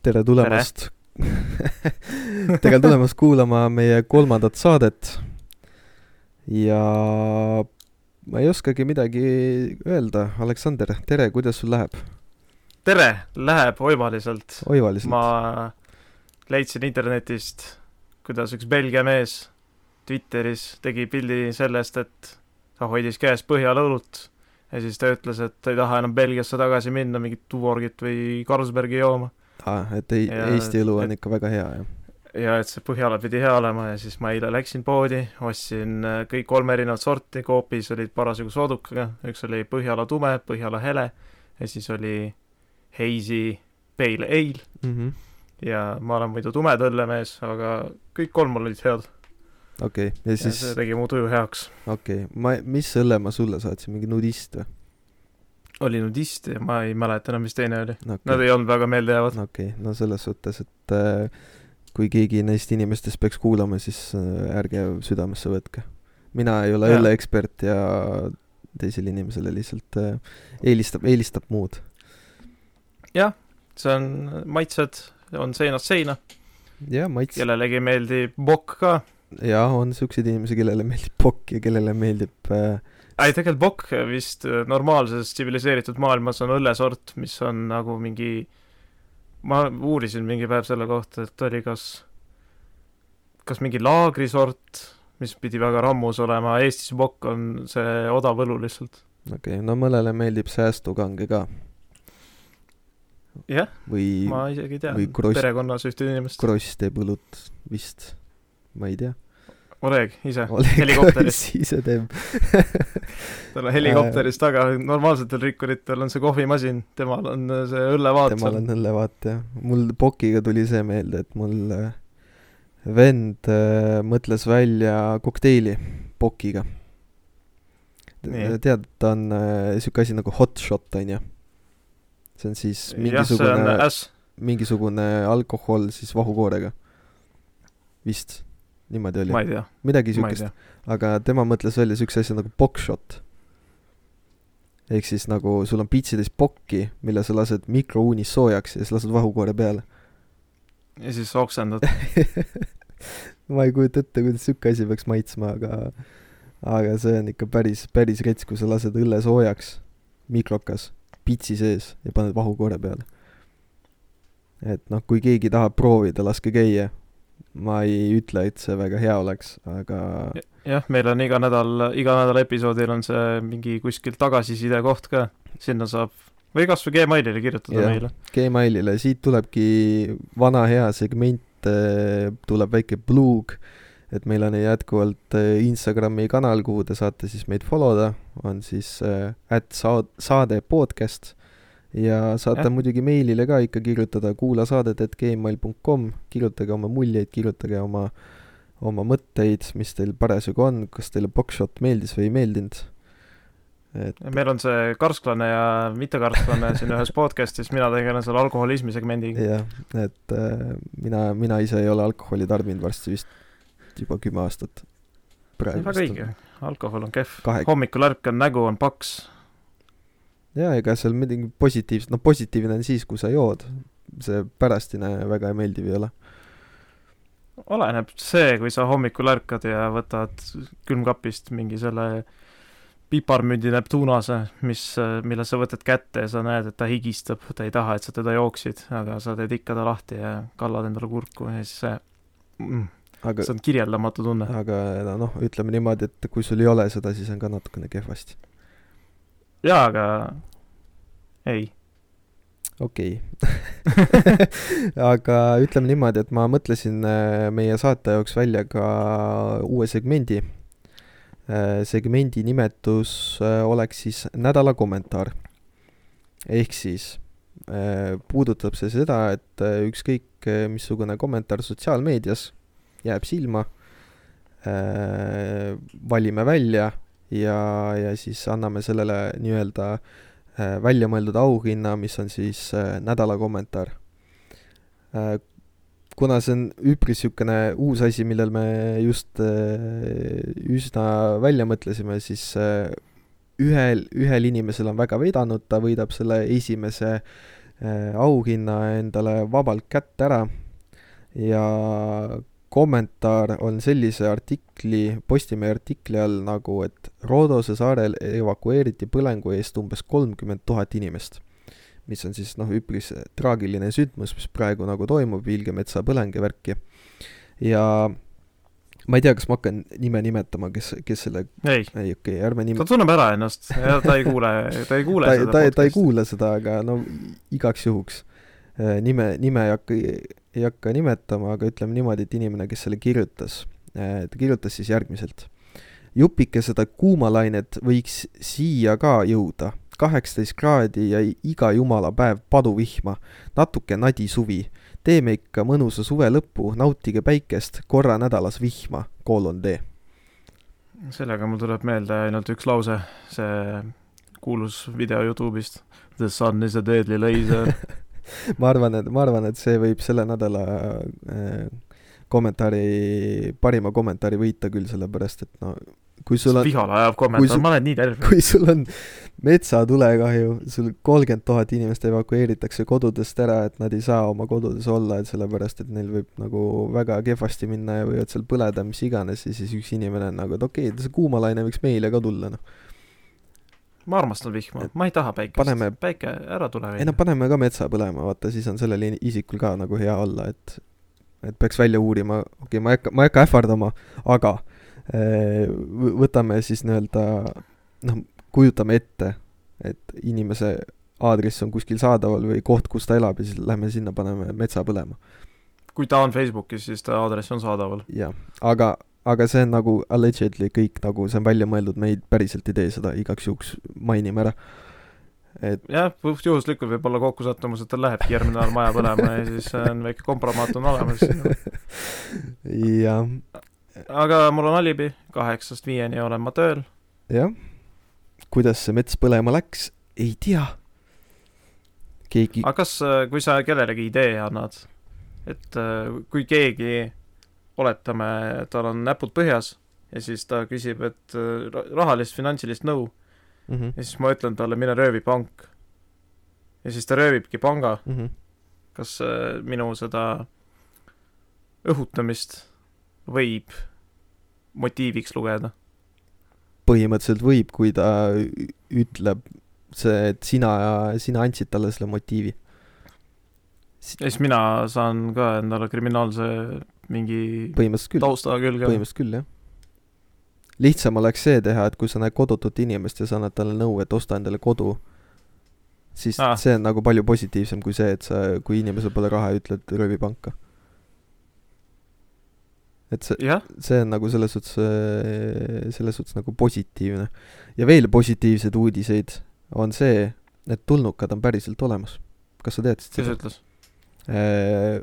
tere tulemast tere tulemast kuulama meie kolmandat saadet. ja ma ei oskagi midagi öelda, Aleksander, tere, kuidas sul läheb? tere, läheb oivaliselt. oivaliselt? ma leidsin internetist, kuidas üks Belgia mees Twitteris tegi pildi sellest, et ta hoidis käes Põhjala õlut ja siis ta ütles, et ta ei taha enam Belgiasse tagasi minna mingit Tuborgit või Carlsbergi jooma aa, et ei, Eesti õlu on et, ikka väga hea, jah? ja et see Põhjala pidi hea olema ja siis ma eile läksin poodi, ostsin äh, kõik kolm erinevat sorti, Coopis olid parasjagu soodukaga, üks oli Põhjala tume, Põhjala hele ja siis oli Hazy Pale Ale mm. -hmm. ja ma olen muidu tumed õllemees, aga kõik kolm olid head. okei okay., ja siis ja see tegi mu tuju heaks. okei okay., ma, mis õlle ma sulle saatsin, mingi nudist või? Oli nudist ja ma ei mäleta enam, mis teine oli okay.. Nad ei olnud väga meeldejäävad. okei okay., no selles suhtes, et äh, kui keegi neist inimestest peaks kuulama, siis äh, ärge südamesse võtke. mina ei ole õlleekspert ja teisele inimesele lihtsalt äh, eelistab, eelistab muud. jah, see on, maitsed on seinast seina. jah, maits-. kellelegi meeldib bokk ka. jah, on siukseid inimesi, kellele meeldib bokk ja kellele meeldib äh, ei, tegelikult bokk vist äh, normaalses tsiviliseeritud maailmas on õllesort, mis on nagu mingi, ma uurisin mingi päev selle kohta, et oli kas, kas mingi laagrisort, mis pidi väga rammus olema, Eestis bokk on see odav õlu lihtsalt. okei okay,, no mõnele meeldib säästukange ka. jah, ma isegi tean perekonnas ühte inimest. kross teeb õlut vist, ma ei tea Oleg ise, helikopteris. ise teeb tal on helikopteris taga, normaalsetel rikkuritel on see kohvimasin, temal on see õllevaat. temal on õllevaat, jah. mul Pokiga tuli see meelde, et mul äh, vend äh, mõtles välja kokteili Pokiga. tead, ta on äh, sihuke asi nagu hot shot, on ju. see on siis mingisugune, mingisugune alkohol siis vahukoorega. vist niimoodi oli? midagi siukest. aga tema mõtles välja siukse asja nagu bokkshot. ehk siis nagu sul on pitsitäis pokki, mille sa lased mikrouunis soojaks ja siis lased vahukoore peale. ja siis oksendad ma ei kujuta ette, kuidas siuke asi peaks maitsma, aga aga see on ikka päris, päris rets, kui sa lased õlle soojaks mikrokas, pitsi sees ja paned vahukoore peale. et noh, kui keegi tahab proovida, laske käia, ma ei ütle, et see väga hea oleks, aga jah, meil on iga nädal, iga nädala episoodil on see mingi kuskil tagasiside koht ka, sinna saab või kas või Gmailile kirjutada ja, meile. Gmailile, siit tulebki vana hea segment, eh, tuleb väike plug, et meil on jätkuvalt eh, Instagrami kanal, kuhu te saate siis meid follow da, on siis at eh, saad-, saade podcast ja saate ja. muidugi meilile ka ikka kirjutada kuulasaadet.gmail.com, kirjutage oma muljeid, kirjutage oma, oma mõtteid, mis teil parasjagu on, kas teile Boxshot meeldis või ei meeldinud. et meil on see karsklane ja mittekarsklane siin ühes podcast'is, mina tegelen seal alkoholismi segmendiga. jah, et äh, mina, mina ise ei ole alkoholi tarbinud varsti vist juba kümme aastat. väga õige, alkohol on kehv Kahe..., hommikul ärkan, nägu on paks jaa, ega seal midagi positiivset, noh positiivne on siis, kui sa jood, see pärastine väga meeldiv ei ole. oleneb see, kui sa hommikul ärkad ja võtad külmkapist mingi selle piparmündi Neptunase, mis, mille sa võtad kätte ja sa näed, et ta higistab, ta ei taha, et sa teda jooksid, aga sa teed ikka ta lahti ja kallad endale kurku ja siis see mm, aga, see on kirjeldamatu tunne. aga noh, ütleme niimoodi, et kui sul ei ole seda, siis on ka natukene kehvasti jaa, aga ei. okei okay. aga ütleme niimoodi, et ma mõtlesin äh, meie saate jaoks välja ka uue segmendi. Äh, segmendi nimetus äh, oleks siis nädala kommentaar. ehk siis puudutab see seda, et ükskõik missugune kommentaar sotsiaalmeedias jääb silma, valime välja ja, ja siis anname sellele nii-öelda äh, väljamõeldud auhinna, mis on siis äh, nädala kommentaar. Äh, kuna see on üpris niisugune uus asi, millel me just üsna välja mõtlesime, siis ühel, ühel inimesel on väga vedanud, ta võidab selle esimese auhinna endale vabalt kätte ära ja kommentaar on sellise artikli, Postimehe artikli all nagu, et Rodose saarel evakueeriti põlengu eest umbes kolmkümmend tuhat inimest. mis on siis noh, üpris traagiline sündmus, mis praegu nagu toimub, Vilge metsa põleng ja värki. ja ma ei tea, kas ma hakkan nime nimetama, kes, kes selle ei, ei okei okay,, ärme nime-. ta tunneb ära ennast ta ei kuule, ta ei kuule ta, seda ta, ta ei kuule seda, aga no igaks juhuks. Äh, nime, nime ei hakka, ei hakka nimetama, aga ütleme niimoodi, et inimene, kes selle kirjutas, äh, ta kirjutas siis järgmiselt. jupike seda kuumalainet võiks siia ka jõuda, kaheksateist kraadi ja iga jumala päev paduvihma, natuke nadi suvi. teeme ikka mõnusa suve lõpu, nautige päikest, korra nädalas vihma, koolon D. sellega mul tuleb meelde ainult üks lause, see kuulus video Youtube'ist. The sun is a deadly laser ma arvan, et, ma arvan, et see võib selle nädala äh, kommentaari, parima kommentaari võita küll, sellepärast et no kui sul on, vihale ajab kommentaar ma olen nii terve kui sul on metsatulekahju, sul kolmkümmend tuhat inimest evakueeritakse kodudest ära, et nad ei saa oma kodudes olla, et sellepärast, et neil võib nagu väga kehvasti minna ja võivad seal põleda, mis iganes, ja siis üks inimene on nagu, et okei okay,, see kuumalaine võiks meile ka tulla, noh. Ma armastan vihma. Ma ei taha päikest. paneme- päike ära tule ei no paneme ka metsa põlema, vaata, siis on sellel isikul ka nagu hea olla, et et peaks välja uurima, okei okay,, ma ei hakka, ma ei hakka ähvardama, aga eh, võ- võtame siis nii-öelda noh, kujutame ette, et inimese aadress on kuskil saadaval või koht, kus ta elab ja siis lähme sinna, paneme metsa põlema. kui ta on Facebookis siis ta aadress on saadaval. Jah, aga, aga see on nagu allegedly kõik nagu, see on välja mõeldud, me ei, päriselt ei tee seda, igaks juhuks mainime ära. et jah puhtjuhuslikult võib olla kokkusattumus et tal lähebki järgmine nädal maja põlema ja siis on väike kompromaat on olemas jah, aga mul on alibi kaheksast viieni olen ma tööl jah, kuidas see mets põlema läks, ei tea. keegi, aga kas, kui sa kellelegi idee annad, et äh, kui keegi, oletame, tal on näpud põhjas ja siis ta küsib, et äh, ra- rahalist finantsilist nõu mm ja siis ma ütlen talle, mine röövi pank. ja siis ta röövibki panga, -hmm. kas äh, minu seda õhutamist võib motiiviks lugeda? põhimõtteliselt võib, kui ta ütleb see, et sina, sina andsid talle selle motiivi. ja siis mina saan ka endale kriminaalse mingi tausta külge. põhimõtteliselt küll, jah. lihtsam oleks see teha, et kui sa näed kodutut inimest ja sa annad talle nõu, et osta endale kodu, siis ah. see on nagu palju positiivsem kui see, et sa, kui inimesel pole raha ja ütled röövi panka. et see, jah, see on nagu selles suhtes, selles suhtes nagu positiivne. ja veel positiivseid uudiseid on see, et tulnukad on päriselt olemas. kas sa teadsid kes seda? ütles?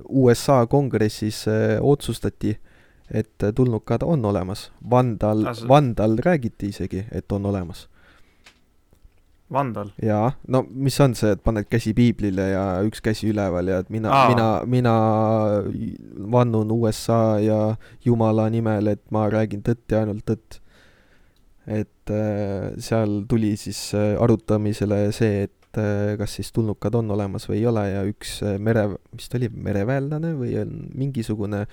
USA kongressis äh, otsustati, et äh, tulnukad on olemas. Vandal Vandal räägiti isegi, et on olemas. Vandal. jaa, no mis on see, et paned käsi piiblile ja üks käsi üleval ja et mina mina, mina vannun USA ja Jumala nimel, et ma räägin tõtt ja ainult tõtt. et äh, seal tuli siis äh, arutamisele see, et äh, kas siis tulnukad on olemas või ei ole ja üks äh, mere, mis ta oli, mereväelane või on mingisugune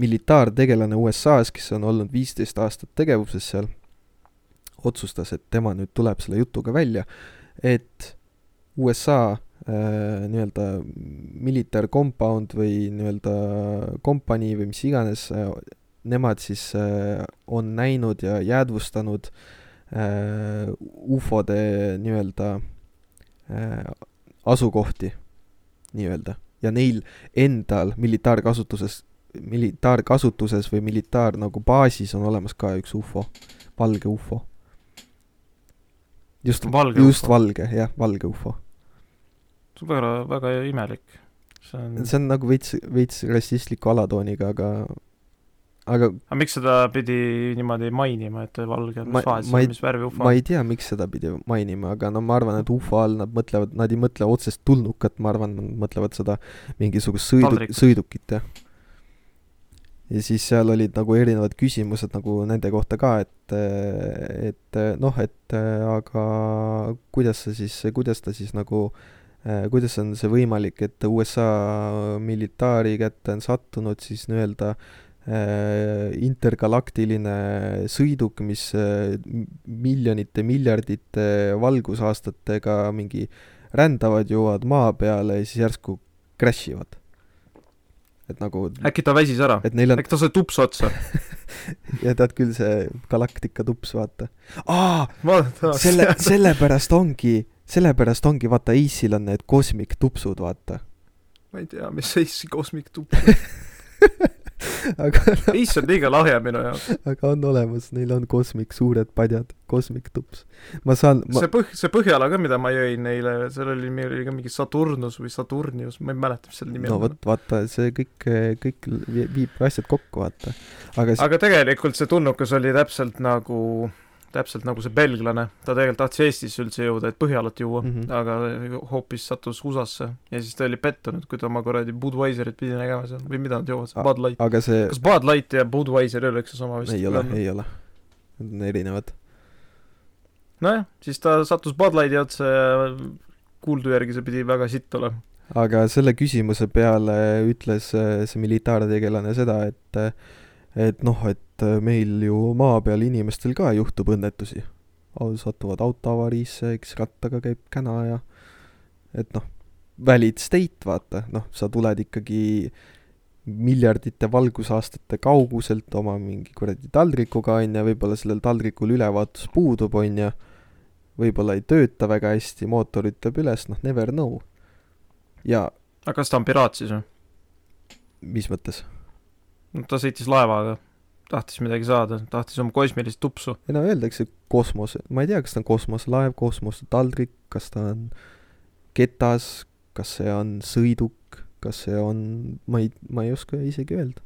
militaartegelane USA-s, kes on olnud viisteist aastat tegevuses seal, otsustas, et tema nüüd tuleb selle jutuga välja, et USA äh, nii-öelda military compound või nii-öelda kompanii või mis iganes äh,, nemad siis äh, on näinud ja jäädvustanud äh, ufode nii-öelda äh, asukohti nii-öelda ja neil endal militaarkasutuses, militaarkasutuses või militaar nagu baasis on olemas ka üks ufo, valge ufo. just, Valge just ufo. valge, jah, valge ufo. väga, väga imelik. see on, see on nagu veits, veits rassistliku alatooniga, aga, aga aga miks seda pidi niimoodi mainima, et valge, Ma- mis vahet ma ei- seal, mis värvi ufo ma ei tea, miks seda pidi mainima, aga no ma arvan, et ufo all nad mõtlevad, nad ei mõtle otsest tulnukat, ma arvan, nad mõtlevad seda mingisugust sõidu- sõidukit, jah. ja siis seal olid nagu erinevad küsimused nagu nende kohta ka, et, et noh, et aga kuidas sa siis, kuidas ta siis nagu kuidas on see võimalik, et USA militaari kätte on sattunud siis nii-öelda äh, intergalaktiline sõiduk, mis äh, miljonite, miljardite valgusaastatega mingi rändavad, jõuavad maa peale ja siis järsku crash ivad. et nagu äkki ta väsis ära? on äkki ta sai tupsu otsa? ja tead küll, see galaktika tups, vaata. aa, selle, sellepärast ongi, sellepärast ongi, vaata, Ace'il on need kosmiktupsud, vaata. ma ei tea, mis Ace Cosmic tups on aga Ace on liiga lahja minu jaoks. aga on olemas, neil on kosmik suured padjad, kosmiktups. ma saan ma... see põh-, see Põhjala ka, mida ma jõin neile, seal oli, meil oli ka mingi Saturnus või Saturnius, ma ei mäleta, mis selle nimi no on. vot, vaata, see kõik, kõik vi- viib asjad kokku, vaata. aga s- aga tegelikult see tulnukas oli täpselt nagu täpselt nagu see belglane, ta tegelikult tahtis Eestisse üldse jõuda, et Põhjalat juua mm. -hmm. aga hoopis sattus USA-sse ja siis ta oli pettunud, kui ta oma kuradi Budweiserit pidi nägema seal või mida nad joovad seal, Bud Light. aga see kas Bud Light ja Budweiser ei ole üks ja sama vist? ei ole, ei ole. Need on erinevad. nojah, siis ta sattus Bud Lighti otsa ja kuuldu järgi see pidi väga sitt olema. aga selle küsimuse peale ütles äh, see militaartegelane seda, et äh, et noh, et äh, meil ju maa peal inimestel ka juhtub õnnetusi. satuvad autoavariisse, eks rattaga käib käna ja et noh, valid state, vaata, noh, sa tuled ikkagi miljardite valgusaastate kauguselt oma mingi kuradi taldrikuga, on ju, võib-olla sellel taldrikul ülevaatus puudub, on ju, võib-olla ei tööta väga hästi, mootor ütleb üles, noh, never know. ja aga kas ta on piraat siis või? mis mõttes? no ta sõitis laevaga, tahtis midagi saada, tahtis oma kosmilist tupsu. ei no öeldakse kosmose, ma ei tea, kas ta on kosmoselaev, kosmosetaldrik, kas ta on ketas, kas see on sõiduk, kas see on, ma ei, ma ei oska isegi öelda.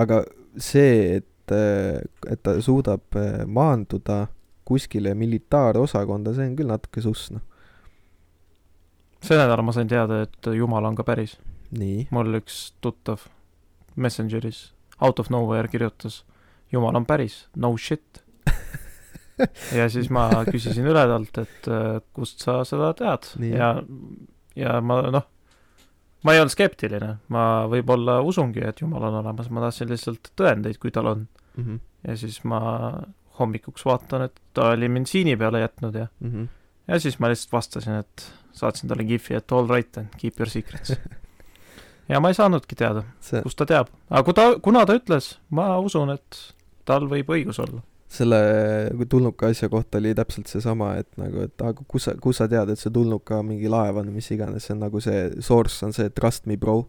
aga see, et, et ta suudab eh, maanduda kuskile militaarosakonda, see on küll natuke suss, noh. see nädal ma sain teada, et Jumal on ka päris. mul üks tuttav Messengeris out of nowhere kirjutas Jumal on päris, no shit. ja siis ma küsisin üle talt, et äh, kust sa seda tead Nii. ja, ja ma noh, ma ei olnud skeptiline, ma võib-olla usungi, et Jumal on olemas, ma tahtsin lihtsalt tõendeid, kui tal on. mhmh, ja siis ma hommikuks vaatan, et ta oli mind siini peale jätnud ja, mhmh. ja siis ma lihtsalt vastasin, et saatsin talle gif'i, et all right then, keep your secrets. ja ma ei saanudki teada, see, kust ta teab, aga kui ta, kuna ta ütles, ma usun, et tal võib õigus olla. selle tulnuka asja kohta oli täpselt seesama, et nagu, et aga kus sa, kus sa tead, et see tulnuka mingi laev on, mis iganes, see on nagu see source on see trust me bro,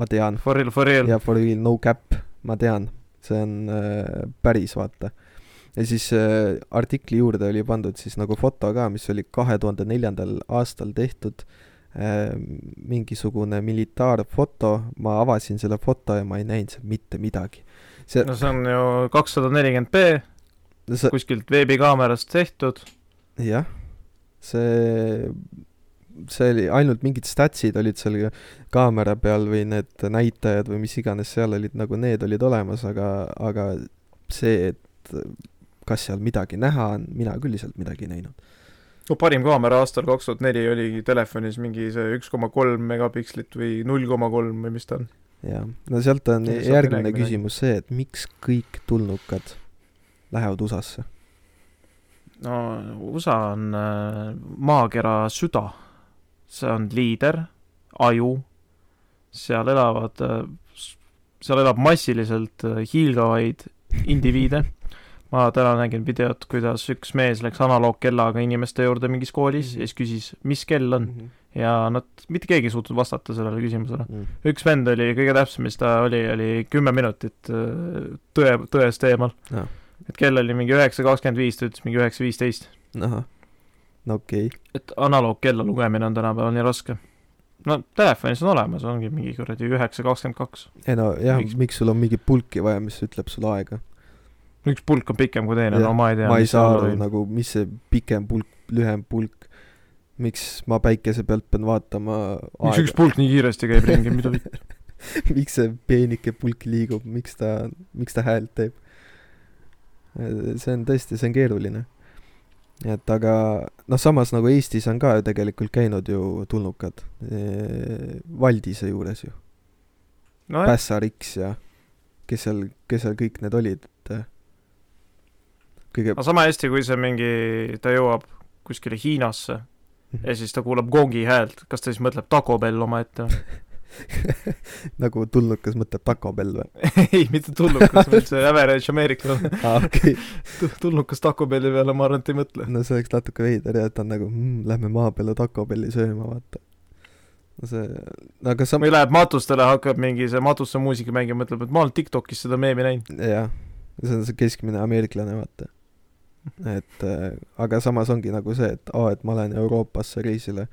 ma tean. For real, for real. ja for real no cap, ma tean, see on äh, päris, vaata. ja siis äh, artikli juurde oli pandud siis nagu foto ka, mis oli kahe tuhande neljandal aastal tehtud äh, mingisugune militaarfoto, ma avasin selle foto ja ma ei näinud seal mitte midagi. see no see on ju kakssada nelikümmend B see, kuskilt veebikaamerast tehtud. jah, see, see oli ainult mingid statsid olid seal kaamera peal või need näitajad või mis iganes seal olid, nagu need olid olemas, aga, aga see, et kas seal midagi näha on, mina küll sealt midagi ei näinud. No parim kaamera aastal kaks tuhat neli oligi telefonis mingi see üks koma kolm megapikslit või null koma kolm või mis ta on. jah, no sealt on saa järgmine küsimus see, et miks kõik tulnukad lähevad USA-sse? no USA on äh, maakera süda, see on liider, aju, seal elavad äh,, seal elab massiliselt äh, hiilgavaid indiviide. Ma täna nägin videot, kuidas üks mees läks analoogkellaga inimeste juurde mingis koolis ja siis küsis, mis kell on ja nad, mitte keegi ei suutnud vastata sellele küsimusele. Mm. üks vend oli kõige täpsem, mis ta oli, oli kümme minutit äh, tõe, tõest eemal et kell oli mingi üheksa kakskümmend viis, ta ütles mingi üheksa viisteist. ahah, no okei okay., et analoogkella lugemine on tänapäeval nii raske. no telefonis on olemas, ongi mingi kuradi üheksa kakskümmend kaks. ei no jah, Miks- miks sul on mingi pulki vaja, mis ütleb sulle aega? Üks pulk on pikem kui teine, no ma ei tea. ma ei saa aru. nagu, mis see pikem pulk, lühem pulk, miks ma päikese pealt pean vaatama miks üks pulk nii kiiresti käib ringi, mida miks see peenike pulk liigub, miks ta, miks ta häält teeb? see on tõesti, see on keeruline. et aga noh, samas nagu Eestis on ka ju tegelikult käinud ju tulnukad eh, Valdise juures ju, nojah, Pässar X ja kes seal, kes seal kõik need olid, et kõige aga sama hästi, kui see mingi, ta jõuab kuskile Hiinasse ja siis ta kuulab gongi häält, kas ta siis mõtleb Taco Bell omaette nagu tulnukas mõtleb Taco Bell või? ei, mitte tulnukas, vaid see average ameeriklane. aa, okei. tulnukas Taco Belli peale, ma arvan, et ei mõtle. no see oleks natuke veider jah, et ta on nagu mm,, lähme maa peale Taco Belli sööma, vaata. no see, no aga sa, või läheb matustele, hakkab mingi see matuste muusika mängima, mõtleb, et ma olen Tiktokis seda meemi näinud. jah, see on see keskmine ameeriklane, vaata. Et äh, aga samas ongi nagu see, et aa, et ma lähen Euroopasse reisile,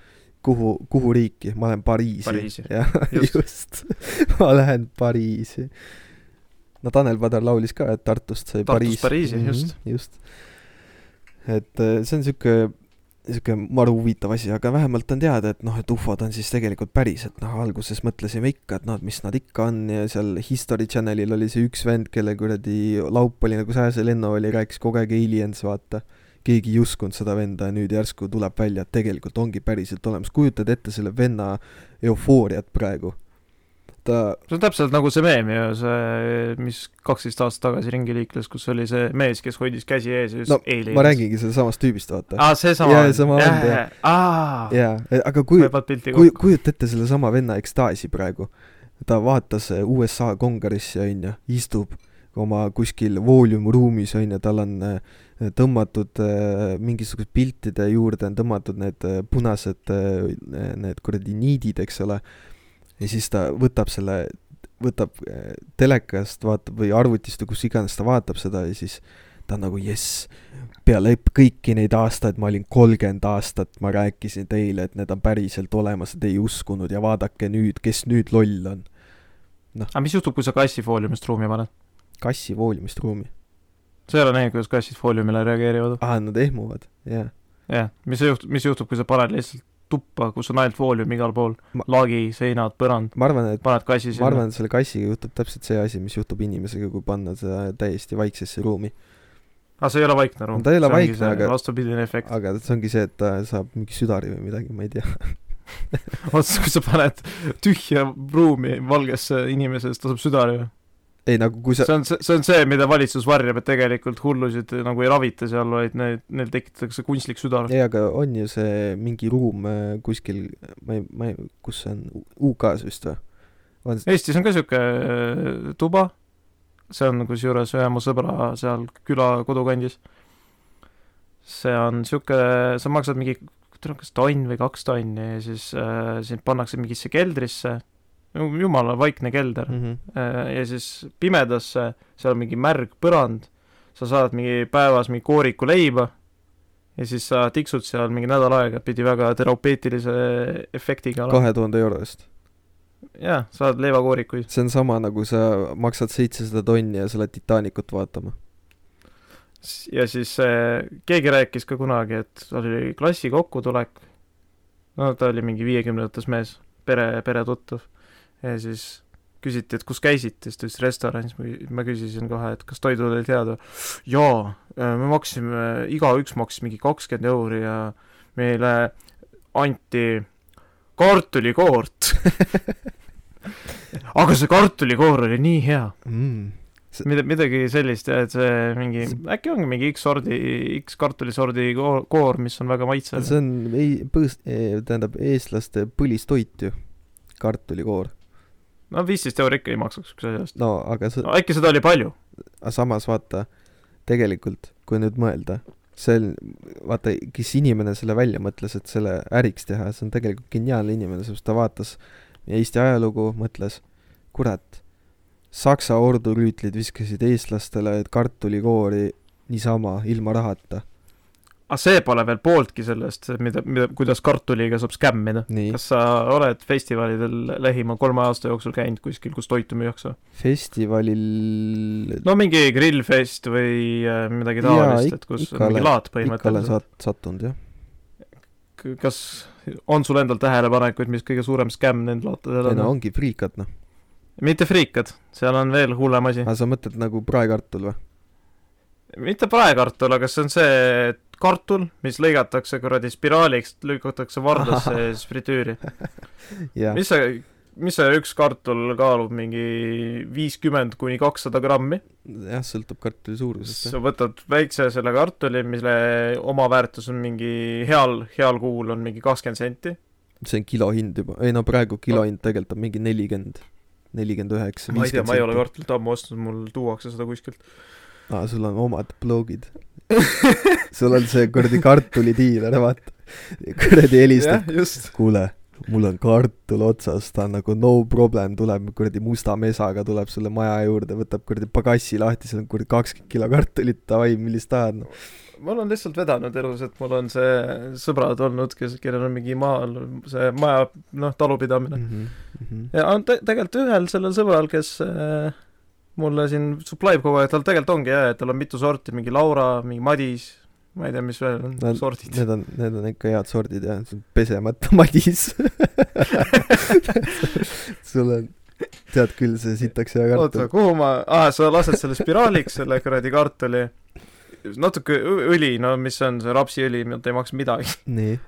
kuhu, kuhu riiki, ma lähen Pariisi, Pariisi. jah, Just. just, ma lähen Pariisi. no Tanel Padar laulis ka, et Tartust sai Tartust Pariis. Pariisi, just.. just. et äh, see on sihuke, sihuke maru huvitav asi, aga vähemalt on teada, et noh, et ufod on siis tegelikult päris, et noh, alguses mõtlesime ikka, et noh, et mis nad ikka on ja seal History Channelil oli see üks vend, kelle kuradi laup oli nagu sääse lennu oli, rääkis kogu aeg aliens, vaata. keegi ei uskunud seda venda ja nüüd järsku tuleb välja, et tegelikult ongi päriselt olemas, kujutad ette selle venna eufooriat praegu. ta, see on täpselt nagu see meem ju, see, mis kaksteist aastat tagasi ringi liikles, kus oli see mees, kes hoidis käsi ees ja ütles no aliens. ma räägingi sellest tüübist, vaata. aa, seesama Jaa, sama vend, jah. aa, jaa, aga ma kui ei, pannud pilti kuj-, kokku. kujuta ette sellesama venna ekstaasi praegu. ta vaatas eh, USA kongaressi, onju, istub oma kuskil volume ruumis, onju, tal on eh, tõmmatud mingisugused piltide juurde on tõmmatud need punased need kuradi niidid, eks ole. Ja siis ta võtab selle, võtab eh, telekast, vaatab või arvutist või kus iganes ta vaatab seda ja siis ta on nagu jess, peale kõiki neid aastaid, ma olin kolmkümmend aastat, ma rääkisin teile, et need on päriselt olemas te ei uskunud ja vaadake nüüd, kes nüüd loll on. aga mis juhtub, kui sa kassi fooliumist ruumi paned? kassi voolimist ruumi. sa ei ole näinud, kuidas kassid fooliumile reageerivad? aa, nad ehmuvad, jah. jah, mis juhtub, mis juhtub, kui sa paned lihtsalt tuppa, kus on ainult foolium igal pool Ma-, lagi, seinad, põrand, ma paned kassi ma sinna. arvan, et selle kassiga juhtub täpselt see asi, mis juhtub inimesega, kui panna seda täiesti vaiksesse ruumi. aga see ei ole vaikne ruum. Ta ei ole vaikne, aga- vastupidine efekt. aga see ongi see, et ta saab mingi südari või midagi, ma ei tea. otsus, kui sa paned tühja ruumi valgesse inimesest, ta saab südari või? Ei nagu kui sa, see on, see on see, mida valitsus varjab, et tegelikult hullusid nagu ei ravita seal, vaid need, neil tekitatakse kunstlik südar. ei aga on ju see mingi ruum äh, kuskil, ma ei, ma ei, kus see on, UK-s vist või? on see, Eestis on ka sihuke äh, tuba, see on kusjuures ühe mu sõbra seal küla kodukandis. see on sihuke, sa maksad mingi, kas tonn või kaks tonni ja siis äh, sind pannakse mingisse keldrisse, jumala vaikne kelder mm. -hmm. Ja siis pimedasse, seal on mingi märg põrand, sa saad mingi päevas mingi kooriku leiba ja siis sa tiksud seal mingi nädal aega, pidi väga terapeutilise efektiga olema. kahe tuhande euro eest. jaa, saad leivakoorikuid. see on sama, nagu sa maksad seitsesada tonni ja sa lähed Titanicut vaatama. ja siis äh, keegi rääkis ka kunagi, et oli klassi kokkutulek, no ta oli mingi viiekümnendates mees, pere, peretuttav, ja siis küsiti, et kus käisite, siis ta ütles restoranis, ma küsisin kohe, et kas toidud olid head, jaa, me maksime, igaüks maksis mingi kakskümmend euri ja meile anti kartulikoort. aga see kartulikoor oli nii hea mm.. mida, midagi sellist et see mingi, äkki ongi mingi X sordi, X kartulisordi koor, koor, mis on väga maitsev. see on ei, põõs-, tähendab eestlaste põlistoit ju, kartulikoor. No viisteist euri ikka ei maksaks üks asja eest. no aga see no äkki seda oli palju? aga samas vaata, tegelikult, kui nüüd mõelda, see on, vaata, kes inimene selle välja mõtles, et selle äriks teha, see on tegelikult geniaalne inimene, sest ta vaatas Eesti ajalugu, mõtles, kurat, Saksa ordurüütlid viskasid eestlastele kartulikoori niisama, ilma rahata. Aga see pole veel pooltki sellest, mida, mida, kuidas kartuliga saab skämmida. kas sa oled festivalidel lähima kolme aasta jooksul käinud kuskil, kus toitu müüakse? festivalil no mingi grillfest või äh, midagi taolist, et kus ikka on mingi laat ikka olen põhimõtteliselt. sat-, sattunud jah. kas on sul endal tähelepanekuid, mis kõige suurem skämm nendel laatadel ei no on? ongi friikad noh. mitte friikad, seal on veel hullem asi. aga sa mõtled nagu praekartul või? mitte praekartul, aga see on see, et kartul, mis lõigatakse kuradi spiraaliks, lükatakse vardasse fritüüri. jah, mis see, mis see üks kartul kaalub, mingi viiskümmend kuni kakssada grammi? jah, sõltub kartuli suurusest, sa võtad väikse selle kartuli, mille omaväärtus on mingi heal, heal kuul on mingi kakskümmend senti. see on kilohind juba, ei no praegu kilohind tegelikult on mingi nelikümmend, nelikümmend üheksa, ma ei tea, ma ei ole kartulit ammu ostnud, mul tuuakse seda kuskilt. aa, sul on omad blogid. sul on see kuradi kartulidiiler, vaata. kuradi helistab, kuule, mul on kartul otsas, ta on nagu no problem, tuleb kuradi musta mesaga, tuleb sulle maja juurde, võtab kuradi pagassi lahti, seal on kuradi kakskümmend kilo kartulit, davai, millist tahad, noh. mul on lihtsalt vedanud elus, et mul on see sõbrad olnud, kes, kellel on mingi maal see maja, noh, talupidamine. Mhm, ja on te-, tegelikult ühel sellel sõbral, kes äh, mulle siin supply ib kogu aeg, tal tegelikult ongi jah, et tal on mitu sorti, mingi Laura, mingi Madis, ma ei tea, mis veel on Nad- sordid. Need on, need on ikka head sordid jah, pesemata madis. sul on, tead küll, see sitaks hea oota, kartul. kuhu ma, aa, sa lased selle spiraaliks, selle kuradi kartuli, natuke õli, no mis see on, see rapsiõli, ei maksa midagi.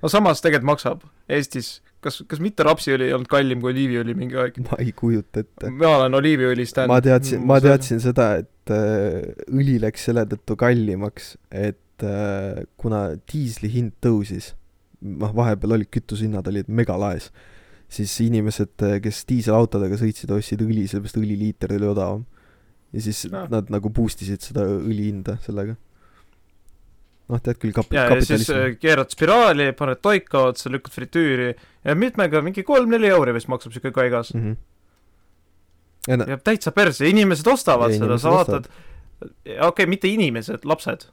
no samas tegelikult maksab Eestis, kas, kas mitte rapsiõli ei olnud kallim kui oliiviõli mingi aeg? ma ei kujuta ette. ma olen oliiviõli stand. ma teadsin, ma teadsin seda, et äh, õli läks selle tõttu kallimaks, et äh, kuna diisli hind tõusis, noh, vahepeal olid kütusehinnad olid megalaes, siis inimesed, kes diiselautodega sõitsid, ostsid õli, sellepärast õliliiter oli odavam. ja siis Ah. nad nagu boost isid seda õli hinda sellega. noh, tead küll, kap-, ja, ja siis kapitalism äh, keerad spiraali, paned toika otsa, lükkad fritüüri ja mitmega, mingi kolm-neli euri vist maksab siuke kaigas. mm. -hmm. ja no, jääb täitsa perse, inimesed ostavad Ja seda, sa vaatad, okei okay,, mitte inimesed, lapsed.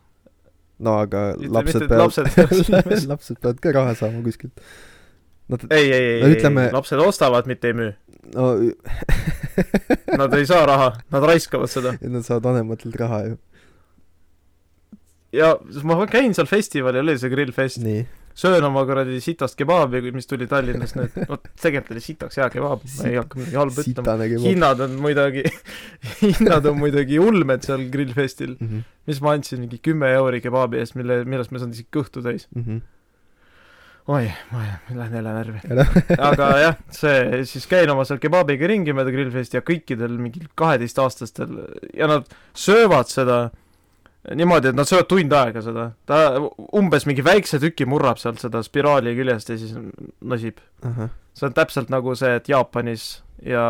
no aga Mitte- lapsed mitte lapsed, peavad, lapsed peavad ka raha saama kuskilt. Nad, ei, ei, ei no,, ütleme- ei, lapsed ostavad, mitte ei müü. no Nad ei saa raha, nad raiskavad seda. nad saavad vanematelt raha ju. Ja siis ma käin seal festivalil, oli see grillfest, söön oma kuradi sitast kebaabi, mis tuli Tallinnast nüüd, vot tegelikult oli sitaks hea kebaab, ma ei hakka midagi halba ütlema. hinnad on muidugi, hinnad on muidugi ulmed seal grillfestil, mm. -hmm. mis ma andsin mingi kümme euri kebaabi eest, mille, millest ma saan isegi kõhtu täis. Mm -hmm. oi, ma lähen jälle närvi. aga jah, see, siis käin oma seal kebaabiga ringi mööda grillfesti ja kõikidel mingil kaheteistaastastel ja nad söövad seda niimoodi, et nad söövad tund aega seda. ta umbes mingi väikse tüki murrab sealt seda spiraali küljest ja siis nosib. ahah, see on täpselt nagu see, et Jaapanis ja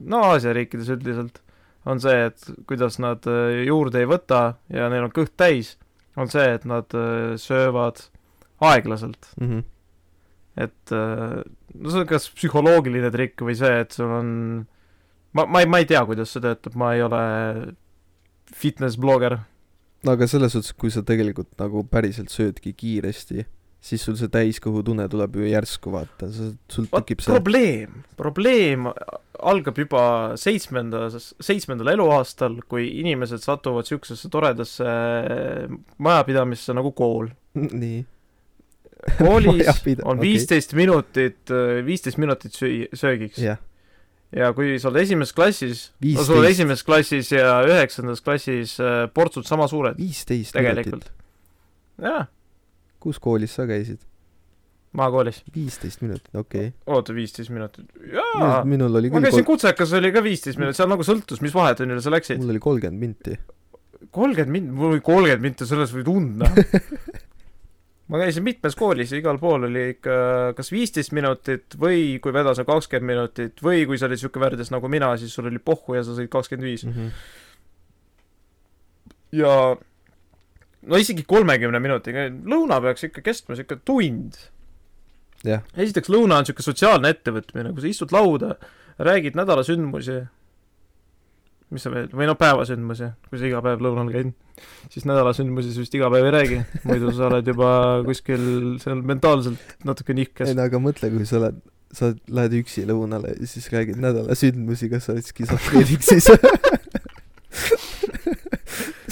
no Aasia riikides üldiselt on see, et kuidas nad äh, juurde ei võta ja neil on kõht täis, on see, et nad äh, söövad aeglaselt. mhm. et äh, no see on kas psühholoogiline trikk või see, et sul on ma, ma ei, ma ei tea, kuidas see töötab, ma ei ole fitness blogger. Aga selles suhtes, kui sa tegelikult nagu päriselt söödki kiiresti, siis sul see täiskõhutunne tuleb ju järsku, vaata, sul tekib see probleem, probleem algab juba seitsmendas, seitsmendal eluaastal, kui inimesed satuvad niisugusesse toredasse majapidamisse nagu kool. nii, koolis on viisteist minutit, viisteist minutit söö-, söögiks. jah, ja kui sa oled esimeses klassis, no 15. sul on esimeses klassis ja üheksandas klassis äh, portsud sama suured, viisteist minutit.. jaa, kus koolis sa käisid? maakoolis. viisteist minutit, okei oota, viisteist minutit. okay. jaa, minul oli ma küll käisin kol-, kutsekas, oli ka viisteist minutit, seal nagu sõltus, mis vahetunnile sa läksid. mul oli kolmkümmend minti. kolmkümmend mint-, mul oli kolmkümmend minti, selles võid und näha. ma käisin mitmes koolis ja igal pool oli ikka kas viisteist minutit või kui vedas on kakskümmend minutit või kui sa olid siuke värdjas nagu mina, siis sul oli pohhu ja sa sõid kakskümmend viis. Mhm. ja no isegi kolmekümne minutiga, lõuna peaks ikka kestma siuke tund. esiteks lõuna on siuke sotsiaalne ettevõtmine, kui sa istud lauda, räägid nädala sündmusi, mis sa veel, või no päevasündmusi, kui sa iga päev lõunal käid, siis nädala sündmusi sa vist iga päev ei räägi, muidu sa oled juba kuskil seal mentaalselt natuke nihkes ei. no aga mõtle, kui sa oled, sa lähed üksi lõunale ja siis räägid nädala sündmusi, kas sa oled skisofreenik siis?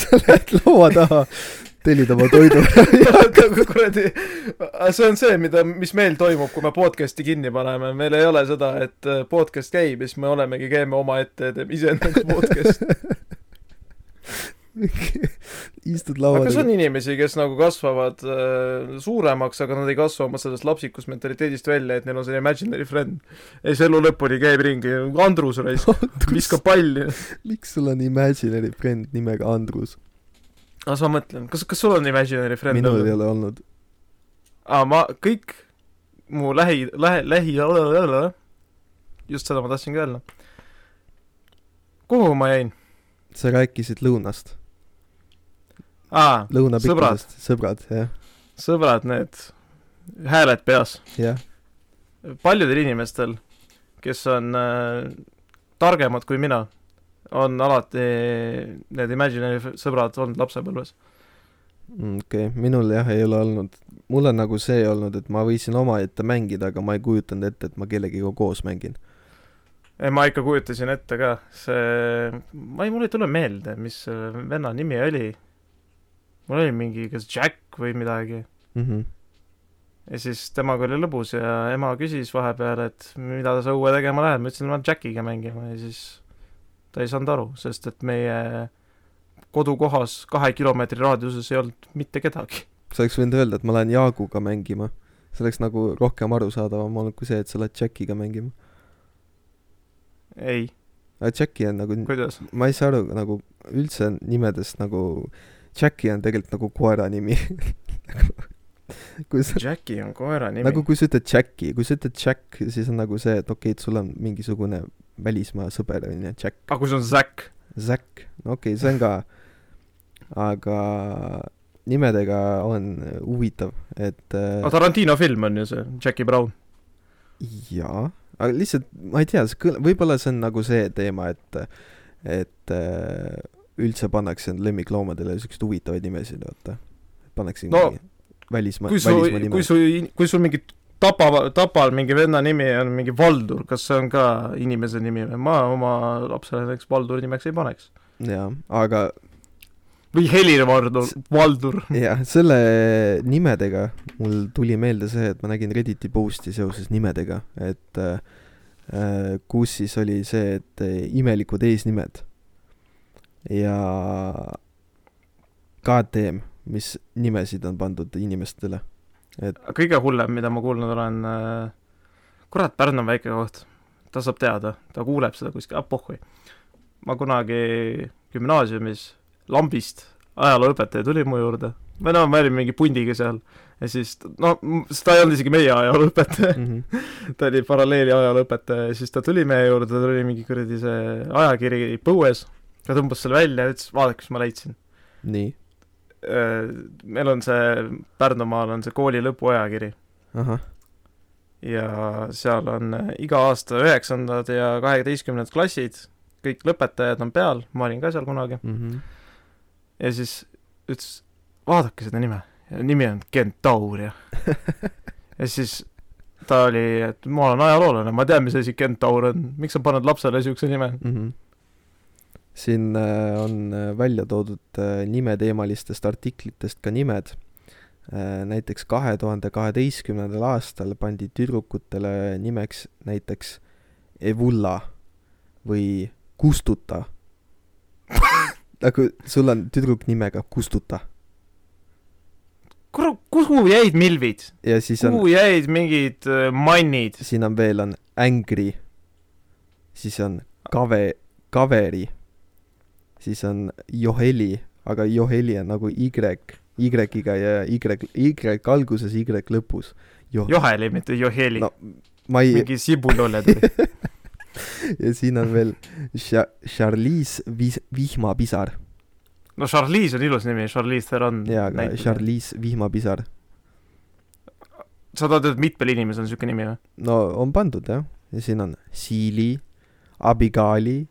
sa lähed laua taha, tellid oma toidu kuradi, see on see, mida, mis meil toimub, kui me podcast'i kinni paneme, meil ei ole seda, et äh, podcast käib ja siis me olemegi, käime omaette ja teeme iseendaga podcast'i. istud laua aga kas taga on inimesi, kes nagu kasvavad äh, suuremaks, aga nad ei kasva oma sellest lapsikust mentaliteedist välja, et neil on selline imaginary friend. ei, see elu lõpuni käib ringi, Andrus raisk, viskab palli. miks sul on imaginary friend nimega Andrus? Las ma mõtlen, kas, kas sul on imaginary friend minul ei ole olnud. aa, ma, kõik mu lähi, lähe, lähi, just seda ma tahtsingi öelda. kuhu ma jäin? sa rääkisid lõunast, aa, lõunapikkusest, sõbrad, jah, sõbrad, need hääled peas. jah, paljudel inimestel, kes on äh, targemad kui mina, on alati need imaginary sõbrad olnud lapsepõlves. Mm, okei okay., minul jah ei ole olnud, mul on nagu see olnud, et ma võisin omaette mängida, aga ma ei kujutanud ette, et ma kellegiga koos mängin. ei, ma ikka kujutasin ette ka, see, ma ei, mul ei tule meelde, mis venna nimi oli. mul oli mingi kas Jack või midagi Mm -hmm. ja siis temaga oli lõbus ja ema küsis vahepeal, et mida sa õue tegema lähed, ma ütlesin, et ma lähen Jackiga mängima ja siis ta ei saanud aru, sest et meie kodukohas kahe kilomeetri raadiuses ei olnud mitte kedagi. sa oleks võinud öelda, et ma lähen Jaaguga mängima. see oleks nagu rohkem arusaadavam olnud kui see, et sa lähed Jackiga mängima. ei, aga Jacki on nagu, kuidas? ma ei saa aru nagu üldse nimedest nagu, Jacki on tegelikult nagu koera nimi. kui sa, Jacki on koera nimi nagu kui sa ütled Jacki, kui sa ütled Jack, siis on nagu see, et okei okay,, et sul on mingisugune välismaa sõber onju, Jack. aga kui see on Zack? Zack, no okei okay,, see on ka, aga nimedega on huvitav, et äh, aga Tarantino film on ju see, Jackie Brown. jaa, aga lihtsalt ma ei tea, see kõl-, võib-olla see on nagu see teema, et et äh, üldse pannakse lemmikloomadele siukseid huvitavaid nimesid, vaata. pannakse No, mingi välismaa, välismaa, nime kui. su, kui sul mingi Tapa, Tapal mingi venna nimi on mingi Valdur, kas see on ka inimese nimi või? ma oma lapsele näiteks Valdur nimeks ei paneks. jaa, aga või Helir-Valdur, Valdur. jah, selle nimedega mul tuli meelde see, et ma nägin Redditi post'i seoses nimedega, et äh, äh, kus siis oli see, et äh, imelikud eesnimed ja KTM, mis nimesid on pandud inimestele. et kõige hullem, mida ma kuulnud olen äh,, kurat, Pärnu on väike koht, ta saab teada, ta kuuleb seda kuskil, ah pohhui. ma kunagi gümnaasiumis lambist ajalooõpetaja tuli mu juurde, või no ma olin mingi pundiga seal. Ja siis no ta ei olnud isegi meie ajalooõpetaja, mm ta oli paralleeli ajalooõpetaja ja siis ta tuli meie juurde, tal oli mingi kuradi see ajakiri põues, ta tõmbas selle välja ja ütles, vaadake, mis ma leidsin. nii, meil on see, Pärnumaal on see kooli lõpuajakiri ja seal on äh, iga aasta üheksandad ja kaheteistkümnendad klassid, kõik lõpetajad on peal, ma olin ka seal kunagi, mhm. ja siis ütles, vaadake seda nime, nimi on Kentauria. ja siis ta oli, et ma olen ajaloolane, ma tean, mis asi Kentaur on, miks sa paned lapsele niisuguse nime? Mhm. Siin äh, on äh, välja toodud äh, nimeteemalistest artiklitest ka nimed. näiteks kahe tuhande kaheteistkümnendal aastal pandi tüdrukutele nimeks näiteks Evulla või Kustuta. nagu sul on tüdruk nimega Kustuta kuhu, kuhu jäid milvid? siis on, kuhu jäid mingid mannid? siin on veel on Angry, siis on Kave, Kaveri, siis on Joheli, aga Joheli on nagu Y, Y-iga ja Y, Y alguses, Y lõpus. Joheli, mitte Joheli no ei, mingi sibulolja tuli. ja siin on veel Cha-, Charlize Vihmapisar. no Charlize on ilus nimi, Charlize Theron. jaa, aga Charlize Vihmapisar. sa tahad et mitmel inimesel on niisugune nimi või? no on pandud jah, ja siin on Siili, Abigaili,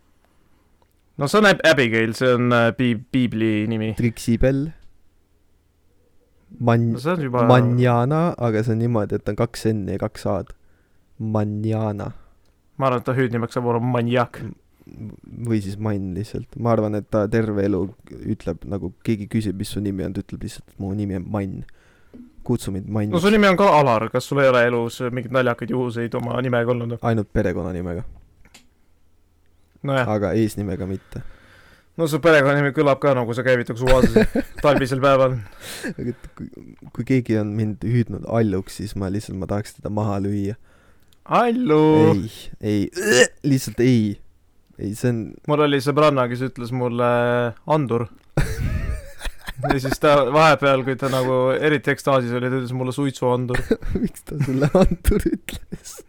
no see on Ab- Abigail, see on äh, piib-, piibli nimi. Trixibel, Man- no, juba Manjana, aga see on niimoodi, et on kaks N-i ja kaks A-d. Manjana ma arvan, et ta hüüdnimeks saab olema maniak. või siis Mann lihtsalt, ma arvan, et ta terve elu ütleb nagu keegi küsib, mis su nimi on, ta ütleb lihtsalt, et mu nimi on Mann. kutsu mind no Manniks su nimi on ka Alar, kas sul ei ole elus mingeid naljakaid juhuseid oma nimega olnud? ainult perekonnanimega, nojah, aga eesnimega mitte. no su perekonnanimi kõlab ka nagu sa käivitaks oaasi talvisel päeval. aga kui, kui keegi on mind hüüdnud alluks, siis ma lihtsalt, ma tahaks teda maha lüüa. Allu! ei, ei, lihtsalt ei. ei, see on, mul oli sõbranna, kes ütles mulle andur. Ja siis ta vahepeal, kui ta nagu eriti ekstaasis oli, ta ütles mulle suitsuandur. miks ta sulle andur ütles?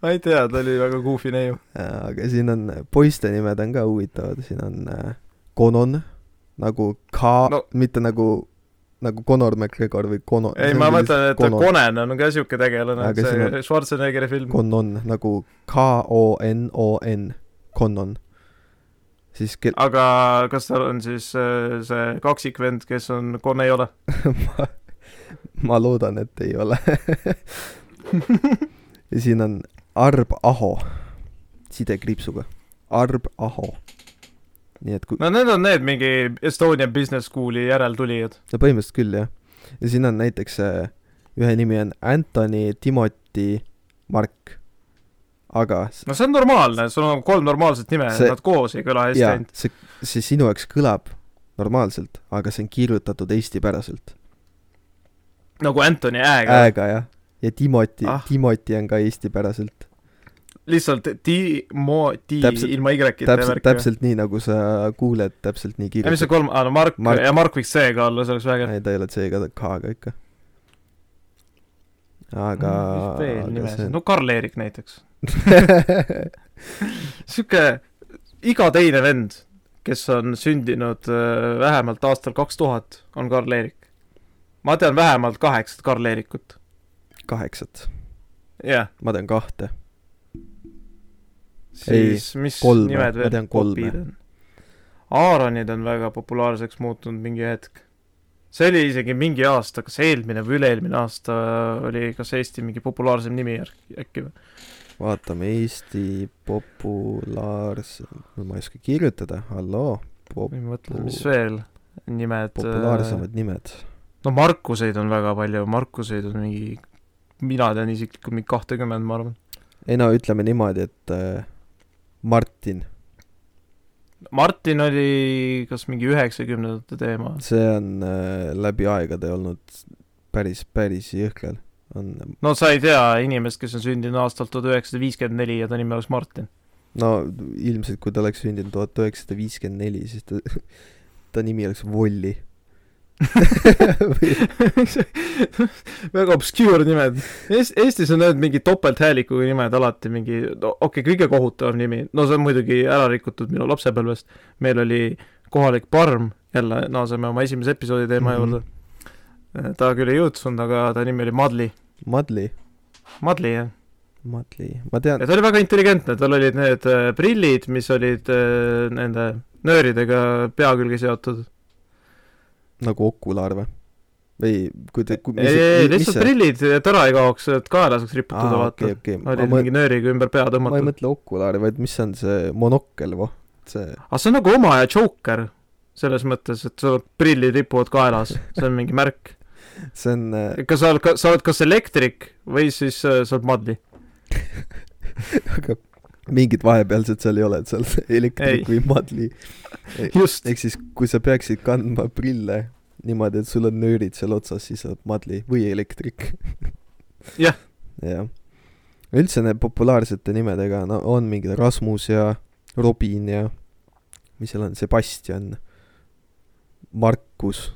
ma ei tea, ta oli väga goofy neiu. aga siin on, poiste nimed on ka huvitavad, siin on äh, Konon, nagu K no. Mitte nagu, nagu Conor McGregor või Kono-. ei, ma mõtlen, et Conan on ka siuke tegelane, see Schwarzeneggeri film. Konon nagu K-O-N-O-N, Konon. Siis ke-, aga kas tal on siis äh, see kaksikvend, kes on Con ei ole? ma, ma loodan, et ei ole. ja siin on Arb Aho, sidekriipsuga, Arb Aho. nii et kui, no need on need mingi Estonian Business School'i järeltulijad. no põhimõtteliselt küll jah. ja siin on näiteks äh, ühe nimi on Anthony Timothy Mark. Aga no see on normaalne, sul on kolm normaalset nime nad koos ei kõla hästi ainult., see, see sinu jaoks kõlab normaalselt, aga see on kirjutatud eestipäraselt. nagu Anthony Ääga. Ääga jah. ja Timothy ah. Timothy on ka eestipäraselt. lihtsalt Timoti ilma Y-ita täpselt, täpselt nii, nagu sa kuuled, täpselt nii ja mis see kirjutatud. kolm, aa no Mark, Mark. Ja Mark võiks C-ga olla, see oleks vägev. ei, ta ei ole C-ga, ta on K-ga ikka. aga, nimesid, see no Karl-Erik näiteks. sihuke iga teine vend, kes on sündinud äh, vähemalt aastal kaks tuhat, on Karl-Erik. ma tean vähemalt kaheksat Karl-Erikut. kaheksat, jah, ma tean kahte. siis mis kolme, nimed ma veel tean kolme. Aaronid on väga populaarseks muutunud mingi hetk. See oli isegi mingi aasta, kas eelmine või üle-eelmine aasta oli kas Eesti mingi populaarsem nimi äk- äkki või? vaatame Eesti populaarse, ma ei oska kirjutada, halloo, ma mõtlen, mis veel nimed. populaarsemad nimed. no Markuseid on väga palju, Markuseid on mingi, mina tean isiklikult mingi kahtekümmend, ma arvan. ei no ütleme niimoodi, et äh, Martin, Martin oli kas mingi üheksakümnendate teema. see on äh, läbi aegade olnud päris, päris jõhker, on no sa ei tea inimest, kes on sündinud aastal tuhat üheksasada viiskümmend neli ja ta nimi oleks Martin. no ilmselt kui ta oleks sündinud tuhat üheksasada viiskümmend neli, siis ta, ta nimi oleks Volli. väga obscure nimed Eest,. Eestis on need mingi topelthäälikuga nimed alati mingi, no okei okay,, kõige kohutavam nimi, no see on muidugi ära rikutud minu lapsepõlvest. meil oli kohalik parm, jälle naaseme oma esimese episoodi teema mm -hmm. juurde. ta küll ei jõudnud, aga ta nimi oli Madli. Madli, Madli jah, Madli, ma tean ja, ta oli väga intelligentne, tal olid need äh, prillid, mis olid äh, nende nööridega pea külge seotud. Nagu okulaar või? või kui te, kui ei, ei, lihtsalt prillid, et ära ei kaoks, et kaela saaks riputada, aa, vaata okei, okei, ma olid mõtlen mingi nööriga ümber pea ma ei tõmmatud. mõtle okulaari, vaid mis see on see monokkel, voh, see, aga see on nagu oma ja Joker, selles mõttes, et sul prillid ripuvad kaelas, see on mingi märk. see on äh, kas sa oled, sa oled kas elektrik või siis äh, sa oled Madli. aga mingit vahepealset seal ei ole, et oled elektrik Ei. või madli. just, ehk siis, kui sa peaksid kandma prille niimoodi, et sul on nöörid seal otsas, siis sa oled madli või elektrik. Jah. jah. üldse need populaarsete nimedega, no on mingid Rasmus ja Robin ja mis seal on, Sebastian, Markus,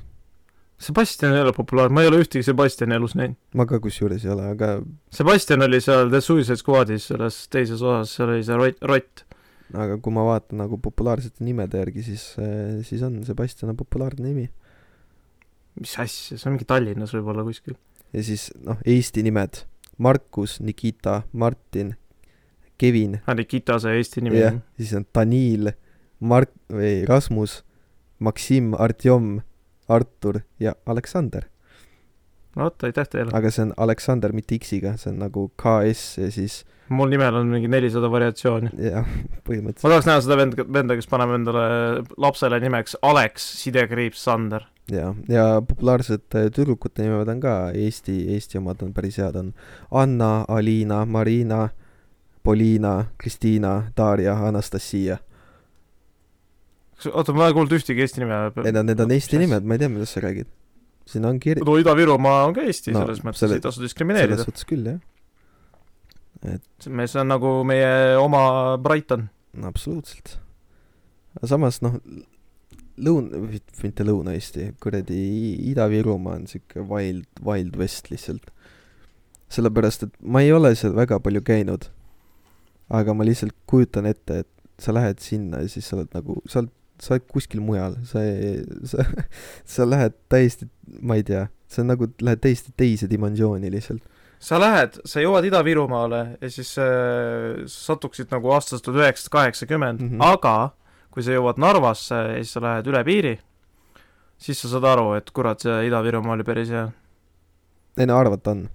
Sebastian ei ole populaarne, ma ei ole ühtegi Sebastiani elus näinud. ma ka kusjuures ei ole, aga Sebastian oli seal The Suicide Squadis selles teises osas, seal oli see rott, rott. aga kui ma vaatan nagu populaarsete nimede järgi, siis, siis on Sebastian on populaarne nimi. mis asja, see on mingi Tallinnas võib-olla kuskil. ja siis noh, Eesti nimed, Markus, Nikita, Martin, Kevin, Nikita see Eesti nimi jah, siis on Danil, Mark- või Rasmus, Maksim, Artjom, Artur ja Aleksander. no vot, aitäh teile. aga see on Aleksander, mitte X-iga, see on nagu KS ja siis mul nimel on mingi nelisada variatsiooni. jah, ma põhimõtteliselt tahaks näha seda venda, venda, kes paneb endale lapsele nimeks Alex sidekriips Sander. ja, ja populaarsed äh, tüdrukute nimed on ka Eesti, Eesti omad on päris head, on Anna, Aliina, Marina, Poliina, Kristiina, Darja, Anastasia. oota, ma ei kuulnud ühtegi Eesti nime. ei no need on Eesti nimed, ma ei tea, millest sa räägid. siin on kiri-, no Ida-Virumaa on ka Eesti No, selles mõttes selle- ei tasu selles diskrimineerida. suhtes küll jah, me, see on nagu meie oma Brighton. no absoluutselt. aga samas noh, lõun-, mitte Lõuna-Eesti, kuradi Ida-Virumaa on siuke wild, wild west lihtsalt. sellepärast, et ma ei ole seal väga palju käinud. aga ma lihtsalt kujutan ette, et sa lähed sinna ja siis sa oled nagu, sa oled, sa oled kuskil mujal, sa sa, sa lähed täiesti, ma ei tea, see on nagu, lähed täiesti teise dimensiooni lihtsalt. sa lähed, sa jõuad Ida-Virumaale ja siis äh, satuksid nagu aastast tuhat üheksasada kaheksakümmend, Mhm. aga kui sa jõuad Narvasse ja siis sa lähed üle piiri, siis sa saad aru, et kurat, see Ida-Virumaa oli päris hea. ei no arvata on.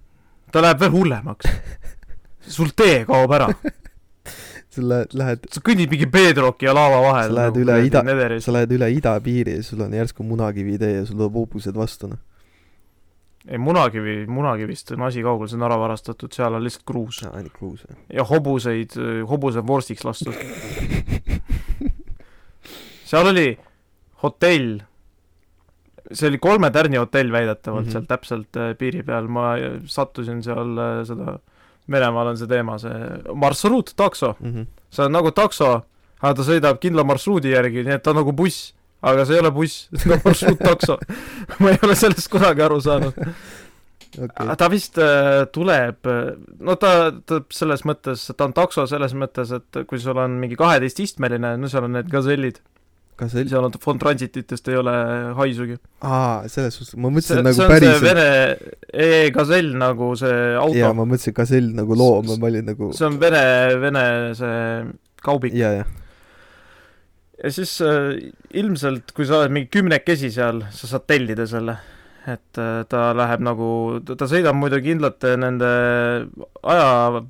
ta läheb veel hullemaks. sul tee kaob ära, sa lähed, lähed, sa kõnnid mingi bedrocki ja laava vahel. Sa lähed üle ida- sa. lähed üle idapiiri ja sul on järsku munakivi tee ja sul tuleb hobused vastu, noh. ei, Munakivi, Munakivist on asi kaugel, see on ära varastatud, seal on lihtsalt kruus. ainult kruus, jah. ja hobuseid, hobused vorstiks lastud. seal oli hotell, see oli kolme tärni hotell väidetavalt mm. -hmm. seal täpselt äh, piiri peal, ma sattusin seal äh, seda, Venemaal on see teema, see marsruuttakso, Mhm. see on nagu takso, aga ta sõidab kindla marsruudi järgi, nii et ta on nagu buss, aga see ei ole buss, see on marsruuttakso. ma ei ole sellest kunagi aru saanud. okei, ta vist äh, tuleb, no ta, ta selles mõttes, ta on takso selles mõttes, et kui sul on mingi kaheteististmeline, no seal on need gazellid, kas see seal on Fond Transititest ei ole haisugi. aa, selles suhtes, ma mõtlesin see, nagu see päriselt, Vene e gazell nagu see jaa, auto, ma mõtlesin gasell nagu loom, ma olin nagu, see on Vene, Vene see kaubik jaa, jah, ja siis äh, ilmselt, kui sa oled mingi kümnekesi seal, sa saad tellida selle. et äh, ta läheb nagu, ta sõidab muidu kindlate nende aja,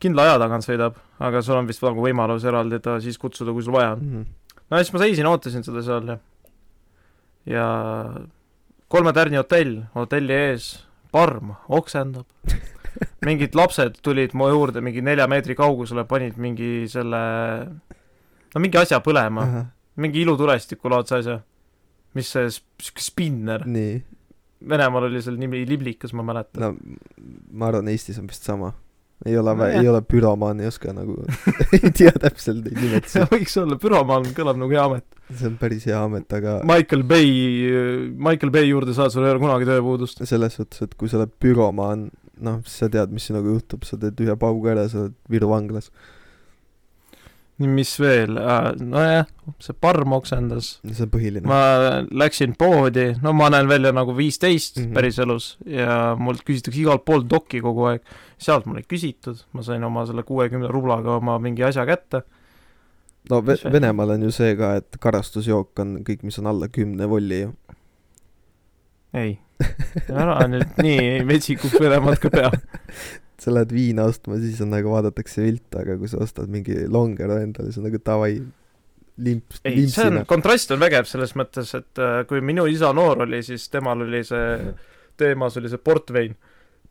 kindla aja tagant sõidab, aga sul on vist nagu võimalus eraldi ta siis kutsuda, kui sul vaja on. Mhm. No siis ma seisin, ootasin seda seal ja ja kolme tärni hotell, hotelli ees parm oksendab. mingid lapsed tulid mu juurde mingi nelja meetri kaugusele, panid mingi selle, no mingi asja põlema, mingi ilutulestikulaadse asja, mis see siuke spinner, Venemaal oli selle nimi Liblikas, ma mäletan no.. no ma arvan, Eestis on vist sama. Ei ole no,, ei ole büromaan, ei oska nagu, ei tea täpselt neid nimetusi. võiks olla, büromaan kõlab nagu hea amet. see on päris hea amet, aga Michael Bay, Michael Bay juurde saad, sul ei ole kunagi tööpuudust. selles suhtes, et kui sa oled büromaan, noh, sa tead, mis sinuga juhtub, sa teed ühe paugu ära, sa oled Viru vanglas. Mis veel, nojah, see parm oksendas. see on põhiline. ma läksin poodi, no ma näen välja nagu viisteist mm. -hmm. päriselus ja mult küsitakse igalt poolt dokki kogu aeg. sealt mul ei küsitud, ma sain oma selle kuuekümne rublaga oma mingi asja kätte. no Ve-? Venemaal on ju see ka, et karastusjook on kõik, mis on alla kümne volli ju. ei, ära nüüd nii metsikuks Venemaad ka pea. sa lähed viina ostma, siis on nagu vaadatakse viltu, aga kui sa ostad mingi longero endale, siis on nagu davai, limps, ei, see on kontrast on vägev selles mõttes, et äh, kui minu isa noor oli, siis temal oli see, teemas oli see portvein,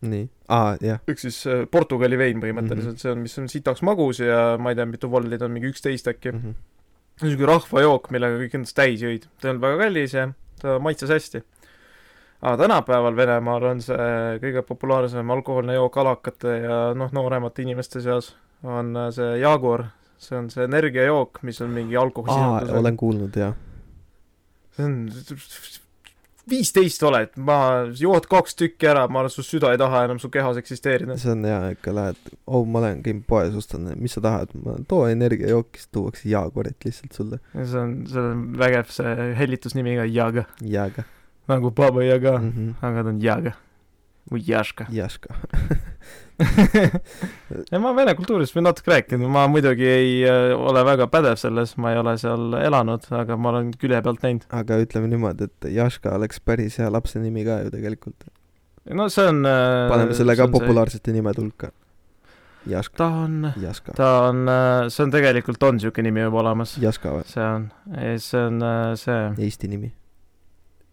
nii, aa, jah, ehk siis äh, Portugali vein põhimõtteliselt mm, -hmm. see on, mis on sitaks magus ja ma ei tea, mitu volli ta on, mingi üksteist äkki mm. -hmm. niisugune rahvajook, millega kõik endast täis jõid. ta ei olnud väga kallis ja ta maitses hästi. Aga tänapäeval Venemaal on see kõige populaarsem alkohoolne jook alakate ja noh, nooremate inimeste seas on see Jaguar, see on see energiajook, mis on mingi alkoholisisaldusega. olen kuulnud, jah. see on viisteist oled, ma, jood kaks tükki ära, ma arvan, su süda ei taha enam su kehas eksisteerida. see on hea, ikka lähed, oh, ma lähen, käin poes, ostan, mis sa tahad, ma too energiajooki, siis tuuakse jaaguarit lihtsalt sulle. see on, see on vägev, see hellitusnimi ka Jaga, jääga nagu Baba Jaga mm, mm. -hmm. aga ta on Jaga või Jaška. Jaška. ja ma vene kultuurist võin natuke rääkida, ma muidugi ei ole väga pädev selles, ma ei ole seal elanud, aga ma olen külje pealt näinud. aga ütleme niimoodi, et Jaška oleks päris hea lapse nimi ka ju tegelikult. no see on äh, paneme selle ka on see- populaarsete nimede hulka. Jaška, ta on, ta on, see on tegelikult on niisugune nimi juba olemas. See on, see on see Eesti nimi.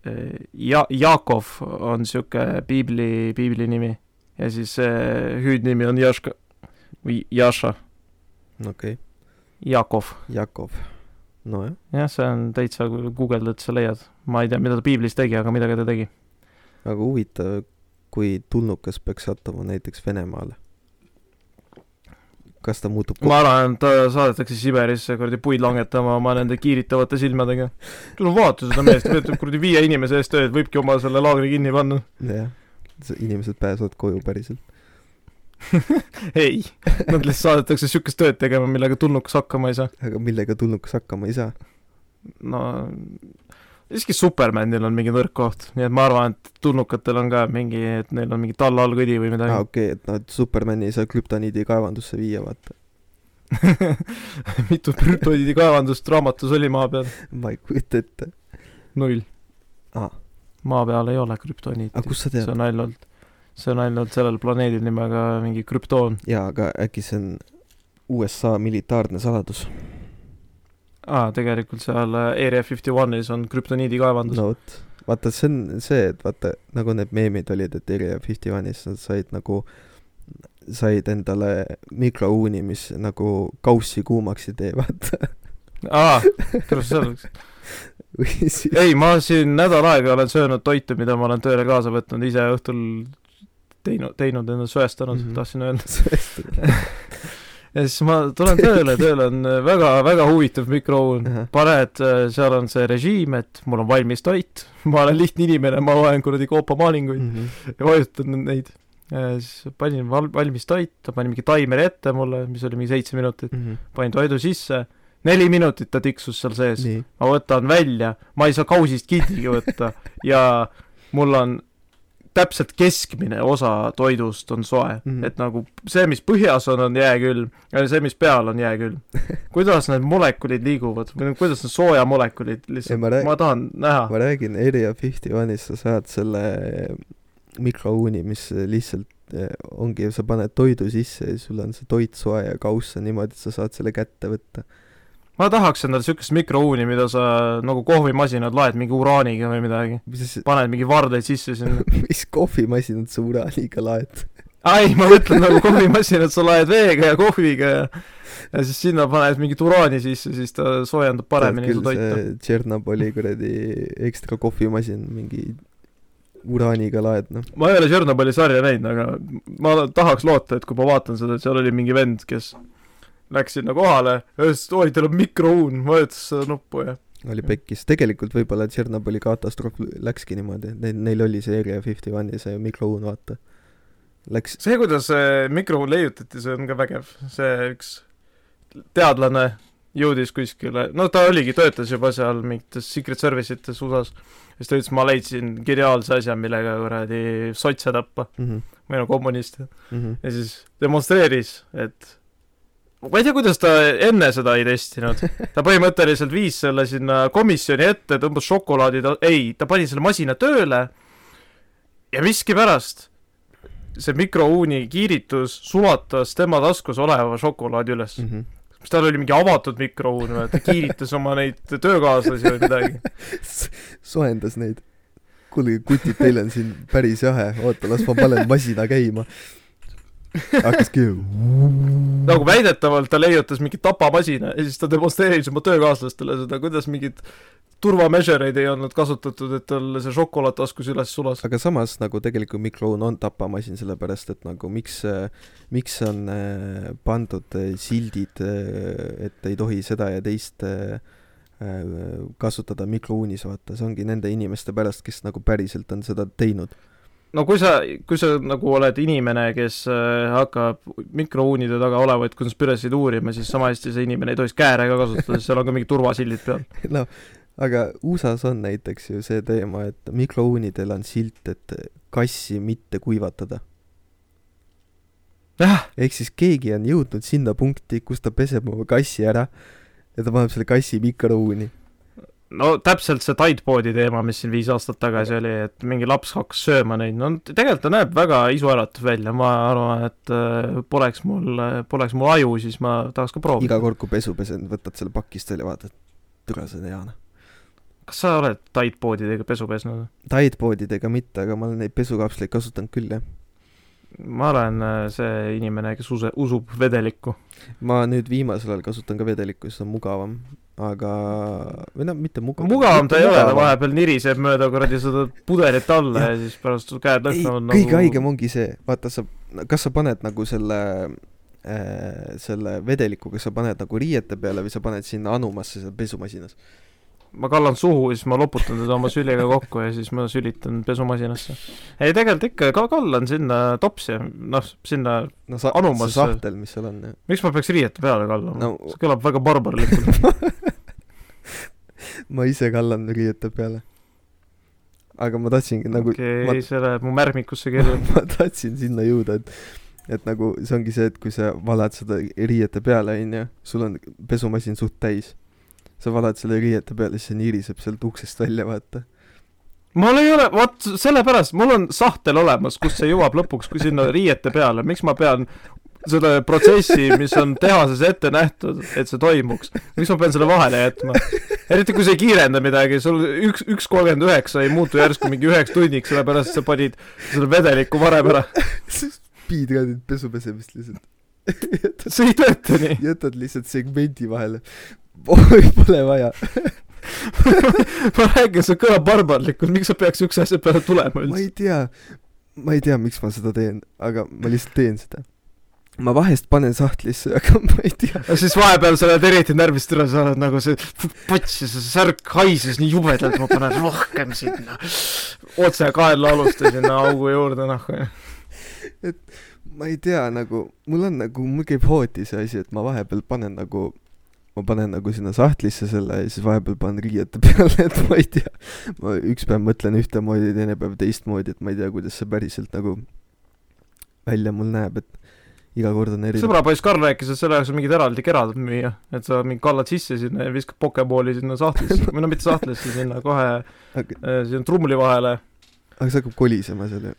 Ja-, Jaakov on niisugune piibli, piibli nimi ja siis see hüüdnimi on Jaška või Jaša, okei okay., Jakov. Jakov. nojah, jah, see on täitsa, guugeldad, sa leiad. ma ei tea, mida ta piiblis tegi, aga midagi ta tegi. aga huvitav, kui tulnukas peaks sattuma näiteks Venemaale. Kas ta muutub ma arvan, et ta saadetakse Siberisse kuradi puid langetama oma nende kiiritavate silmadega. tule vaata seda meest, ta teeb kuradi viie inimese eest tööd, võibki oma selle laagri kinni panna. jah, inimesed pääsevad koju päriselt. ei, nad lihtsalt saadetakse siukest tööd tegema, millega tulnukas hakkama ei saa. aga millega tulnukas hakkama ei saa? no siiski Supermanil on mingi nõrk koht, nii et ma arvan, et tulnukatel on ka mingi, et neil on mingi talla all kõdi või aa midagi ah,. okei okay,, et noh, et Supermani ei saa krüptoniidi kaevandusse viia, vaata. mitu krüptoniidi kaevandust raamatus oli maa peal? ma ei kujuta ette. null. aa, maa peal ei ole krüptoniiti see on ainult, see on ainult sellel planeedil nimega mingi krüptoon. jaa, aga äkki see on USA militaarne saladus? aa, tegelikult seal äh, Area Fifty One'is on krüptoniidi kaevandus no.. vot, vaata, see on see, et vaata, nagu need meemid olid, et Area Fifty One'is nad said nagu, said endale mikrouuni, mis nagu kaussi kuumaks ei tee, vaata. aa, kuidas see oleks? siis, ei, ma siin nädal aega olen söönud toitu, mida ma olen tööle kaasa võtnud, ise õhtul teinud, teinud endale söestanud mm. -hmm. tahtsin öelda. ja siis ma tulen tööle, tööl on väga-väga huvitav mikrouun Ahah.. paned, seal on see režiim, et mul on valmis toit, ma olen lihtne inimene, ma loen kuradi koopamaalinguid Mhm. ja vajutan neid. siis panin val-, valmis toit, ta pani mingi taimeri ette mulle, mis oli mingi seitse minutit, panin toidu sisse, neli minutit ta tiksus seal sees, ma võtan välja, ma ei saa kausist kindigi võtta ja mul on täpselt keskmine osa toidust on soe mm. -hmm. et nagu see, mis põhjas on, on jääkülm ja see, mis peal on jääkülm. kuidas need molekulid liiguvad või kuidas need soojamolekulid lihtsalt, ma ma tahan näha. ma räägin, Area Fifty One'is sa saad selle mikrouuni, mis lihtsalt eh, ongi, sa paned toidu sisse ja sul on see toit soe ja kauss on niimoodi, et sa saad selle kätte võtta. Ma tahaks endale siukest mikrouuni, mida sa nagu kohvimasinad laed mingi uraaniga või midagi, mis, paned mingi vardeid sisse sinna. mis kohvimasinat sa uraaniga laed? ei, ma mõtlen nagu kohvimasinat, sa laed veega ja kohviga ja ja siis sinna paned mingit uraani sisse, siis ta soojendab paremini su toitu. Tšernobõli kuradi ekstra kohvimasin, mingi uraaniga laed, noh. ma ei ole Tšernobõli sarja näinud, aga ma tahaks loota, et kui ma vaatan seda, et seal oli mingi vend, kes läks sinna kohale. Ja ütles, et oi, teil on mikrouun, vajutas seda nuppu ja oli pekkis, tegelikult võib-olla Tšernobõli katastroof läkski niimoodi, et neil, neil oli see Area Fifty One'i see mikrouun, vaata. Läks, see, kuidas see mikrouun leiutati, see on ka vägev, see üks teadlane jõudis kuskile, no ta oligi, töötas juba seal mingites secret service ites USA-s, siis ta ütles, ma leidsin geniaalse asja, millega kuradi sotse tappa. Mhm, või no kommuniste mhm. ja siis demonstreeris, et ma ei tea, kuidas ta enne seda ei testinud, ta põhimõtteliselt viis selle sinna komisjoni ette, tõmbas šokolaadi, ei, ta pani selle masina tööle ja miskipärast see mikrouuni kiiritus sulatas tema taskus oleva šokolaadi üles. Mhm. kas tal oli mingi avatud mikrouun või, ta kiiritas oma neid töökaaslasi või midagi. soojendas neid. kuulge, kutid, teil on siin päris jahe, oota, las ma panen masina käima. Hakkaski nagu väidetavalt ta leiutas mingi tapamasina ja siis ta demonstreeris oma töökaaslastele seda, kuidas mingid turvameasureid ei olnud kasutatud, et tal see šokolaad taskus üles sulas. aga samas nagu tegelikult mikrouun on tapamasin, sellepärast et nagu miks, miks on äh, pandud äh, sildid, et ei tohi seda ja teist äh, äh, kasutada mikrouunis, vaata, see ongi nende inimeste pärast, kes nagu päriselt on seda teinud. No kui sa, kui sa nagu oled inimene, kes äh, hakkab mikrouunide taga olevaid konspiratsioid uurima, siis sama hästi see inimene ei tohiks kääre ka kasutada, sest seal on ka mingid turvasildid peal. noh, aga USA-s on näiteks ju see teema, et mikrouunidel on silt, et kassi mitte kuivatada. ehk siis keegi on jõudnud sinna punkti, kus ta peseb oma kassi ära ja ta paneb selle kassi mikrouuni. No täpselt see Tideboardi teema, mis siin viis aastat tagasi oli, et mingi laps hakkas sööma neid, no tegelikult ta näeb väga isuäratav välja, ma arvan, et äh, poleks mul, poleks mul aju, siis ma tahaks ka proovida iga. kord, kui pesu pesen, võtad selle pakist välja, vaatad, türa see on hea noh. kas sa oled Tideboardidega pesu pesnud? Tideboardidega mitte, aga ma olen neid pesukapsleid kasutanud küll jah. ma olen äh, see inimene, kes use-, usub vedelikku. ma nüüd viimasel ajal kasutan ka vedelikku, siis on mugavam. Aga või noh, mitte mugav. mugavam ta ei ole, ta vahepeal niriseb mööda kuradi seda pudelit alla ja, ja siis pärast käed ei, lõhnavad kõige haigem ongi see, vaata sa, kas sa paned nagu selle äh,, selle vedeliku, kas sa paned nagu riiete peale või sa paned sinna anumasse seal pesumasinas. Ma kallan suhu ja siis ma loputan teda oma süliga kokku ja siis ma sülitan pesumasinasse. ei, tegelikult ikka ka kallan sinna topsi, noh, sinna, no sa, Anumasse. sahtel, mis seal on, jah. miks ma peaks riiete peale kallama No- see kõlab väga barbarlikult. ma ise kallan riiete peale. aga ma tahtsingi nagu okei ma- okay,, see läheb mu märmikusse kirja. ma tahtsin sinna jõuda, et et nagu see ongi see, et kui sa valad seda riiete peale, onju, sul on pesumasin suht täis. Sa valad selle riiete peale, siis see niriseb sealt uksest välja, vaata. mul ei ole, vot sellepärast, mul on sahtel olemas, kus see jõuab lõpuks kui sinna riiete peale, miks ma pean selle protsessi, mis on tehases ette nähtud, et see toimuks, miks ma pean selle vahele jätma? eriti kui see ei kiirenda midagi, sul üks, üks kolmkümmend üheksa ei muutu järsku mingi üheks tunniks, sellepärast sa panid selle vedeliku varem ära. speedrun'id pesupesemist lihtsalt. See ei tööta nii. jätad lihtsalt segmendi vahele. oi, pole vaja. ma räägin, see kõlab barbarlikult, miks sa peaks siukse asja peale tulema ma üldse? ei tea, ma ei tea, miks ma seda teen, aga ma lihtsalt teen seda. ma vahest panen sahtlisse, aga ma ei tea. ja siis vahepeal sa oled eriti närvist üle, sa oled nagu see pots ja see särk haises nii jubedalt, ma panen rohkem sinna. otse kaenlaaluste sinna augu juurde, noh. Ma ei tea, nagu mul on nagu, mul käib hooti see asi, et ma vahepeal panen nagu, ma panen nagu sinna sahtlisse selle ja siis vahepeal panen riiete peale, et ma ei tea. ma üks päev mõtlen ühtemoodi, teine päev teistmoodi, et ma ei tea, kuidas see päriselt nagu välja mul näeb, et iga kord on erinev. sõbrapoiss Karl rääkis, et selle jaoks on mingid eraldi kerad müüa, et sa mingi kallad sisse sinna ja viskad Pokeball'i sinna sahtlisse, või no mitte sahtlisse, sinna kohe aga, äh, sinna trumli vahele. aga see hakkab kolisema seal ju.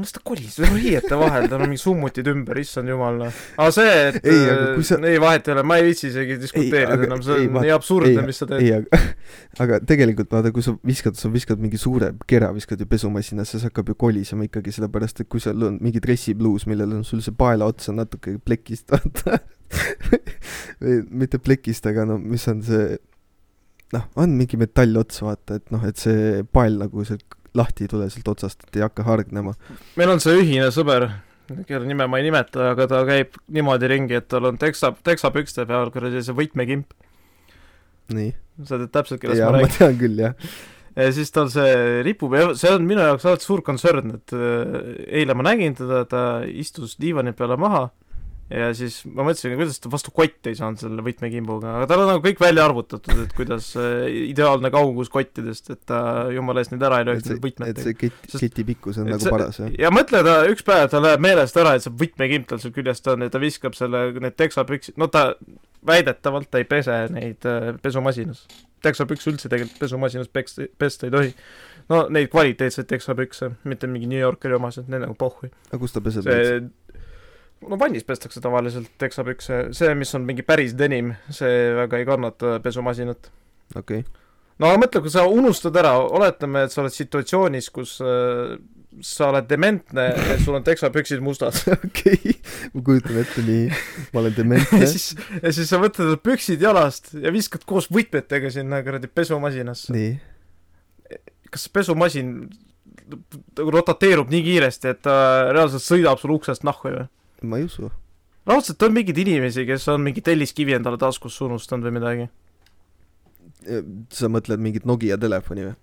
Las ta kolis, riiete vahel, tal on mingid summutid ümber, issand jumal noh. aga see, et Ei, aga kui sa- äh, ei vahet ei ole, ma ei viitsi isegi diskuteerida enam, see ei, on vaat- nii absurdne, ei, mis sa teed. ei, aga, aga tegelikult vaata, kui sa viskad, sa viskad mingi suure kera, viskad ju pesumasinasse, see hakkab ju kolisema ikkagi, sellepärast et kui seal on mingi dressipluus, millel on sul see paela ots on natuke plekist, vaata. mitte plekist, aga no mis on see, noh, on mingi metallots, vaata, et noh, et see pael nagu sealt lahti ei tule sealt otsast, et ei hakka hargnema. meil on see ühine sõber, kelle nime ma ei nimeta, aga ta käib niimoodi ringi, et tal on teksa, teksapükste peal kuradi see võtmekimp. nii. sa tead täpselt, kellest ma ma räägin. tean küll, jah. ja siis tal see ripub ja see on minu jaoks alati suur kontsern, et äh, eile ma nägin teda, ta istus diivani peale maha ja siis ma mõtlesin, kuidas ta vastu kotti ei saanud selle võtmekimbuga, aga tal on nagu kõik välja arvutatud, et kuidas äh, ideaalne kaugus kottidest, et ta jumala eest neid ära ei lööks, võtmed et see keti, keti pikkus on nagu see- paras, jah. ja mõtle ta üks päev, ta läheb meelest ära, et see võtmekimp tal seal küljest on ja ta viskab selle, need teksapüksid, no ta väidetavalt ta ei pese neid äh, pesumasinas. teksapükse üldse tegelikult pesumasinas peksta, pesta ei tohi. no neid kvaliteetseid teksapükse, mitte mingi New Yorkeri omased, need nagu pohhui. aga kus ta peseb see...? No vannis pestakse tavaliselt teksapükse, see, mis on mingi päris denim, see väga ei kannata pesumasinat. okei okay.. no aga mõtle, kui sa unustad ära, oletame, et sa oled situatsioonis, kus äh, sa oled dementne ja sul on teksapüksid mustad okei okay., ma kujutan ette nii, ma olen ja dementne. siis, ja siis sa võtad püksid jalast ja viskad koos võtmetega sinna kuradi pesumasinasse. nii, kas pesumasin rotateerub nii kiiresti, et ta reaalselt sõidab sul uksest nahku ju? Ma ei usu. raudselt on mingeid inimesi, kes on mingi telliskivi endale taskusse unustanud või midagi. sa mõtled mingit Nokia telefoni või?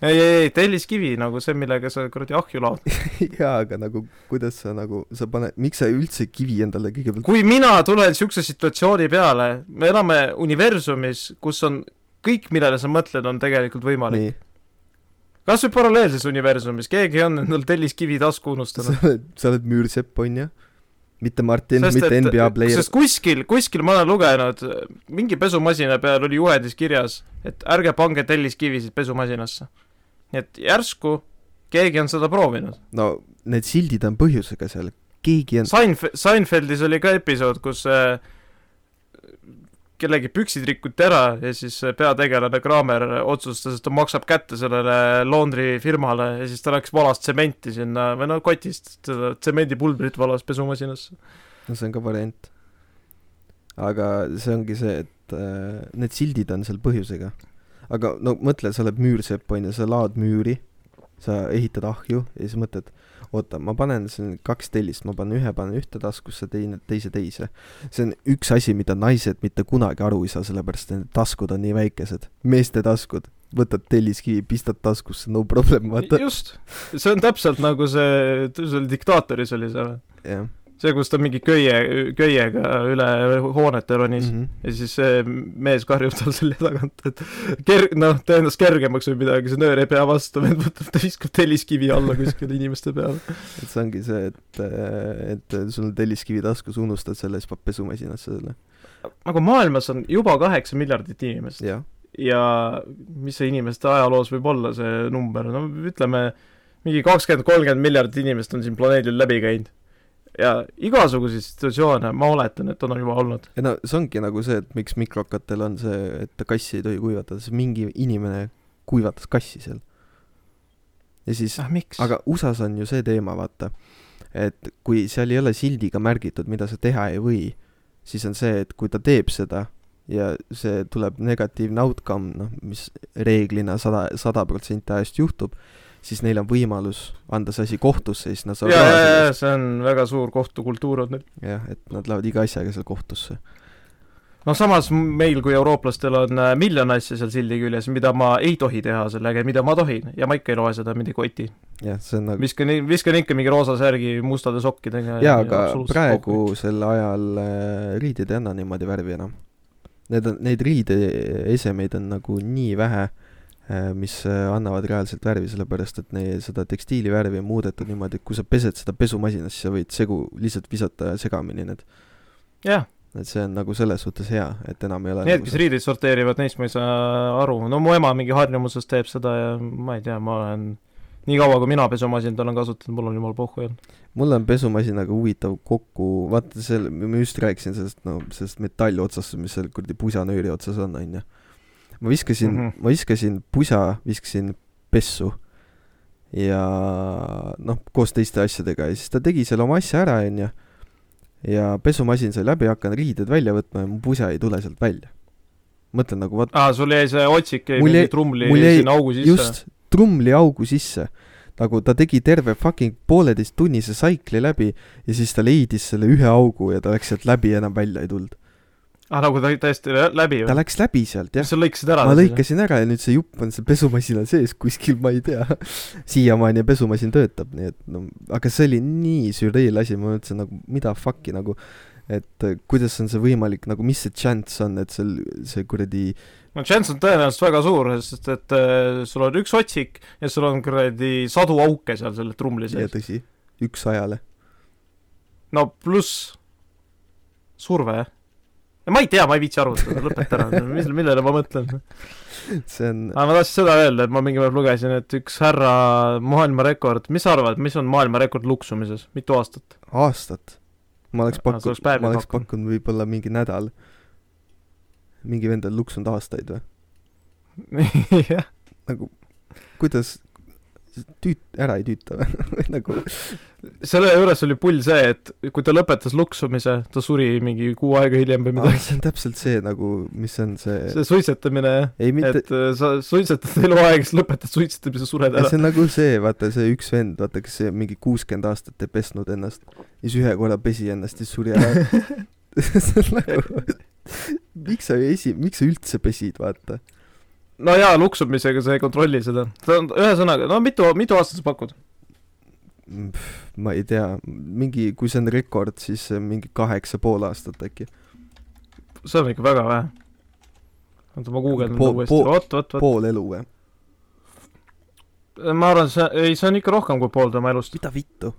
ei, ei, ei, telliskivi nagu see, millega sa kuradi ahju laod. jaa, aga nagu kuidas sa nagu, sa paned, miks sa üldse kivi endale kõigepealt kui mina tulen siukse situatsiooni peale, me elame universumis, kus on kõik, millele sa mõtled, on tegelikult võimalik. kas või paralleelses universumis, keegi on endal telliskivi tasku sa unustanud. oled, sa oled müürsepp, onju. Mitte Martin, mitte NBA player. sest kuskil, kuskil ma olen lugenud, mingi pesumasina peal oli juhendis kirjas, et ärge pange telliskivisid pesumasinasse. nii et järsku keegi on seda proovinud. no need sildid on põhjusega seal, keegi on, Seinf-, Seinfeldis oli ka episood, kus äh, kellegi püksid rikuti ära ja siis see peategelane Kramer otsustas, et ta maksab kätte sellele laundrifirmale ja siis ta läks valas tsementi sinna või no kotist seda tsemendipulbrit valas pesumasinasse. no see on ka variant. aga see ongi see, et äh, need sildid on seal põhjusega. aga no mõtle, sa oled müürsepp onju, sa laod müüri, sa ehitad ahju ja siis mõtled, oota, ma panen siin kaks tellist, ma panen ühe panen ühte taskusse, teine teise teise. see on üks asi, mida naised mitte kunagi aru ei saa, sellepärast et need taskud on nii väikesed, meeste taskud, võtad telliskivi, pistad taskusse, no problem, vaata. just, see on täpselt nagu see, see oli diktaatoris oli see, jah see, kus ta mingi köie, köiega üle hoonete ronis mm. -hmm. ja siis see mees karjub tal selja tagant, et ker-, noh, tee ennast kergemaks või midagi, see nöör ei pea vastu, ta viskab telliskivi alla kuskile inimeste peale. et see ongi see, et, et sul on telliskivi taskus, unustad selle, siis paned pesumasinasse selle. aga maailmas on juba kaheksa miljardit inimest ja mis see inimeste ajaloos võib olla, see number, no ütleme, mingi kakskümmend, kolmkümmend miljardit inimest on siin planeedil läbi käinud. Ja igasuguseid situatsioone, ma oletan, et on juba olnud. ja no see ongi nagu see, et miks mikrokatel on see, et kassi ei tohi kuivatada, sest mingi inimene kuivatas kassi seal. ja siis, ah aga USA-s on ju see teema, vaata, et kui seal ei ole sildiga märgitud, mida sa teha ei või, siis on see, et kui ta teeb seda ja see tuleb negatiivne outcome, noh, mis reeglina sada, sada protsenti ajast juhtub, siis neil on võimalus anda see asi kohtusse, siis nad ja, saavad ja, ja eest. see on väga suur kohtukultuur on neil. jah, et nad lähevad iga asjaga seal kohtusse. noh, samas meil kui eurooplastel on äh, miljon asja seal sildi küljes, mida ma ei tohi teha sellega ja mida ma tohin ja ma ikka ei loe seda mingi koti. jah, see on nagu viskan, viskan ikka mingi roosa särgi mustade sokkidega. jaa, aga praegusel ajal äh, riided ei anna niimoodi värvi enam. Need on, neid riideesemeid on nagu nii vähe, mis äh, annavad reaalselt värvi, sellepärast et neil seda tekstiilivärvi on muudetud niimoodi, et kui sa pesed seda pesumasinas, siis sa võid segu lihtsalt visata segamini need. jah, et see on nagu selles suhtes hea, et enam ei ole need, nagu kes riideid sorteerivad, neist ma ei saa aru, no mu ema mingi harjumusest teeb seda ja ma ei tea, ma olen nii kaua, kui mina pesumasinat olen kasutanud, mul on jumala pohhu olnud. mul on pesumasinaga huvitav kokku, vaata selle, ma just rääkisin sellest, no sellest metalli otsast, mis seal kuradi pusanööri otsas on, onju. Ma viskasin mm. -hmm. ma viskasin pusa, viskasin pessu ja noh, koos teiste asjadega ja siis ta tegi selle oma asja ära, onju. ja pesumasin sai läbi, hakkan riided välja võtma ja mu pusa ei tule sealt välja. mõtlen nagu vot aa, sul jäi see otsik jäi mingi trumli jäi sinna augu sisse. just trumliaugu sisse. nagu ta tegi terve fucking pooleteist tunnise saikli läbi ja siis ta leidis selle ühe augu ja ta läks sealt läbi ja enam välja ei tulnud. ah, nagu ta täiesti lä- läbi ta või? läks läbi sealt jah. sa lõikasid ära ma? lõikasin ära ja nüüd see jupp on seal pesumasina sees kuskil, ma ei tea. siiamaani pesumasin töötab, nii et no aga see oli nii süreel asi, ma mõtlesin nagu mida fuck'i nagu, et äh, kuidas on see võimalik, nagu mis see chance on, et seal see kuradi no chance on tõenäoliselt väga suur, sest et äh, sul on üks otsik ja sul on kuradi sadu auke seal selle trumli sees. tõsi, üks ajale. no pluss surve. Ma ei tea, ma ei viitsi arvutada, lõpeta ära, mis, millele ma mõtlen. see on aga ma tahtsin seda öelda, et ma mingi päev lugesin, et üks härra maailmarekord, mis sa arvad, mis on maailmarekord luksumises, mitu aastat? aastat. ma oleks pakkunud ma oleks pakkunud võib-olla mingi nädal. mingi vend on luksunud aastaid või? jah, nagu kuidas tüüt-, ära ei tüüta nagu selle juures oli pull see, et kui ta lõpetas luksumise, ta suri mingi kuu aega hiljem või ah, midagi. see on täpselt see nagu, mis on see, see suitsetamine, ei mitte et äh, sa suitsetad eluaeg, siis lõpetad suitsetamise, sured ära see. on nagu see, vaata see üks vend, vaata kes see mingi kuuskümmend aastat ei pesnud ennast, siis ühe korra pesi ennast, siis suri ära. see on nagu, miks sa esi-, miks sa üldse pesid, vaata. No jaa, luksumisega sa ei kontrolli seda. ta on, ühesõnaga, no mitu, mitu aastat sa pakud? ma ei tea, mingi, kui see on rekord, siis mingi kaheksa pool aastat äkki. see on ikka väga vähe. oota, ma guugeldan uuesti, vot, vot, vot. pool elu või? ma arvan, see, ei, see on ikka rohkem kui pool tema elust. mida vittu?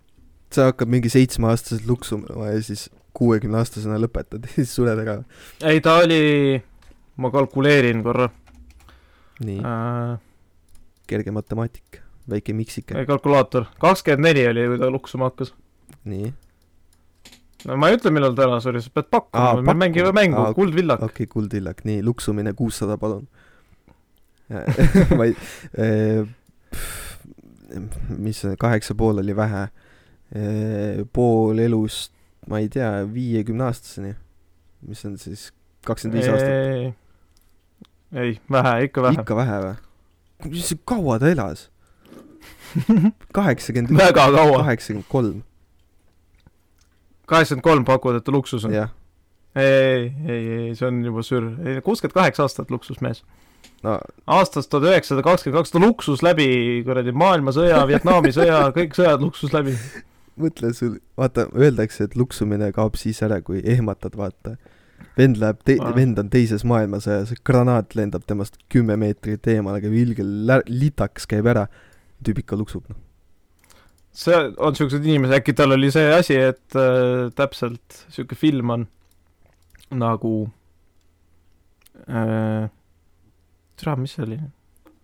sa hakkad mingi seitsmeaastaselt luksuma ja siis kuuekümneaastasena lõpetad ja siis sured ära. ei, ta oli, ma kalkuleerin korra nii, äh,, kerge matemaatika, väike miksike. kalkulaator, kakskümmend neli oli, kui ta luksuma hakkas. nii, no ma ei ütle, millal ta ära suri, sa pead pakkuma, me mängime mängu kuldvillak okei okay,, kuldvillak, nii, luksumine kuussada, palun. ma ei, mis see kaheksa pool oli vähe, pool elust, ma ei tea, viiekümne aastaseni. mis on siis kakskümmend viis aastat. ei, vähe, ikka vähe. ikka vähe või? mis, kaua ta elas? kaheksakümmend, väga kaua. kaheksakümmend kolm, kaheksakümmend kolm pakud, et ta luksus on. ei, ei, ei, see on juba sür. kuuskümmend kaheksa aastat luksusmees. no aastast tuhat üheksasada kakskümmend kaks ta luksus läbi kuradi maailmasõja, Vietnami sõja, kõik sõjad luksus läbi. mõtle sul, vaata, öeldakse, et luksumine kaob siis ära, kui ehmatad, vaata. Vend läheb te- Ah., vend on teises maailmasõjas, granaat lendab temast kümme meetrit eemale, käib ilge lä-, litaks käib ära, tüüp ikka luksub, noh. see on siuksed inimesed, äkki tal oli see asi, et äh, täpselt siuke film on nagu äh,, tere, mis see oli?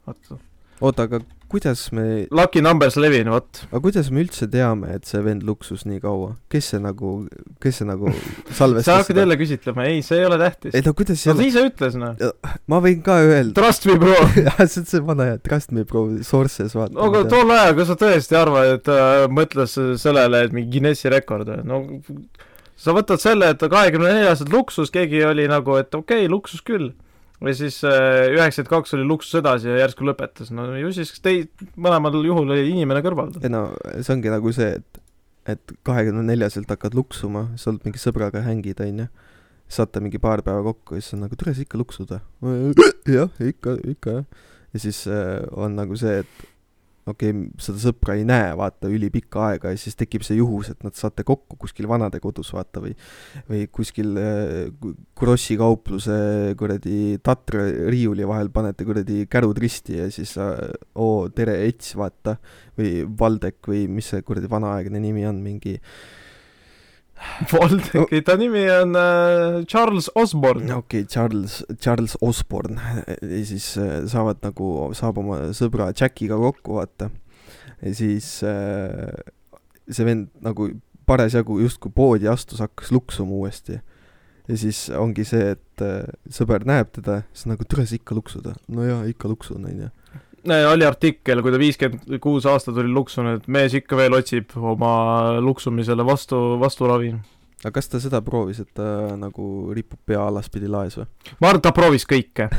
oota, oota, aga kuidas me, Lucky Numbers Levin, vot. aga kuidas me üldse teame, et see vend luksus nii kaua? kes see nagu, kes see nagu salvestas sa hakkad jälle küsitlema, ei, see ei ole tähtis ei. no kuidas no ta jälle, ise ütles, noh. ma võin ka öelda. Trust me, bro. jah, see on see vana hea Trust me bro sources vaata. no aga tol ajal, kas sa tõesti arvad, et ta mõtles sellele, et mingi Guinessi rekord või? no sa võtad selle, et kahekümne neljaselt luksus, keegi oli nagu, et okei okay,, luksus küll. Või siis äh, üheksakümmend kaks oli luksus edasi ja järsku lõpetas, no ju siis tei-, mõlemal juhul oli inimene kõrval. ei no see ongi nagu see, et, et kahekümne neljaselt hakkad luksuma, sa oled mingi sõbraga hängid, onju. saate mingi paar päeva kokku ja siis on nagu, tule sa ikka luksud või? jah, ikka, ikka jah. ja siis äh, on nagu see, et okei okay,, seda sõpra ei näe, vaata, ülipikka aega ja siis tekib see juhus, et nad saate kokku kuskil vanadekodus, vaata, või või kuskil äh, Krossi kaupluse kuradi Tatra riiuli vahel panete kuradi kärud risti ja siis äh, oo, tere, Ets, vaata või Valdek või mis see kuradi vanaaegne nimi on, mingi Voldeki, ta nimi on äh, Charles Osborne. okei okay,, Charles, Charles Osborne ja siis äh, saavad nagu, saab oma sõbra Jackiga kokku, vaata. ja siis äh, see vend nagu parasjagu justkui poodi astus, hakkas luksuma uuesti. ja siis ongi see, et sõber näeb teda, siis nagu tule sa ikka luksud no jaa, ikka luksun, onju. Oli artikkel, kui ta viiskümmend kuus aastat oli luksunud, mees ikka veel otsib oma luksumisele vastu, vasturavi. aga kas ta seda proovis, et ta nagu ripub pea alaspidi laes või? ma arvan, et ta proovis kõike.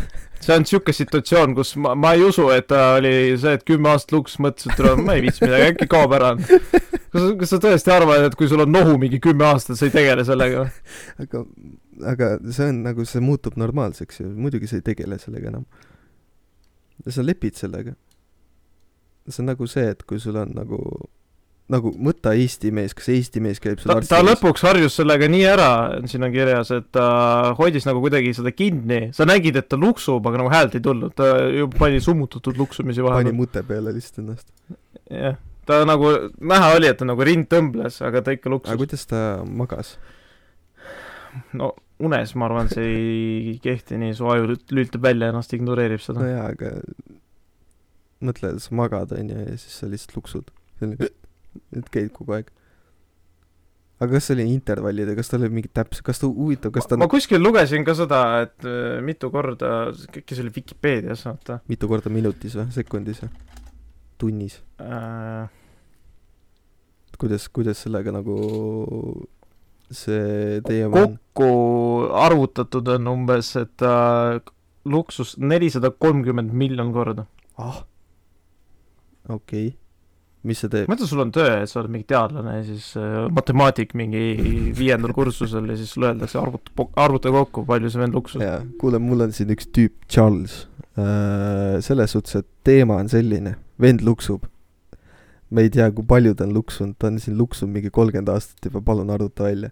see on siuke situatsioon, kus ma, ma ei usu, et ta oli see, et kümme aastat luks, mõtles, et ma ei viitsi midagi, äkki kaob ära. kas, kas sa tõesti arvad, et kui sul on nohu mingi kümme aastat, sa ei tegele sellega? aga, aga see on nagu, see muutub normaalseks ju, muidugi sa ei tegele sellega enam. Sa lepid sellega. see on nagu see, et kui sul on nagu, nagu võta Eesti mees, kas Eesti mees käib sul ta, ta lõpuks harjus sellega nii ära, siin on kirjas, et ta hoidis nagu kuidagi seda kinni, sa nägid, et ta luksub, aga nagu häält ei tulnud, ta juba pani summutatud luksumisi pani vahepeal. mute peale lihtsalt ennast. jah, ta nagu, näha oli, et ta nagu rind tõmbles, aga ta ikka aga luksus. kuidas ta magas? no unes, ma arvan, see ei kehti nii, su aju lülitab välja, ennast ignoreerib seda no. jaa, aga mõtle, sa magad, onju, ja siis sa lihtsalt luksud. et käid kogu aeg. aga kas see oli intervallide, kas tal oli mingi täpse, kas ta, huvitav, kas ta ma kuskil lugesin ka seda, et äh, mitu korda, äkki see oli Vikipeedias, vaata mitu korda minutis või, sekundis või, tunnis? äh,. kuidas, kuidas sellega nagu see teie on? kokku arvutatud on umbes, et ta luksus nelisada kolmkümmend miljon korda. ah, okei okay.. mis see teeb? mõtle, sul on töö, et sa oled mingi teadlane ja siis äh, matemaatik mingi viiendal kursusel ja siis sulle öeldakse arvuta, arvuta kokku, palju see vend luksus. kuule, mul on siin üks tüüp, Charles äh,. selles suhtes, et teema on selline, vend luksub. Me ei tea, kui palju ta on luksunud, ta on siin luksunud mingi kolmkümmend aastat juba, palun arvuta välja.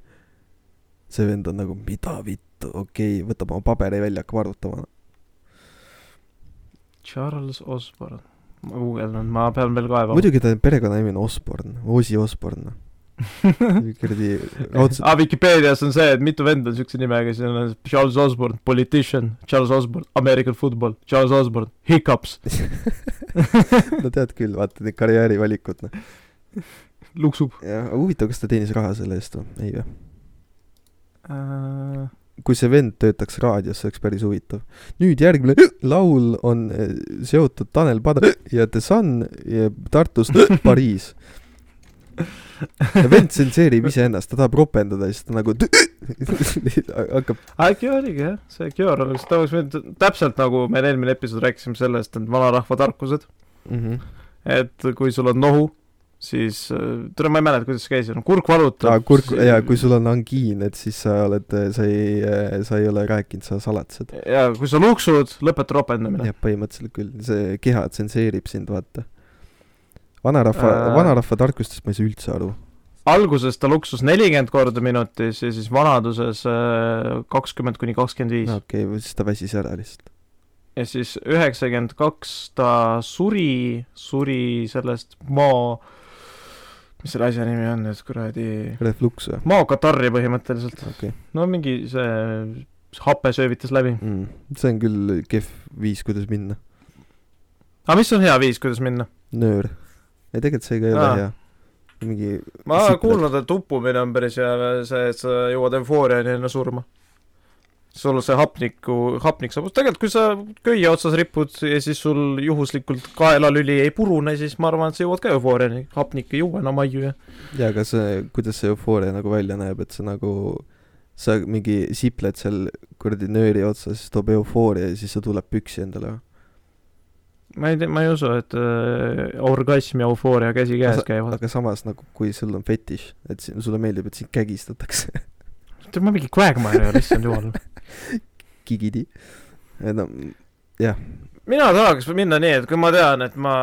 see vend on nagu, mida vittu, okei okay,, võtab oma paberi välja, hakkab arvutama. Charles Osborne, ma guugeldan, ma pean veel kaevama. muidugi ta perekonnanimi on Osborne, Ozzy Osborne. kuradi raudselt aa, Vikipeedias on see, et mitu venda on siukse nimega, siin on Charles Osborne, politician, Charles Osborne, American football, Charles Osborne, hiccups, no tead küll, vaata neid karjäärivalikud, noh. luksub ja huvitav, kas ta teenis raha selle eest või? ei või? äh,. kui see vend töötaks raadios, see oleks päris huvitav. nüüd järgmine laul on eh, seotud Tanel Padar ja The Sun ja Tartust Pariis. Vend tsenseerib iseennast, ta tahab ropendada ja siis ta nagu hakkab, äkki oligi jah, see Cure oleks, ta oleks võinud täpselt nagu me eelmine episood rääkisime sellest, et vanarahva tarkused, mm et kui sul on nohu, siis äh, tule ma ei mäleta, kuidas see käis, kurk valutab -hmm. kurk ja kui sul on angiin, et siis sa oled, sa ei, sa ei ole rääkinud, sa salatad. ja kui sa luksud, lõpeta ropendamine. jah, põhimõtteliselt küll, see keha tsenseerib sind, vaata. Vanarahva Äh. äh..., vanarahva tarkustest ma ei saa üldse aru. alguses ta luksus nelikümmend korda minutis ja siis vanaduses kakskümmend kuni kakskümmend viis okei okay,, siis ta väsis ära lihtsalt. ja siis üheksakümmend kaks ta suri, suri sellest maa, mis selle asja nimi on nüüd kuradi, Reflux või? maokatarri põhimõtteliselt. okei okay. no mingi see hape söövitas läbi. mm.. see on küll kehv viis, kuidas minna. aga mis on hea viis, kuidas minna? nöör. ei, tegelikult see ka ei ole hea. mingi ma olen kuulnud, et uppumine on päris hea, see, et sa jõuad eufooriani enne surma. sul see hapniku, hapnik saab, tegelikult kui sa köie otsas ripud ja siis sul juhuslikult kaelalüli ei purune, siis ma arvan, et sa jõuad ka eufooriani, hapnik ei juua enam aiu ja jaa, aga see, kuidas see eufooria nagu välja näeb, et sa nagu sa mingi sipled seal kuradi nööri otsas, siis toob eufooria ja siis see tuleb püksi endale. Ma ei tea, ma ei usu, et äh, orgasm ja eufooria käsikäes käivad. aga samas nagu, kui sul on fetiš, et si- sulle meeldib, et sind kägistatakse tead, ma mingi Quagmire ei ole, issand jumal. gigidi. no jah, mina tahaks minna nii, et kui ma tean, et ma,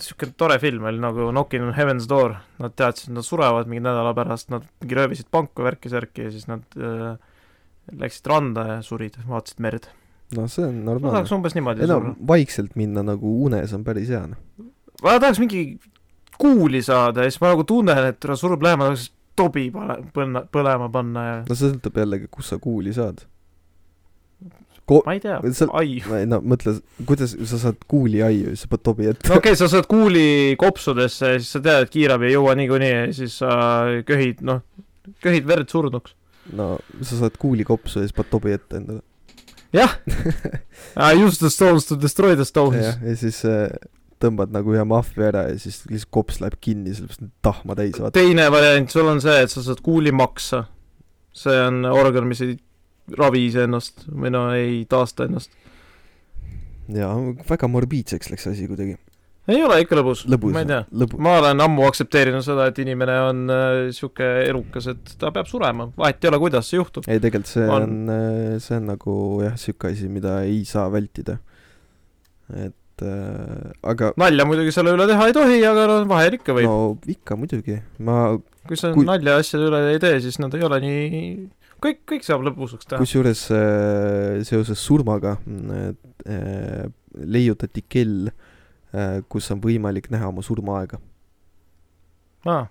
siuke tore film oli nagu Knocking on Heaven's Door, nad teadsid, nad surevad mingi nädala pärast, nad mingi röövisid panku värki-särki ja siis nad äh, läksid randa ja surid, vaatasid merd. No see on ma normaalne tahaks. umbes niimoodi ei no surra. vaikselt minna nagu unes on päris hea noh. ma tahaks mingi kuuli saada ja siis ma nagu tunnen, et ta surub lähema, tahaks tobi pane-, põlema, põlema panna ja no see sõltub jällegi, kus sa kuuli saad. ma ei tea ai. no mõtle, kuidas sa saad kuuli aiu ja sa paned tobi ette no okei okay,, sa saad kuuli kopsudesse ja siis sa tead, et kiirabi ei jõua niikuinii ja siis sa köhid, noh, köhid verd surnuks. no sa saad kuuli kopsu ja siis paned tobi ette endale. Jah I use the stones to destroy the stones jah, ja siis äh, tõmbad nagu ühe mahvi ära ja siis lihtsalt kops läheb kinni, sellepärast et tahma täis teine variant sul on see, et sa saad kuuli maksa. see on organ, mis ei ravi iseennast või no ei taasta ennast. ja väga morbiidseks läks asi kuidagi. Ei ole ikka lõbus, lõbus ma ei tea. lõbu-, ma olen ammu aktsepteerinud seda, et inimene on äh, sihuke elukas, et ta peab surema, vahet ei ole, kuidas see juhtub. ei tegelikult see On- on, see on nagu jah, sihuke asi, mida ei saa vältida. et äh, aga nalja muidugi selle üle teha ei tohi, aga no vahel ikka võib no.. ikka muidugi, ma kui sa kui- nalja asjade üle ei tee, siis nad ei ole nii, kõik, kõik saab lõbusaks teha. kusjuures äh, seoses surmaga äh, leiutati kell äh,, kus on võimalik näha oma surmaaega, Ah,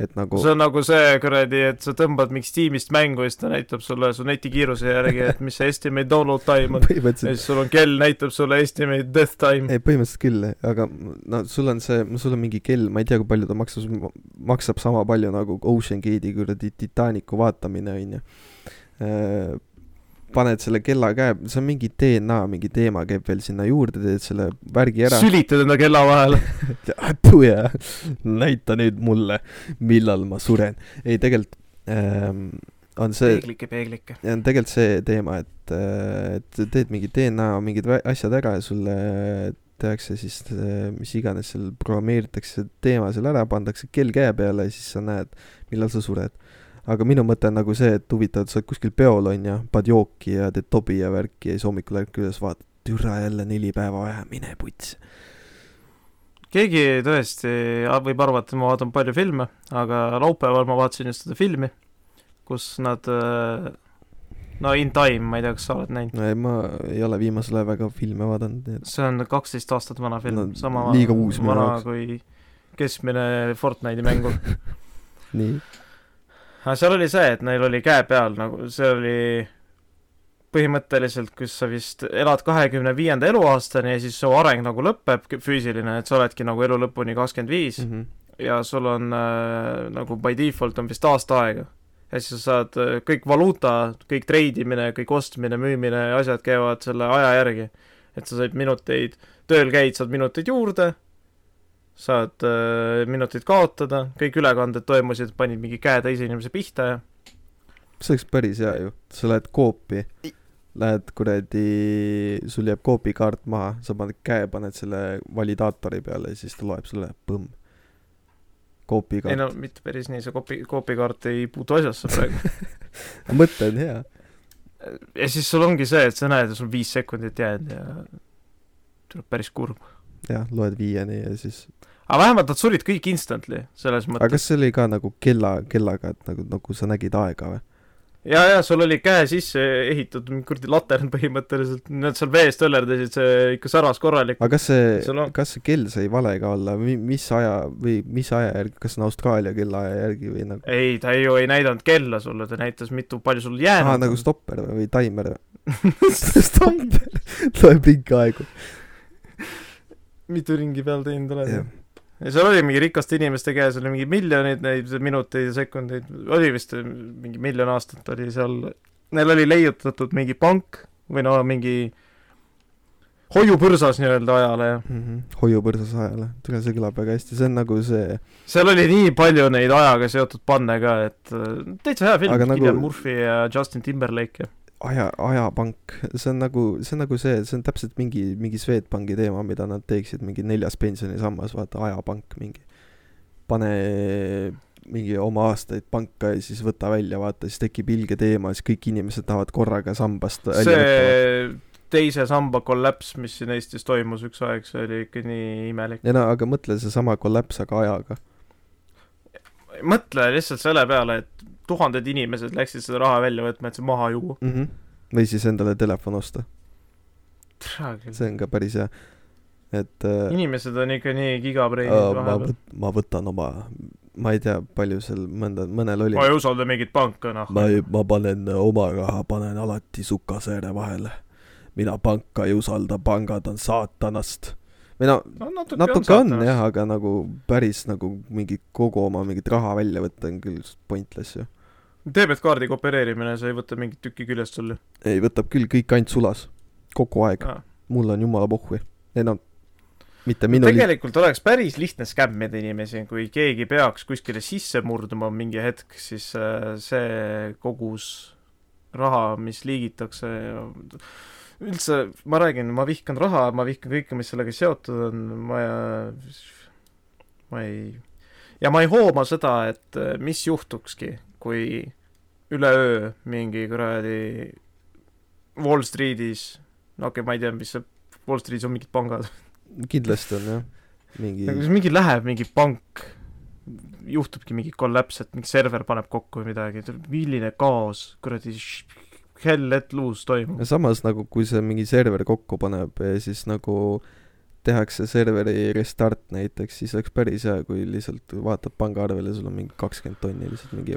et nagu see on nagu see kuradi, et sa tõmbad mingist tiimist mängu ja siis ta näitab sulle su netikiiruse järgi, et mis see estimate download time on. ja põhimõtteliselt siis sul on kell, näitab sulle estimate death time. ei, põhimõtteliselt küll, aga no sul on see, sul on mingi kell, ma ei tea, kui palju ta maksab, maksab sama palju nagu Ocean Gate'i kuradi Titanicu vaatamine, onju. Paned selle kella käe, see on mingi DNA mingi teema käib veel sinna juurde, teed selle värgi ära. sülitad enda kella vahele. ja näita nüüd mulle, millal ma suren. ei, tegelikult ähm, on see, peeglike, peeglike. ja on tegelikult see teema, et, et teed mingi DNA mingid asjad ära ja sulle tehakse siis äh, mis iganes seal programmeeritakse teema seal ära, pandakse kell käe peale ja siis sa näed, millal sa sured. Aga minu mõte on nagu see, et huvitav, et sa oled kuskil peol onju, paned jooki ja teed tobi ja värki ja siis hommikul ärkad üles, vaatad, türa jälle neli päeva aja, mine puts. keegi tõesti võib arvata, et ma vaatan palju filme, aga laupäeval ma vaatasin just seda filmi, kus nad äh, no In Time, ma ei tea, kas sa oled näinud? ei, ma ei ole viimasel ajal väga filme vaadanud, nii et see on kaksteist aastat vana film No, sama liiga uus vana kui keskmine Fortnite'i mängur. nii. Aga seal oli see, et neil oli käe peal nagu, see oli põhimõtteliselt, kus sa vist elad kahekümne viienda eluaastani ja siis su areng nagu lõpeb, füüsiline, et sa oledki nagu elu lõpuni kakskümmend viis Mhm. ja sul on äh, nagu by default on vist aasta aega. ja siis sa saad äh, kõik valuuta, kõik treidimine, kõik ostmine, müümine, asjad käivad selle aja järgi. et sa said minuteid, tööl käid, saad minuteid juurde, saad äh, minutid kaotada, kõik ülekanded toimusid, panid mingi käe teise inimese pihta ja see oleks päris hea ju, sa lähed Coopi, lähed kuradi, sul jääb Coopi kaart maha, sa paned käe, paned selle validaatori peale ja siis ta loeb sulle, põmm. Coopi ei no mitte päris nii, see kopi, koopikaart ei puutu asjasse praegu. mõte on hea. ja siis sul ongi see, et sa näed, et sul on viis sekundit jäänud ja tuleb päris kurb. jah, loed viieni ja siis, aga vähemalt nad surid kõik instantly, selles aga mõttes. kas see oli ka nagu kella, kellaga, et nagu, nagu sa nägid aega või? ja, ja sul oli käe sisse ehitatud kuradi latern põhimõtteliselt, nad seal vees töllerdasid, see ikka säras korralik. aga kas see on-, kas see kell sai vale ka olla või mis aja või mis aja järgi, kas see on Austraalia kellaaja järgi või nagu ei, ta ju ei näidanud kella sulle, ta näitas mitu, palju sul jäänud nagu stopper või, taimer või? stopper, loeb pikka aegu. mitu ringi peal teinud oled ja seal oli mingi rikaste inimeste käes oli mingi miljoneid neid minuteid ja sekundeid, oli vist mingi miljon aastat oli seal, neil oli leiutatud mingi pank või no mingi hoiupõrsas nii-öelda ajale. Ja Mhm. hoiupõrsas ajale, tule see kõlab väga hästi, see on nagu see, seal oli nii palju neid ajaga seotud panne ka, et äh, täitsa hea film. Aga, nagu... Murphy ja Justin Timberlake ja aja, ajapank, see on nagu, see on nagu see, see on täpselt mingi, mingi Swedbanki teema, mida nad teeksid, mingi neljas pensionisammas, vaata, ajapank mingi. pane mingi oma aastaid panka ja siis võta välja, vaata, siis tekib ilge teema, siis kõik inimesed tahavad korraga sambast välja võtta. see teise samba kollaps, mis siin Eestis toimus üks aeg, see oli ikka nii imelik. ja no aga mõtle seesama kollaps, aga ajaga. mõtle lihtsalt selle peale, et tuhanded inimesed läksid seda raha välja võtma, et see maha juua. mm. -hmm. või siis endale telefon osta, see on ka päris hea. et äh, inimesed on ikka nii gigabreinid äh, ma vahepeal. ma võtan oma, ma ei tea, palju seal mõnda, mõnel oli ma ei usalda mingit panka, noh. ma ei, ma panen oma raha, panen alati sukasääre vahele. mina panka ei usalda, pangad on saatanast. või no no natuke, natuke on, saatanast. jah, aga nagu päris nagu mingi kogu oma mingit raha välja võtta on küll pointless ju. Debetkaardi koopereerimine, sa ei võta mingit tükki küljest sul ju. ei, võtab küll kõik ainult sulas, kogu aeg, mul on jumala pohhui. ei no, mitte minu li-, tegelikult oleks päris lihtne skämmida inimesi, kui keegi peaks kuskile sisse murduma mingi hetk, siis äh, see kogus raha, mis liigitakse, üldse ma räägin, ma vihkan raha, ma vihkan kõike, mis sellega seotud on, ma, ma ei, ja ma ei hooma seda, et äh, mis juhtukski, kui üleöö mingi kuradi Wall Streetis, no okei okay,, ma ei tea, mis see Wall Streetis on mingid pangad, kindlasti on jah, mingi nagu mingi läheb mingi pank, juhtubki mingi kollaps, et mingi server paneb kokku või midagi, milline kaos, kuradi hell let loose toimub. Samas nagu, kui see mingi server kokku paneb siis nagu tehakse serveri restart näiteks, siis oleks päris hea, kui lihtsalt vaatad pangaarvele, sul on mingi kakskümmend tonni lihtsalt mingi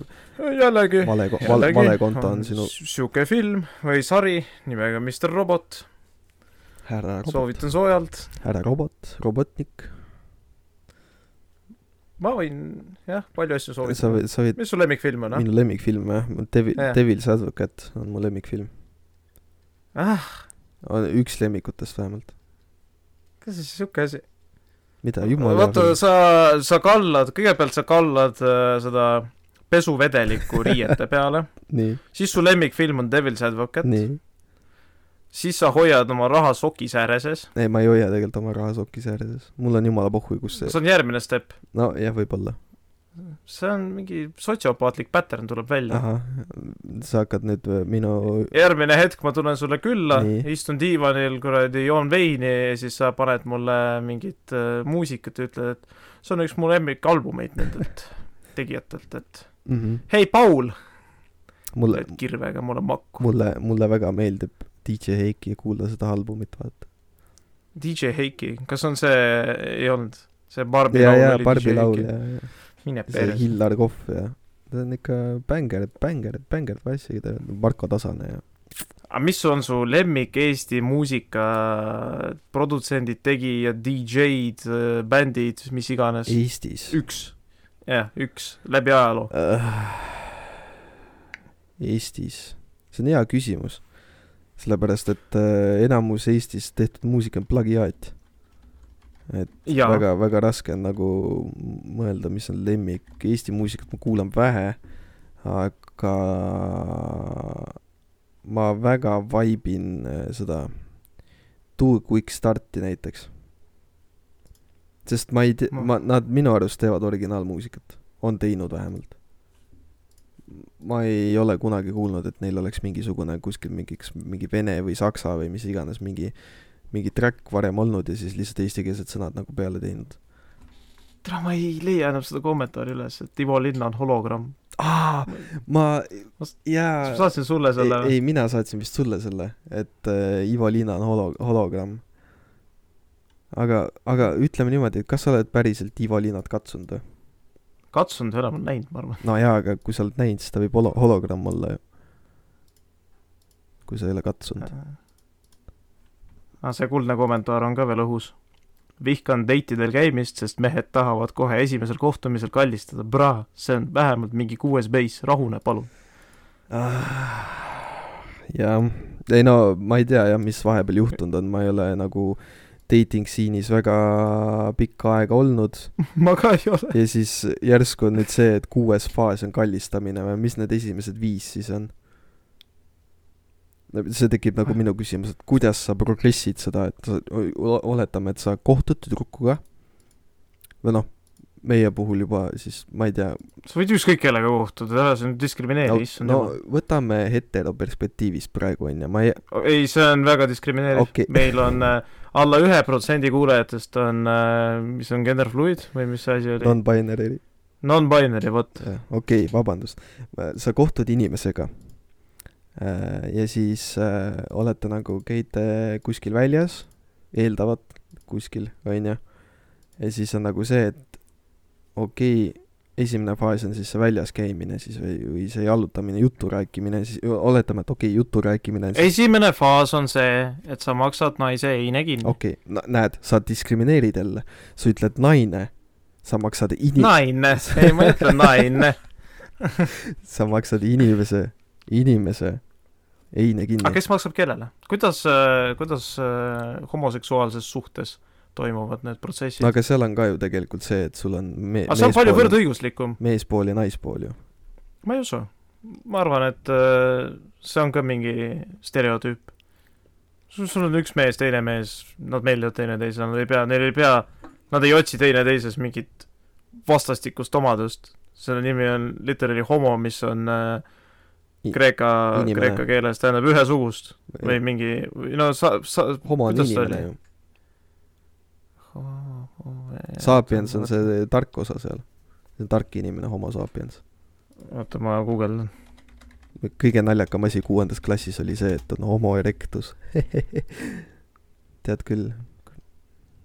jällegi, vale, vale, vale konto on sinu sihuke film või sari nimega Mr Robot, härra robot, soovitan soojalt. härra robot, robotnik. ma võin jah, palju asju soovitada. võid, mis su lemmikfilm on, ah? minu lemmikfilm jah, Devil, Jah. Devil's Advocate on mu lemmikfilm. ah, üks lemmikutest vähemalt. Kas see sihuke asi? mida, jumala vaata, sa, sa kallad, kõigepealt sa kallad äh, seda pesuvedelikku riiete peale, nii, siis su lemmikfilm on Devil's Advocate, nii. siis sa hoiad oma raha sokis ääreses, ei, ma ei hoia tegelikult oma raha sokis ääres. mul on jumala pohhui, kus see, see on järgmine step. no jah, võib-olla. See on mingi sotsiopaatlik pattern tuleb välja. sa hakkad nüüd äh, minu järgmine hetk ma tulen sulle külla istun diivanil, kuradi joon veini ja siis sa paned mulle mingit äh, muusikat ja ütled, et see on üks mu lemmikalbumeid nendelt tegijatelt, et mm -hmm. hei, Paul, mulle, kirvega mulle makku. mulle, mulle väga meeldib DJ Heiki ja kuulda seda albumit, vaata. DJ Heiki, kas on see, ei olnud, see Barbi ja, laul ja oli Barbi DJ laul Heiki? Mine see perse. Hillar Kohv ja ta on ikka bängar, bängar, bängar asjagi, ta on Marko Tasane ja aga mis on su lemmik Eesti muusika produtsendid, tegijad, DJ-d, bändid, mis iganes? Eestis üks, jah, üks läbi ajaloo. äh,. Eestis, see on hea küsimus. sellepärast, et äh, enamus Eestis tehtud muusika on plagiaat. Et jaa, väga, väga raske on nagu mõelda, mis on lemmik, Eesti muusikat ma kuulan vähe, aga ma väga vaibin äh, seda Too Quick Starti näiteks. sest ma ei tea, Ma- nad minu arust teevad originaalmuusikat, on teinud vähemalt. ma ei ole kunagi kuulnud, et neil oleks mingisugune kuskil mingiks, mingi vene või saksa või mis iganes mingi, mingi track varem olnud ja siis lihtsalt eestikeelsed sõnad nagu peale teinud. tere, ma ei leia enam seda kommentaari üles, et Ivo Linna on hologramm. aa, ma, ma jaa, saatsin sulle ei, selle ei, mina saatsin vist sulle selle, et äh, Ivo Liina on holo-, hologramm. aga, aga ütleme niimoodi, et kas sa oled päriselt Ivo Liinat katsunud või? katsunud ei ole ma näinud, ma arvan. no jaa, aga kui sa oled näinud, siis ta võib holo-, hologramm olla ju. kui sa ei ole katsunud. Aga see kuldne kommentaar on ka veel õhus. vihkan date'idel käimist, sest mehed tahavad kohe esimesel kohtumisel kallistada, braa, see on vähemalt mingi kuues beis, rahune palun. jah, ei no ma ei tea jah, mis vahepeal juhtunud on, ma ei ole nagu dating scene'is väga pikka aega olnud ma ka ei ole. ja siis järsku on nüüd see, et kuues faas on kallistamine või mis need esimesed viis siis on? See tekib nagu minu küsimus, et kuidas sa progressid seda, et sa, oletame, et sa kohtud tüdrukuga või noh, meie puhul juba siis ma ei tea, sa võid ükskõik kellega kohtuda, see on diskrimineeriv, issand no jumal. võtame hetero perspektiivist praegu onju, ma ei, ei, see on väga diskrimineeriv okay. meil on äh, alla ühe protsendi kuulajatest on äh,, mis on gender fluid või mis see asi oli non...? non-binary, Non-binary, vot. okei okay,, vabandust, sa kohtud inimesega ja siis äh, olete nagu, käite kuskil väljas, eeldavalt kuskil, onju, ja siis on nagu see, et okei okay,, esimene faas on siis see väljas käimine siis või, või see jalutamine, jutu rääkimine, siis oletame, et okei okay,, jutu rääkimine siis esimene faas on see, et sa maksad naise heine kinni. okei okay,, näed, sa diskrimineerid jälle, sa ütled naine, sa maksad ini-, naine, ei ma ei ütle naine. sa maksad inimese, inimese heine aga kinni. kes maksab kellele? kuidas, kuidas äh, homoseksuaalses suhtes toimuvad need protsessid no? aga seal on ka ju tegelikult see, et sul on me-, aga see on palju võrdõiguslikum. meespool ja naispool ju. ma ei usu. ma arvan, et äh, see on ka mingi stereotüüp. sul on üks mees, teine mees, nad meeldivad teineteisele, nad ei pea, neil ei pea, nad ei otsi teineteises mingit vastastikust omadust. selle nimi on literaali homo, mis on äh, kreeka, kreeka keeles tähendab ühesugust või mingi, no sa, sa homo on inimene ju. Sapiens on see tark osa seal. see on tark inimene, homo sapiens. oota, ma guugeldan. kõige naljakam asi kuuendas klassis oli see, et on homo erectus. tead küll,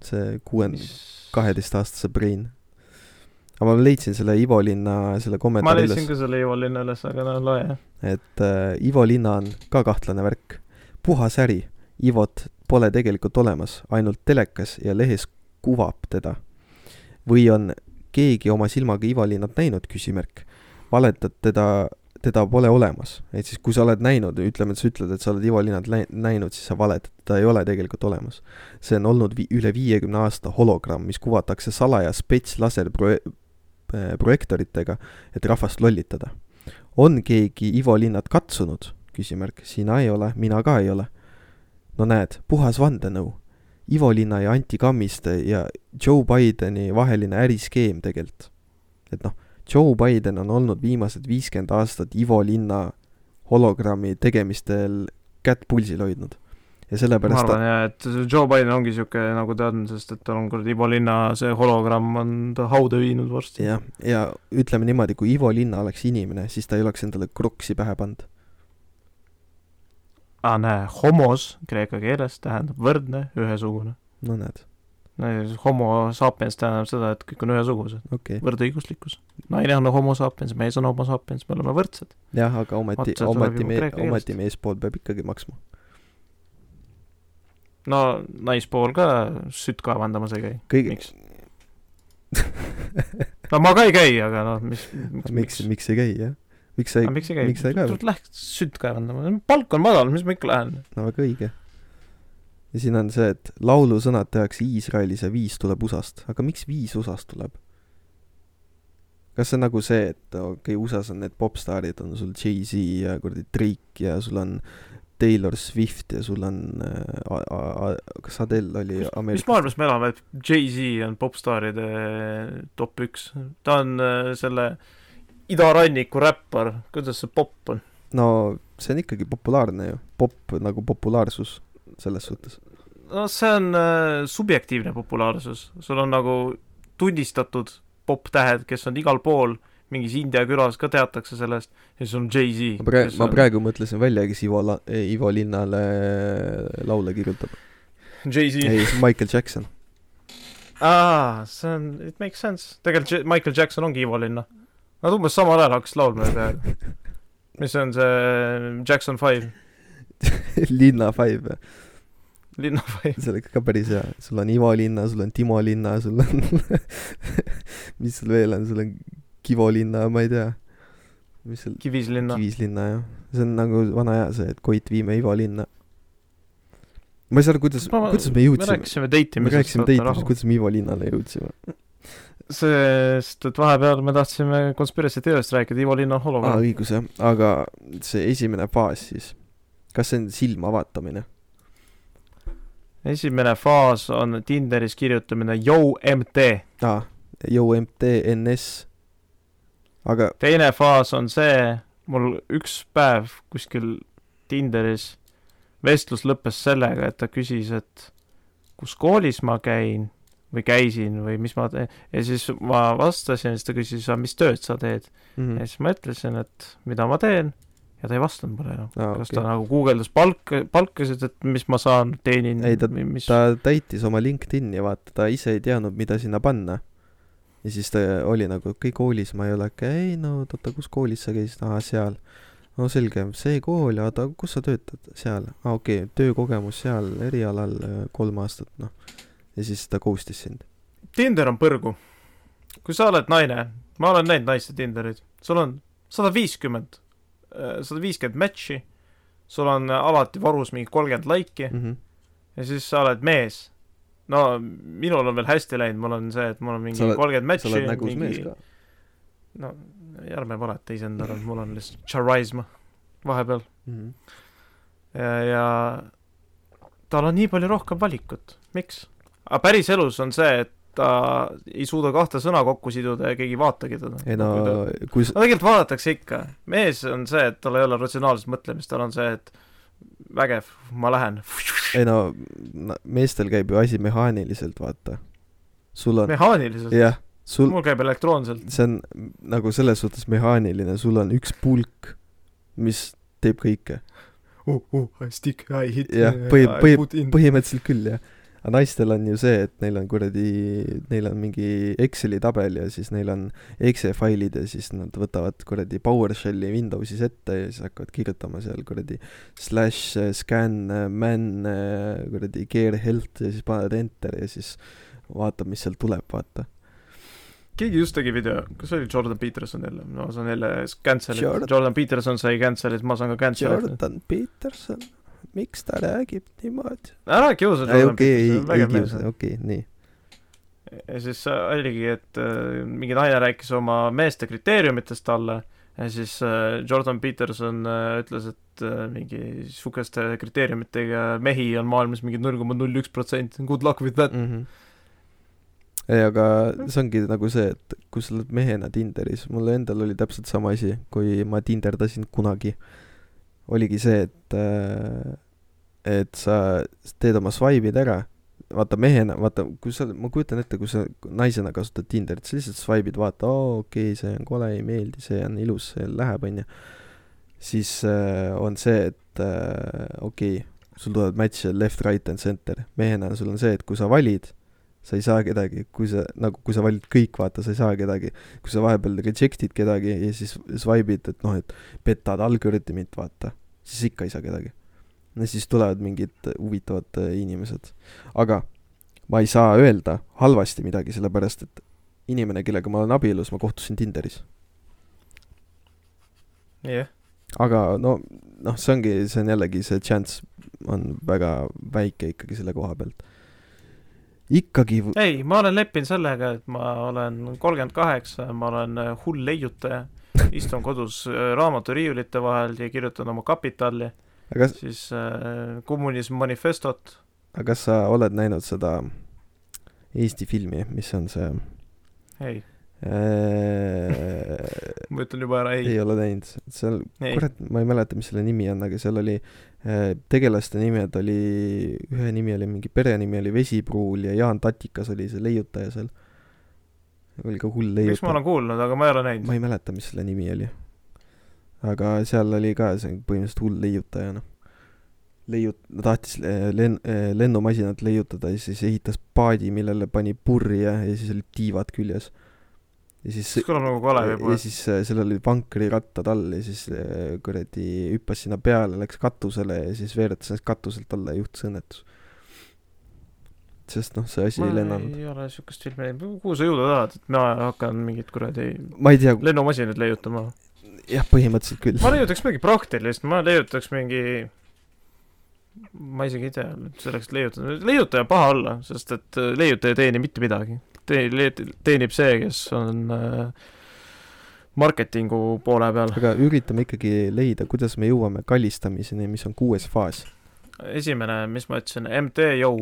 see kuuend-, kaheteistaastase brain. Aga ma leidsin selle Ivo Linna selle ma kommentaari leidsin üles, ka selle Ivo Linna üles, aga no loe jah. et äh, Ivo Linna on ka kahtlane värk. puhas äri, Ivot pole tegelikult olemas, ainult telekas ja lehes kuvab teda. või on keegi oma silmaga Ivo Linnat näinud, küsimärk. valetad teda, teda pole olemas. et siis, kui sa oled näinud, ütleme, et sa ütled, et sa oled Ivo Linnat näinud, siis sa valetad, ta ei ole tegelikult olemas. see on olnud vi-, üle viiekümne aasta hologramm, mis kuvatakse salaja spetslaserpro-, projektoritega, et rahvast lollitada. on keegi Ivo Linnat katsunud? küsimärk, sina ei ole, mina ka ei ole. no näed, puhas vandenõu. Ivo Linna ja Anti Kammiste ja Joe Bideni vaheline äriskeem tegelikult. et noh, Joe Biden on olnud viimased viiskümmend aastat Ivo Linna hologrammi tegemistel kätt pulsil hoidnud. Ja ma sellepärast arvan ta, jah, et Joe Biden ongi siuke, nagu ta on, sest et tal on kuradi Ivo Linna see hologramm on ta hauda viinud varsti. jah, ja ütleme niimoodi, kui Ivo Linna oleks inimene, siis ta ei oleks endale kruksi pähe pannud. aa, näe, homos kreeka keeles tähendab võrdne, ühesugune. no näed, homo sapiens tähendab seda, et kõik on ühesugused, okay.. võrdõiguslikkus. naine on homo sapiens, mees on homo sapiens, me oleme võrdsed. jah, aga ometi ometi juba me- ometi meespool peab ikkagi maksma. No naispool ka sütt kaevandamas ei käi. kõige, miks? no ma ka ei käi, aga noh, mis, miks, miks ei käi, jah? miks sa ei aga, miks miks sa ei kaeva? Lähed sütt kaevandama, palk on madal, mis ma ikka lähen. no väga õige. ja siin on see, et laulusõnad tehakse Iisraelis ja viis tuleb USA-st, aga miks viis USA-st tuleb? kas see on nagu see, et okei okay,, USA-s on need popstaarid, on sul Jay-Z ja kuradi Drake ja sul on Taylor Swift ja sul on äh,, kas Adele oli mis Ameerika, maailmas me elame, et Jay-Z on popstaaride top üks, ta on äh, selle idaranniku räppar, kuidas see popp on? no see on ikkagi populaarne ju, pop nagu populaarsus selles suhtes. no see on äh, subjektiivne populaarsus, sul on nagu tunnistatud popp-tähed, kes on igal pool, mingis India külas ka teatakse sellest ja siis on Jay-Z. ma praegu, ma praegu mõtlesin välja, kes Ivo La-, Ivo Linnale laule kirjutab. Jay-Z. ei, Michael Jackson. aa, see on, it makes sense, tegelikult Michael Jackson ongi Ivo Linna. Nad umbes samal ajal hakkasid laulma ju peaaegu. mis on see Jackson Five, Linna Five, Linna Five. see oleks ka päris hea, sul on Ivo Linna, sul on Timo Linna, sul on mis sul veel on, sul on Kivo Linna, ma ei tea. mis seal, Kivislinna. Kivislinna jah, see on nagu vana hea see, et Koit viime Ivo linna. ma ei saa aru, kuidas, kuidas me me jõudsime, rääkisime me deitimisest. rääkisime teitmisest, kuidas me Ivo linnale jõudsime. sest, et vahepeal me tahtsime Conspiracy Theory'st rääkida, Ivo Linna on aa, hologramm. õigus jah, aga see esimene faas siis, kas see on silma vaatamine? esimene faas on Tinderis kirjutamine Yo MT. aa, Yo MTNS. Aga teine faas on see, mul üks päev kuskil Tinderis vestlus lõppes sellega, et ta küsis, et kus koolis ma käin või käisin või mis ma teen ja siis ma vastasin, siis ta küsis, mis tööd sa teed mm, ja siis ma ütlesin, et mida ma teen ja ta ei vastanud mulle enam. aa, kas okei. ta nagu guugeldas palk, palkasid, et mis ma saan, teenin Ei, ta- mis ta täitis oma LinkedIn'i, vaata, ta ise ei teadnud, mida sinna panna. Ja siis ta oli nagu, okei, koolis ma ei ole käinud, oota, kus koolis sa käisid, aa, seal. no selge, see kool, oota, kus sa töötad, seal, aa, okei okay,, töökogemus seal erialal äh, kolm aastat, noh. ja siis ta ghost'is sind. Tinder on põrgu. kui sa oled naine, ma olen näinud naiste Tinderit, sul on sada viiskümmend, sada viiskümmend match'i, sul on alati varus mingi kolmkümmend laiki Mm -hmm. ja siis sa oled mees. No minul on veel hästi läinud, mul on see, et mul on mingi Sa kolmkümmend sa match'i oled nägus mees ka. no ärme valeta iseendale, mul on lihtsalt charisma vahepeal Mm -hmm. ja, ja tal on nii palju rohkem valikut, miks? aga päriselus on see, et ta ei suuda kahte sõna kokku siduda ja keegi ei vaatagi teda. ei no kui s- no tegelikult vaadatakse ikka, mees on see, et tal ei ole ratsionaalset mõtlemist, tal on see, et vägev, ma lähen. ei no meestel käib ju asi mehaaniliselt, vaata. sul on, mehaaniliselt, jah, sul, mul käib elektroonselt. see on nagu selles suhtes mehaaniline, sul on üks pulk, mis teeb kõike. oh, I stick, I hit. Jah, põhi- põhi- põhimõtteliselt küll jah. Aga naistel on ju see, et neil on kuradi, neil on mingi Exceli tabel ja siis neil on exe failid ja siis nad võtavad kuradi PowerShelli Windowsis ette ja siis hakkavad kirjutama seal kuradi slash scan man kuradi care health ja siis panevad enter ja siis vaatab, mis sealt tuleb, vaata. keegi just tegi video, kas oli Jordan Peterson jälle, no ma saan jälle cancel'it Jordan- Jordan., Peterson sai cancel'it, ma saan ka cancel'it. Jordan Peterson, miks ta räägib niimoodi? ära kiusa Jordan okei, ei, ei kiusa, okei, nii. ja siis oligi, et äh, mingi naine rääkis oma meeste kriteeriumitest talle ja siis äh, Jordan Peterson äh, ütles, et äh, mingi sihukeste kriteeriumitega mehi on maailmas mingi null koma null üks protsent, good luck with that. mm. -hmm. ei, aga see ongi nagu see, et kui sa oled mehena Tinderis, mul endal oli täpselt sama asi, kui ma tinderdasin kunagi. Oligi see, et, et sa teed oma swipe'id ära, vaata mehena, vaata, kui sa, ma kujutan ette, kui sa naisena kasutad Tinderit, sa lihtsalt swipe'id, vaata, oo okei okay,, see on kole, ei meeldi, see on ilus, see läheb, onju. siis äh, on see, et äh, okei okay,, sul tulevad match'e left, right and center. mehena sul on see, et kui sa valid, sa ei saa kedagi, kui sa nagu, kui sa valid kõik, vaata, sa ei saa kedagi. kui sa vahepeal reject'id kedagi ja siis swipe'id, et noh, et petad algoritmit, vaata, siis ikka ei saa kedagi. ja siis tulevad mingid huvitavad äh, inimesed. aga ma ei saa öelda halvasti midagi, sellepärast et inimene, kellega ma olen abielus, ma kohtusin Tinderis. jah, aga no, noh, see ongi, see on jällegi see chance on väga väike ikkagi selle koha pealt. ikkagi, ei, ma olen leppinud sellega, et ma olen kolmkümmend kaheksa, ma olen äh, hull leiutaja, istun kodus äh, raamaturiiulite vahel ja kirjutan oma kapitali, aga, siis äh, kommunism manifestot, aga kas sa oled näinud seda Eesti filmi, mis on see ei, ma ütlen juba ära ei, ei ole näinud, seal, kurat, ma ei mäleta, mis selle nimi on, aga seal oli äh, tegelaste nimed oli, ühe nimi oli mingi perenimi oli Vesipruul ja Jaan Tatikas oli see leiutaja seal. oli ka hull miks ma leiutaja. olen kuulnud, aga ma ei ole näinud. ma ei mäleta, mis selle nimi oli. aga seal oli ka see põhimõtteliselt hull leiutaja, noh. leiut-, tahtis eh, len-, lennumasinat leiutada ja siis ehitas paadi, millele pani purje ja siis olid tiivad küljes. Ja siis see kõlab nagu Kalevi ja siis äh, seal olid vankrirattad all ja siis äh, kuradi hüppas sinna peale, läks katusele ja siis veeretas ennast katuselt alla ja juhtus õnnetus. sest noh, see asi ei ma lennanud. ei ole siukest filmi näinud, kuhu sa jõuda tahad, et ma hakkan mingit kuradi ma ei tea, lennumasinaid leiutama. jah, põhimõtteliselt küll. ma leiutaks midagi praktilist, ma leiutaks mingi ma isegi ei tea, selleks leiutada, leiutaja paha olla, sest et äh, leiutaja ei teeni mitte midagi. Tee-, teenib see, kes on äh, marketingu poole peal. aga üritame ikkagi leida, kuidas me jõuame kallistamiseni, mis on kuues faas. esimene, mis ma ütlesin, MT, Yo.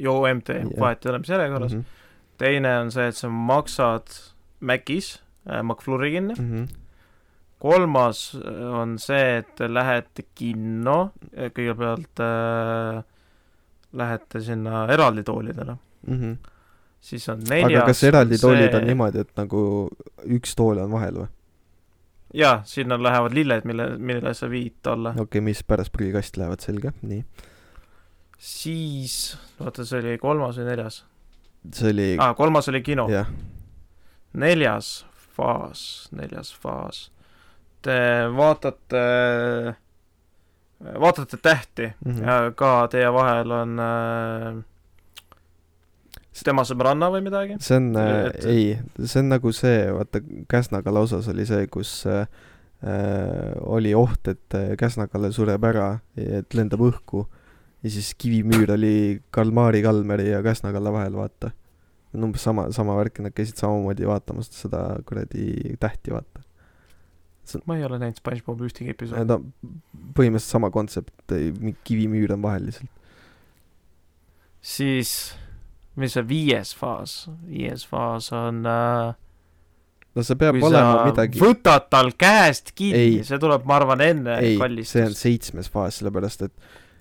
Yo MT, vahet ei ole, mis järjekorras mm. -hmm. teine on see, et sa maksad Macis äh, McFlurry kinni. Mhm. Kolmas äh, on see, et te lähete kinno, kõigepealt äh, lähete sinna eraldi toolidele, siis on neljas aga kas eraldi toolid on see- niimoodi, et nagu üks tool on vahel või? jaa, sinna lähevad lilled, mille, millele sa viid alla. Okei okay,, mis pärast prügikasti lähevad, selge, nii. siis, oota, see oli kolmas või neljas? See oli ah,, kolmas oli kino, neljas faas, neljas faas. Te vaatate, vaatate tähti mm. -hmm. ja ka teie vahel on äh, tema sõbranna või midagi. see on äh, Et-, ei, see on nagu see, vaata Käsna kalla osas oli see, kus äh, äh, oli oht, et äh, Käsna kalle sureb ära, et lendab õhku ja siis kivimüür oli Kalmari Kalmeri ja Käsna kalla vahel, vaata. umbes sama, sama värk, nad käisid samamoodi vaatamas seda kuradi tähti, vaata. Ma ei ole näinud SpongeBobi ühtegi episoodi. On põhimõtteliselt sama kontsept, kivimüür on vahel lihtsalt. siis, mis see viies faas, viies faas on äh, no see peab kui olema midagi, võtad tal käest kinni Ei., see tuleb, ma arvan, enne ei, see on kallistust. seitsmes faas, sellepärast et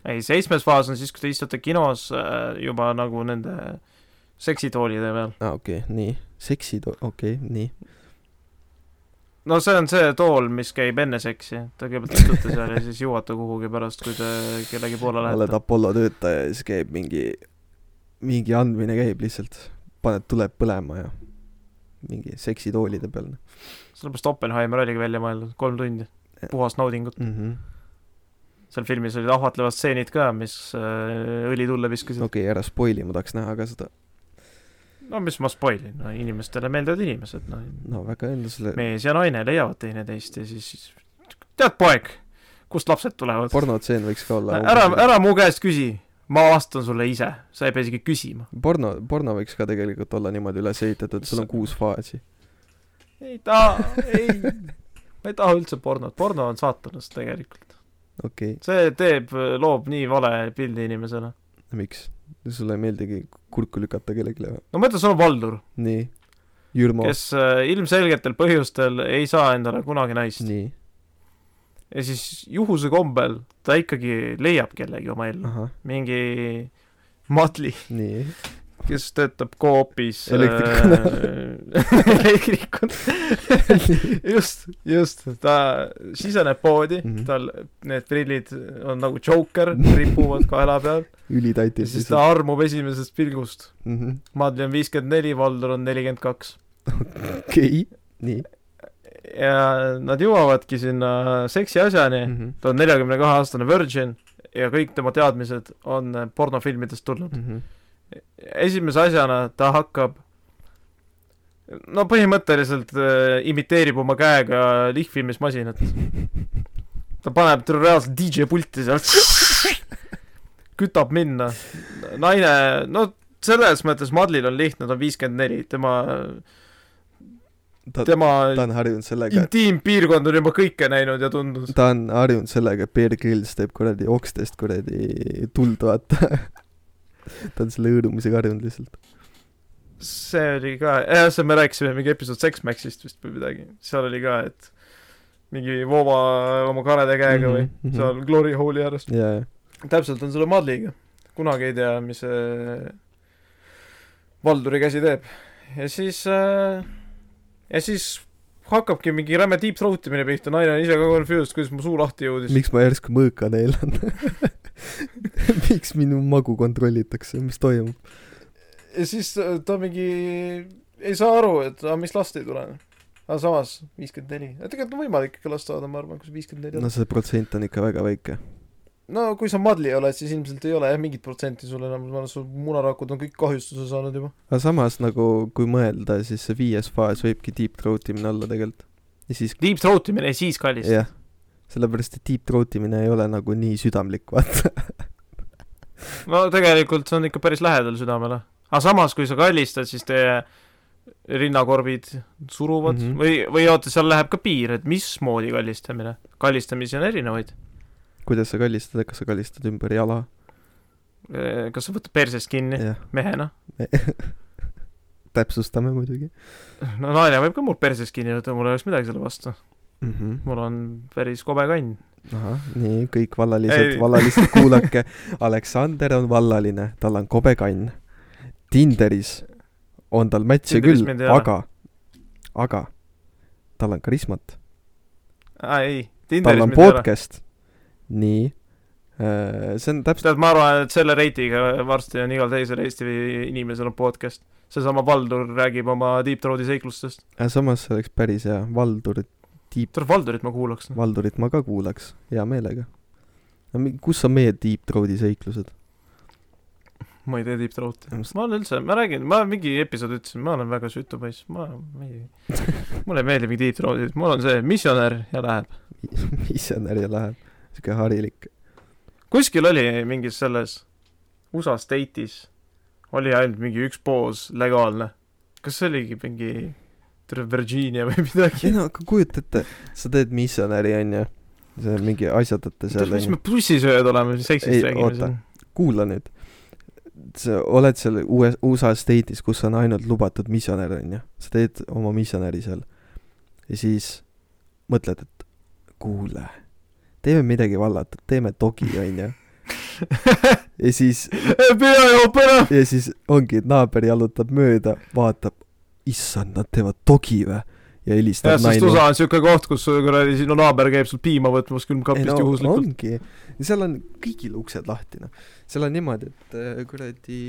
ei, seitsmes faas on siis, kui te istute kinos äh, juba nagu nende seksitoolide peal. aa ah,, okei okay,, nii, seksi, okei okay,, nii. No see on see tool, mis käib enne seksi, te kõigepealt istute seal ja siis jõuate kuhugi pärast, kui te kellegi poole oled lähete. Apollo töötaja ja siis käib mingi, mingi andmine käib lihtsalt, paned tuled põlema ja mingi seksitoolide peal sellepärast Oppenheimer oligi välja mõeldud, kolm tundi, puhast naudingut. mm. -hmm. seal filmis olid ahvatlevad stseenid ka, mis äh, õli tulle viskasid okei okay,, ära spoil'i, ma tahaks näha ka seda. No mis ma spoilin, no inimestele meeldivad inimesed, no no väga õnne sulle, mees ja naine leiavad teineteist ja siis tead, poeg, kust lapsed tulevad? pornotseen võiks ka olla. ära, ära mu käest küsi, ma vastan sulle ise, sa ei pea isegi küsima. porno, porno võiks ka tegelikult olla niimoodi üles ehitatud, sul on kuus faasi. ei taha, ei, ma ei taha üldse pornot, porno on saatanast tegelikult. okei see teeb, loob nii vale pildi inimesele. okay., miks? Sulle ei meeldigi kurku lükata kellelegi või? no mõtle, sul on Valdur, nii, Jürmo, kes äh, ilmselgetel põhjustel ei saa endale kunagi naist. nii, ja siis juhuse kombel ta ikkagi leiab kellegi oma ellu. mingi Madli, nii, kes töötab Coopis Elektrikuna. äh, elektrikuna just, just, ta siseneb poodi mm. -hmm. tal need prillid on nagu Joker, ripuvad kaela peal ja ülitaitis siis ta armub esimesest pilgust. mhmh, Madli on viiskümmend neli, Valdur on nelikümmend kaks. okei, nii ja nad jõuavadki sinna seksi asjani mm, -hmm. ta on neljakümne kahe aastane virgin ja kõik tema teadmised on pornofilmidest tulnud. mhmh, esimese asjana ta hakkab no põhimõtteliselt äh, imiteerib oma käega lihvimismasinat. ta paneb reaalselt DJ pulti seal. kütab minna. naine, no selles mõttes Madlil on lihtne, ta on viiskümmend neli, tema, ta, tema ta on harjunud sellega, intiimpiirkond on juba kõike näinud ja tundnud. ta on harjunud sellega, et Bear Grylls teeb kuradi okstest kuradi tuld, vaata. ta on selle hõõrumisega harjunud lihtsalt. see oli ka, jah, see me rääkisime mingi episood Sex Maxist vist või midagi, seal oli ka, et mingi Vova oma karede käega või Mhm, mhm. seal Glory Hole'i ääres. jaa, täpselt on selle Madliga. kunagi ei tea, mis see Valduri käsi teeb. ja siis äh,, ja siis hakkabki mingi räme deep throat imine pihta, naine on ise ka confused, kuidas mu suu lahti jõudis. miks ma järsku mõõka neelan? miks minu magu kontrollitakse, mis toimub? ja siis äh, ta mingi ei saa aru, et aga mis last ei tule. aga samas viiskümmend neli, tegelikult on võimalik ikka last saada, ma arvan, kui sa viiskümmend neli no oled. see protsent on ikka väga väike. No kui sa Madli oled, siis ilmselt ei ole jah mingit protsenti sul enam, ma arvan, su munarakud on kõik kahjustuse saanud juba. aga samas nagu, kui mõelda, siis see viies faas võibki deep throat imine olla tegelikult. ja siis, Deep throat imine ja siis kallist. jah, sellepärast, et deep throat imine ei ole nagu nii südamlik, vaata. no tegelikult see on ikka päris lähedal südamele. aga samas, kui sa kallistad, siis teie rinnakorvid suruvad mm. -hmm. või, või oota, seal läheb ka piir, et mismoodi kallistamine. kallistamisi on erinevaid. Kuidas sa kallistad, kas sa kallistad ümber jala? kas sa võtad persest kinni jah, mehena? täpsustame muidugi no naine võib ka mul persest kinni võtta, mul ei oleks midagi selle vastu. mm. -hmm. mul on päris kobe kann. ahah, nii, kõik vallalised vallalised, kuulake. Aleksander on vallaline, tal on kobe kann. Tinderis on tal Tinderis küll aga, aga tal on karismat, aa ei, tal Tinderis on mind ei ole. podcast. nii, see on täpselt, tead, ma arvan, et selle reitiga varsti on igal teisel Eesti inimesel on podcast. seesama Valdur räägib oma Deep Throat'i seiklustest. samas see oleks päris hea, Valdur, Deep, tuleb Valdurit ma kuulaks. Valdurit ma ka kuulaks, hea meelega. kus on meie Deep Throat'i seiklused? ma ei tee Deep Throat'i Just-. ma olen üldse, ma räägin, ma mingi episood ütlesin, ma olen väga sütu poiss, ma, ma ei, mulle ei meeldi mingi Deep Throat'id, mul on see missionär ja läheb. missionäri läheb, siuke harilik. kuskil oli mingis selles USA state'is oli ainult mingi üks poos legaalne. kas see oligi mingi terve Virginia või ei midagi? no aga kujuta ette, sa teed missionäri onju, see on mingi asjatate seal mis me, bussisööjad oleme, seksist Ei, räägime siin. kuula nüüd. sa oled seal uue, USA state'is, kus on ainult lubatud missionär onju, sa teed oma missionäri seal ja siis mõtled, et kuule, teeme midagi vallatut, teeme dogi onju. ja siis, pea joob ära. ja siis ongi, naaber jalutab mööda, vaatab, issand, nad teevad dogi vä ja helistab jah, sest USA on siuke koht, kus kuradi sinu naaber käib sul piima võtmas külmkapist no, juhuslikult. ongi, seal on kõigil uksed lahti noh, seal on niimoodi, et äh, kuradi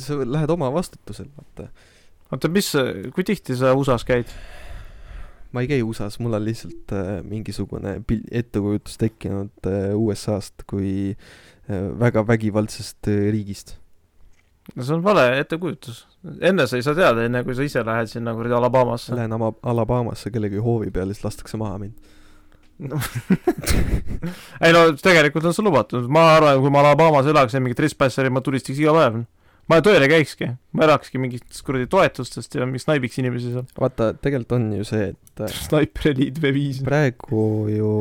sa lähed oma vastutusel vaata. oota, mis, kui tihti sa USA-s käid? Ma ei käi USA-s, mul on lihtsalt äh, mingisugune pil-, ettekujutus tekkinud äh, USA-st kui äh, väga vägivaldsest riigist. no see on vale ettekujutus. enne sa ei saa teada, enne kui sa ise lähed sinna kuradi Alabamasse. Lähen Ama-, Alabamasse kellegi hoovi peale, siis lastakse maha mind. ei no tegelikult on see lubatud, ma arvan, kui ma Alabamas elaks ja mingi trespasseri ma tulistaks iga päev. Ma tööl ei käikski, ma elakski mingitest kuradi toetustest ja mingi snaibiks inimesi seal. vaata, tegelikult on ju see, et Sniper Elite V5. praegu ju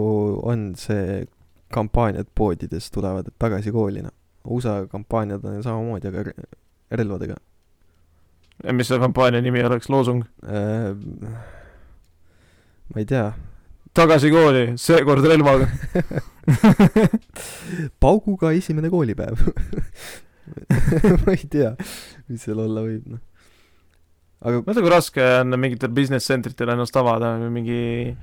on see kampaaniad poodides tulevad, tagasi kooli noh. USA kampaaniad on ju samamoodi, aga re- relvadega mis see kampaania nimi oleks, loosung? äh,. ma ei tea, tagasi kooli, seekord relvaga. pauguga esimene koolipäev ma ei tea, mis seal olla võib noh. aga mõtle, kui raske on mingitel business centritel ennast avada mingi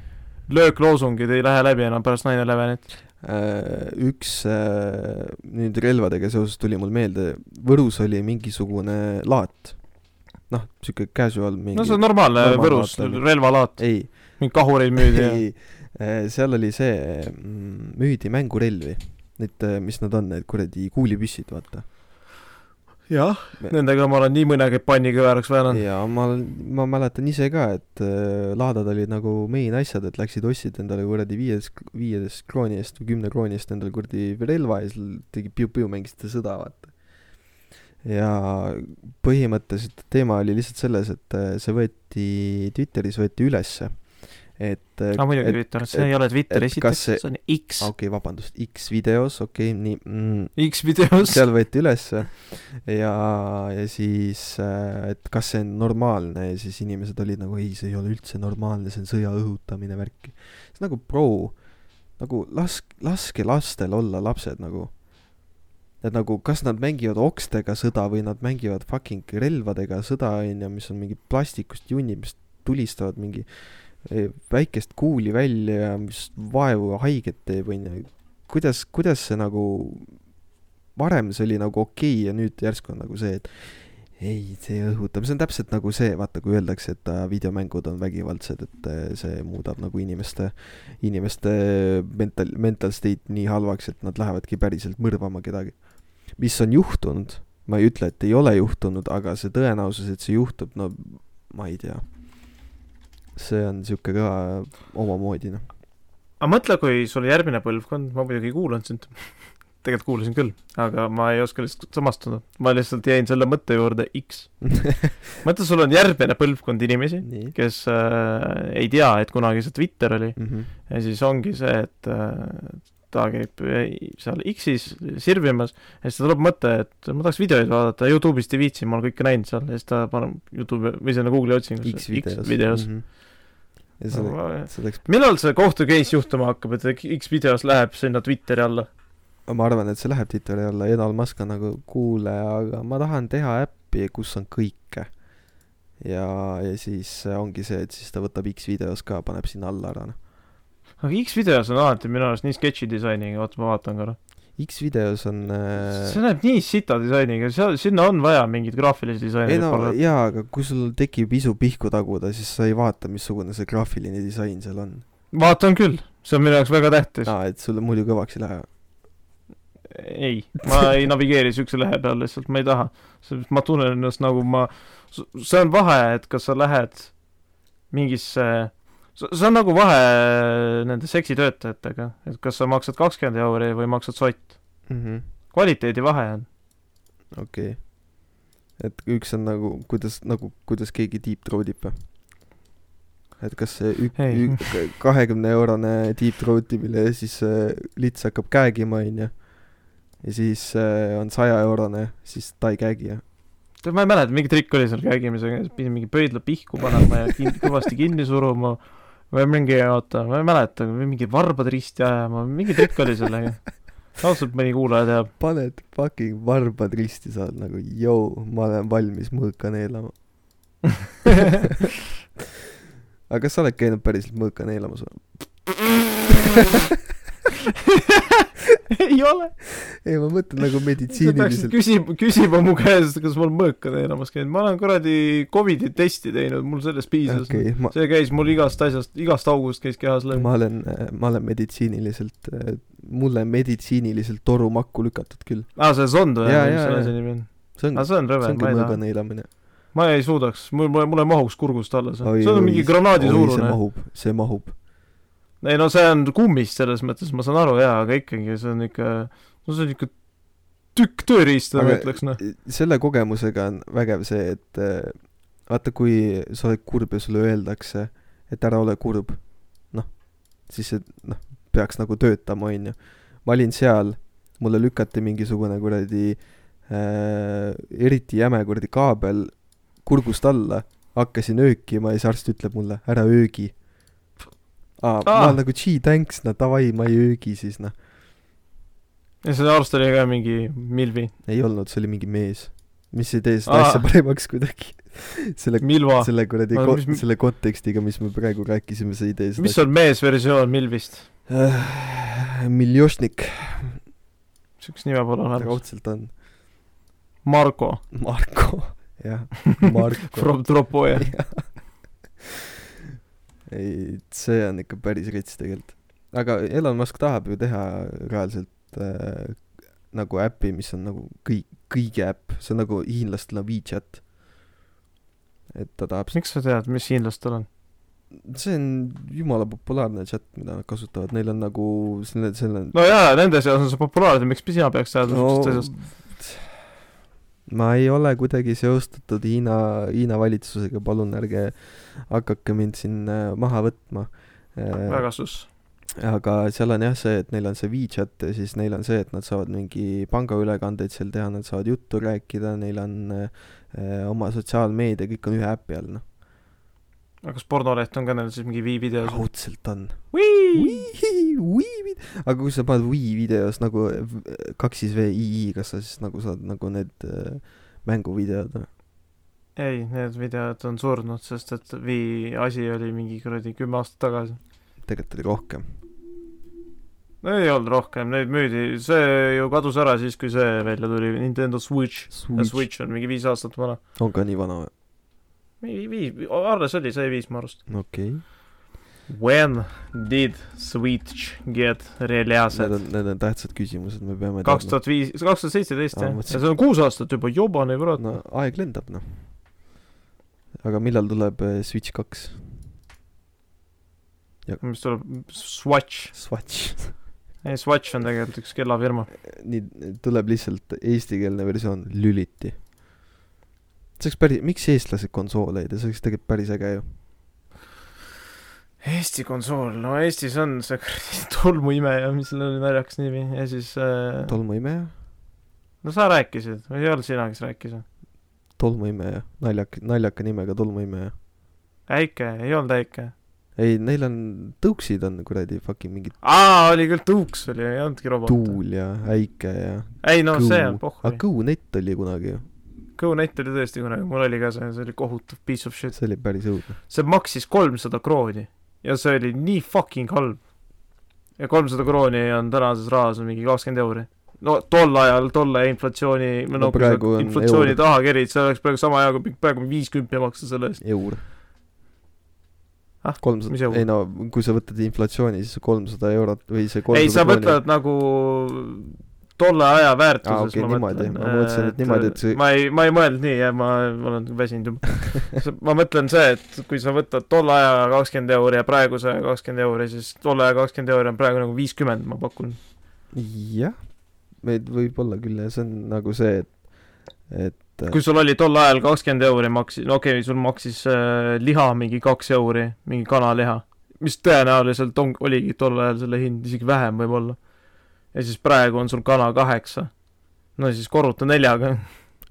löökloosungid ei lähe läbi enam pärast nine elevenit. äh, üks äh, nüüd relvadega seoses tuli mul meelde, Võrus oli mingisugune laat. noh, siuke casual mingi no see on normaalne normaalne Võrus relvalaat, ei, mingi kahureid müüdi ja ei, seal oli see, müüdi mängurelvi. Need, mis nad on, need kuradi kuulipüssid, vaata. jah, Nendega ma olen nii mõnegi pannikõveraks väänanud. ja ma ma mäletan ise ka, et äh, laadad olid nagu main asjad, et läksid ostsid endale kuradi viies, viieteist krooni eest või kümne krooni eest endale kuradi relva ja siis tegi piu-piu, mängisite sõda, vaata. ja põhimõtteliselt teema oli lihtsalt selles, et äh, see võeti, Twitteris võeti ülesse, et äh, aa, muidugi Twitter, see ei ole Twitter esiteks, see- see on X, okei okay,, vabandust, X videos, okei okay,, nii mm,, X-videos. seal võeti ülesse ja, ja siis, et kas see on normaalne ja siis inimesed olid nagu ei, see ei ole üldse normaalne, see on sõja õhutamine, värki. see nagu bro, nagu lask-, laske lastel olla lapsed nagu. et nagu, kas nad mängivad okstega sõda või nad mängivad fucking relvadega sõda, onju, mis on mingi plastikust junnid, mis tulistavad mingi väikest kuuli välja ja mis vaevu haiget teeb, onju. kuidas, kuidas see nagu varem see oli nagu okei okay ja nüüd järsku on nagu see, et ei, see õhutab, see on täpselt nagu see, vaata, kui öeldakse, et äh, videomängud on vägivaldsed, et äh, see muudab nagu inimeste, inimeste mental, mental state nii halvaks, et nad lähevadki päriselt mõrvama kedagi. mis on juhtunud, ma ei ütle, et ei ole juhtunud, aga see tõenäosus, et see juhtub, no ma ei tea. See on sihuke ka omamoodi, noh. aga mõtle, kui sul järgmine põlvkond, ma muidugi ei kuulanud sind, tegelikult kuulasin küll, aga ma ei oska lihtsalt samastuda, ma lihtsalt jäin selle mõtte juurde X. mõtle, sul on järgmine põlvkond inimesi, kes äh, ei tea, et kunagi see Twitter oli mm. -hmm. ja siis ongi see, et äh, ta käib äh, seal X-is sirvimas ja siis tal tuleb mõte, et ma tahaks videoid vaadata, Youtube'ist ei viitsi, ma olen kõike näinud seal ja siis ta paneb Youtube'i või sinna Google'i otsingusse X-videos. X-videos. -hmm. ja see, see läks millal see kohtu case juhtuma hakkab, et X-videos läheb sinna Twitteri alla? ma arvan, et see läheb Twitteri alla, Elon Musk on nagu kuule, aga ma tahan teha äppi, kus on kõike. ja, ja siis ongi see, et siis ta võtab X-videos ka, paneb sinna alla ära, noh. Aga X-videos on alati minu arust nii sketši disainiga, oota ma vaatan korra. X-videos on äh... see näeb nii sita disainiga, seal, sinna on vaja mingit graafilist disaini ei no võib-olla. jaa, aga kui sul tekib isu pihku taguda, siis sa ei vaata, missugune see graafiline disain seal on. vaatan küll, see on minu jaoks väga tähtis. aa, et sulle muidu kõvaks ei lähe. ei, ma ei navigeeri siukse lehe peal lihtsalt, ma ei taha. ma tunnen ennast nagu ma, see on vahe, et kas sa lähed mingisse, see on nagu vahe nende seksitöötajatega, et kas sa maksad kakskümmend euri või maksad sott. Mhm. kvaliteedi vahe on. okei. et üks on nagu, kuidas, nagu, kuidas keegi deep throat ib või? et kas see ük-, kahekümne eurone deep throat imine ja siis äh, lits hakkab käägima, onju. ja siis äh, on saja eurone, siis ta ei käägi, jah. ma ei mäleta, mingi trikk oli seal käigimisega, pidi mingi pöidla pihku panema ja kin-, kõvasti kinni suruma või mingi, oota, ma ei mäleta, mingi varbad risti ajama, mingi trikk oli sellega. ausalt, mõni kuulaja teab. paned fucking varbad risti, sa oled nagu, jõu, ma olen valmis mõõka neelama. aga kas sa oled käinud päriselt mõõka neelamas või? ei ole. ei, ma mõtlen nagu meditsiiniliselt. küsima, küsima mu käest, kas ma olen mõõka neelamas käinud, ma olen kuradi Covidi testi teinud, mul sellest piisas okei, ma, see käis mul igast asjast, igast august käis kehas läbi. ma olen, ma olen meditsiiniliselt, mulle meditsiiniliselt torumakku lükatud küll. aa, see sond või, mis selle asja nimi on? see on aa, see on see rõve, ma ei taha. neelamine. ma ei suudaks, mul, mul, ei mahuks kurgust alla see. See on mingi granaadi see suurune. mahub, see mahub. Ei no see on kummist selles mõttes, ma saan aru jaa, aga ikkagi see on ikka, no see on ikka tükk tööriista, ma Aga- ütleks noh. selle kogemusega on vägev see, et äh, vaata, kui sa oled kurb ja sulle öeldakse, et ära ole kurb, noh, siis see, noh, peaks nagu töötama, onju. ma olin seal, mulle lükati mingisugune kuradi äh, eriti jäme kuradi kaabel kurgust alla, hakkasin öökima ja siis arst ütleb mulle, ära öögi. aa, ma Aa. olen nagu gee thanks, no davai, ma ei öögi siis noh. ja see arst oli ka mingi Milvi, ei olnud, see oli mingi mees, mis ei tee seda Aa. asja paremaks kuidagi. selle selle kuradi ko- mis-, selle kontekstiga, mis me praegu rääkisime, see ei tee seda mis on meesversioon Milvist? asja. Miljošnik, siukest nime pole olemas. raudselt on. Marko Marko, jah, Marko. from Tropoja. ei, see on ikka päris rets tegelikult. aga Elon Musk tahab ju teha reaalselt äh, nagu äpi, mis on nagu kõik, kõige äpp, see on nagu hiinlastel on WeChat. et ta tahab, miks sa tead, mis hiinlastel on? see on jumala populaarne chat, mida nad kasutavad, neil on nagu selle, selle no jaa, nende seas on see populaarne, miks sina peaks teadma no, sellest asjast? Ma ei ole kuidagi seostatud Hiina, Hiina valitsusega, palun ärge hakake mind siin äh, maha võtma. väga suss. aga seal on jah see, et neil on see WeChat ja siis neil on see, et nad saavad mingi pangaülekandeid seal teha, nad saavad juttu rääkida, neil on äh, oma sotsiaalmeedia, kõik on ühe äpi all, noh. aga kas pornoleht on ka neil siis mingi Vii videos? raudselt on. Vii! aga kui sa paned Wii videos nagu v- kaks siis V I I, kas sa siis nagu saad nagu need äh, mänguvideod või? ei, need videod on surnud, sest et Vii asi oli mingi kuradi kümme aastat tagasi. tegelikult oli rohkem. no ei olnud rohkem, neid müüdi, see ju kadus ära siis, kui see välja tuli, Nintendo Switch. ja Switch Switch on mingi viis aastat vana. on ka nii vana või? mingi viis, alles oli see viis, ma arust. okei okay.. When did Switch get Need released? on, need on tähtsad küsimused, me peame kaks tuhat viis, kaks tuhat seitseteist jah, ja see on kuus aastat juba, jobane kurat no aeg lendab noh. aga millal tuleb äh, Switch kaks? mis tuleb, Swatch, Swatch. ei Swatch on tegelikult üks kellafirma. nii, tuleb lihtsalt eestikeelne versioon Lüliti. see oleks päris, miks eestlased konsoole ei tee, see oleks tegelikult päris äge ju. Eesti konsool, no Eestis on see tolmuimeja, mis sellel oli naljakas nimi ja siis äh, tolmuimeja, no sa rääkisid või ei olnud sina, kes rääkis tolmuimeja, naljaka, naljaka nimega tolmuimeja. äike, ei olnud äike. ei, neil on, tõuksid on kuradi fucking mingid aa, oli küll Tuuks oli, ei olnudki robot. tuul ja äike ja ei no Kõu. see on aga pohhui. Go-net oli kunagi ju, GoNet oli tõesti kunagi, mul oli ka see, see oli kohutav piece of shit. see oli päris õudne. see maksis kolmsada krooni ja see oli nii fucking halb. ja kolmsada krooni on tänases rahas mingi kakskümmend euri. no tol ajal, tolle inflatsiooni, no, No praegu on inflatsiooni eur. taha kerid, see oleks praegu sama hea kui praegu viiskümmend maksta selle eest. eur Ah, kolmsada, ei no kui sa võtad inflatsiooni, siis kolmsada eurot või see ei, sa mõtled nagu tolle aja väärtuses Aa, okei, ma niimoodi. mõtlen. Ma mõtlesin, et niimoodi, et see- ma ei, ma ei mõelnud nii jah, ma olen väsinud juba. ma mõtlen see, et kui sa võtad tolle aja kakskümmend euri ja praeguse aja kakskümmend euri, siis tolle aja kakskümmend euri on praegu nagu viiskümmend, ma pakun. jah, meid võib olla küll ja see on nagu see, et, et kui sul oli tol ajal kakskümmend euri maksis, no okei okay,, sul maksis äh, liha mingi kaks euri, mingi kanaliha, mis tõenäoliselt on, oligi tol ajal selle hind, isegi vähem võib-olla. Ja siis praegu on sul kana kaheksa. no siis korruta neljaga,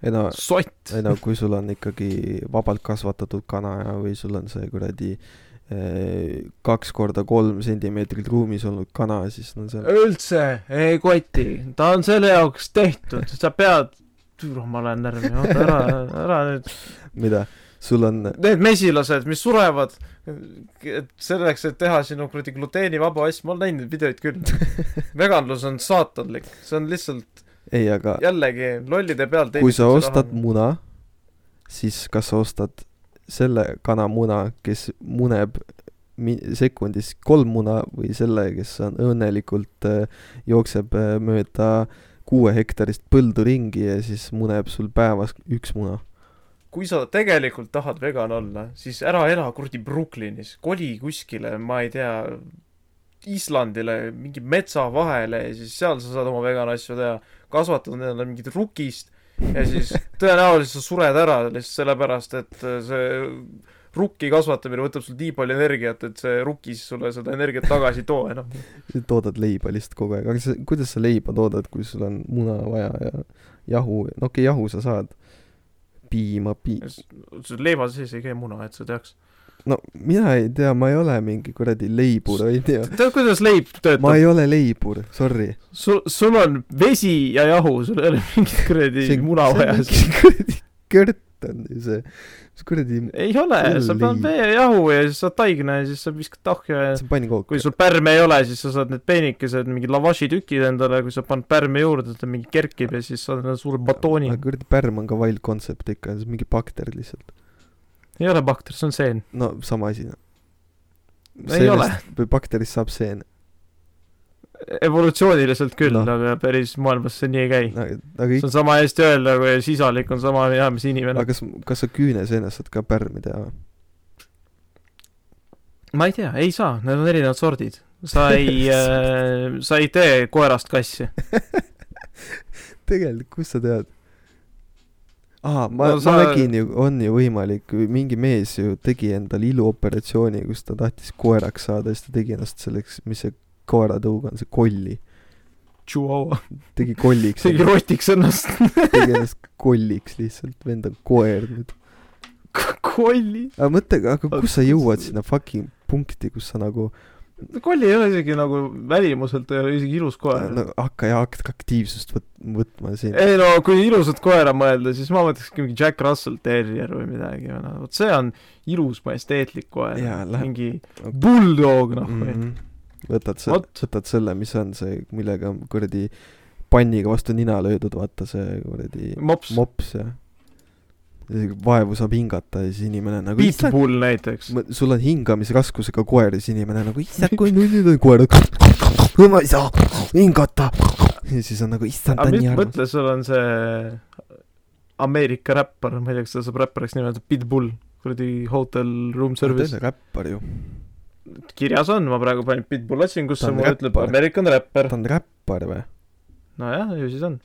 ei no, sott. ei no kui sul on ikkagi vabalt kasvatatud kana ja, või sul on see kuradi eh, kaks korda kolm sentimeetrit ruumis olnud kana, siis no see üldse ei koti, ta on selle jaoks tehtud, sa pead, ma lähen närvi, oota ära, ära nüüd. mida, sul on, Need mesilased, mis surevad, et selleks, et teha sinu kuradi gluteenivaba asja, ma olen näinud neid videoid küll. veganlus on saatanlik, see on lihtsalt ei aga jällegi lollide peal kui sa ostad muna, siis kas sa ostad selle kana muna, kes muneb sekundis kolm muna või selle, kes on õnnelikult äh,, jookseb äh, mööda kuue hektarist põldu ringi ja siis muneb sul päevas üks muna. Kui sa tegelikult tahad vegan olla, siis ära ela kuradi Brooklynis, koli kuskile, ma ei tea, Islandile, mingi metsa vahele ja siis seal sa saad oma vegan asju teha. kasvatad endale mingit rukist ja siis tõenäoliselt sa sured ära lihtsalt sellepärast, et see rukki kasvatamine võtab sul nii palju energiat, et see rukis sulle seda energiat tagasi ei too enam. toodad leiba lihtsalt kogu aeg, aga sa, kuidas sa leiba toodad, kui sul on muna vaja ja jahu, no okei okay,, jahu sa saad. piima, pii-, see leiva sees ei käi muna, et sa teaks. no mina ei tea, ma ei ole mingi kuradi leibur, onju. tead, kuidas leib töötab ma? ei ole leibur, sorry. sul, sul on vesi ja jahu, sul ei ole mingit kuradi muna vaja. kuradi kört on see, mis kuradi, ei ole, sa paned vee ja jahu ja siis saad taigna ja siis sa viskad tahja ja see on pannkook kui. sul pärme ei ole, siis sa saad need peenikesed, mingid lavašitükid endale, kui sa paned pärme juurde, ta mingi kerkib ja siis saad endale suure batooni aga. kuradi pärm on ka wild concept ikka, see on mingi bakter lihtsalt. ei ole bakter, see on seen. no sama asi. Ei ole.. või bakterist saab seen. Evolutsiooniliselt küll no., aga päris maailmas see nii ei käi. aga see on sama hästi öelda, kui sisalik on sama hea, mis inimene aga. kas, kas sa küüneseenest saad ka pärmi teha või? ma ei tea, ei saa, need on erinevad sordid. sa ei äh,, sa ei tee koerast kassi. tegelikult, kust sa tead? aa, ma No no,, sa- ma nägin ju, on ju võimalik, mingi mees ju tegi endale iluoperatsiooni, kus ta tahtis koeraks saada, siis ta tegi ennast selleks, mis see koeratõug on, see kolli. Chihuahua. tegi kolliks, tegi rotiks ennast. tegi ennast kolliks lihtsalt, vend on koer nüüd. kolli. aga mõtle, aga kus sa jõuad sinna fucking punkti, kus sa nagu kolli ei ole isegi nagu välimuselt ei ole isegi ilus koer no, hakka ja hakka aktiivsust võt-, võtma siin. ei no kui ilusat koera mõelda, siis ma mõtlekski mingi Jack Russell Terrier või midagi, no vot see on ilus majesteetlik koer Jaa,, läheb- mingi bulldog noh mm või -hmm. Võtad selle, võtad selle, mis on see, millega kuradi panniga vastu nina löödud, vaata see kuradi mops, mops ja vaevu saab hingata ja siis inimene nagu pitbull näiteks. sul on hingamisraskusega koer ja siis inimene nagu issand, kui nullid on koerad. ma ei saa hingata. ja siis on nagu issand, ta on nii armas. mõtle, sul on see Ameerika räppar, ma ei tea, kas seda saab räppariks nimetada, Pitbull, kuradi hotel room ta service on. räppar ju, kirjas on, ma praegu panin Pitbull otsingusse, Ta on mul ütleb räppar. American Rapper ta. on räppar või? nojah, ju siis on.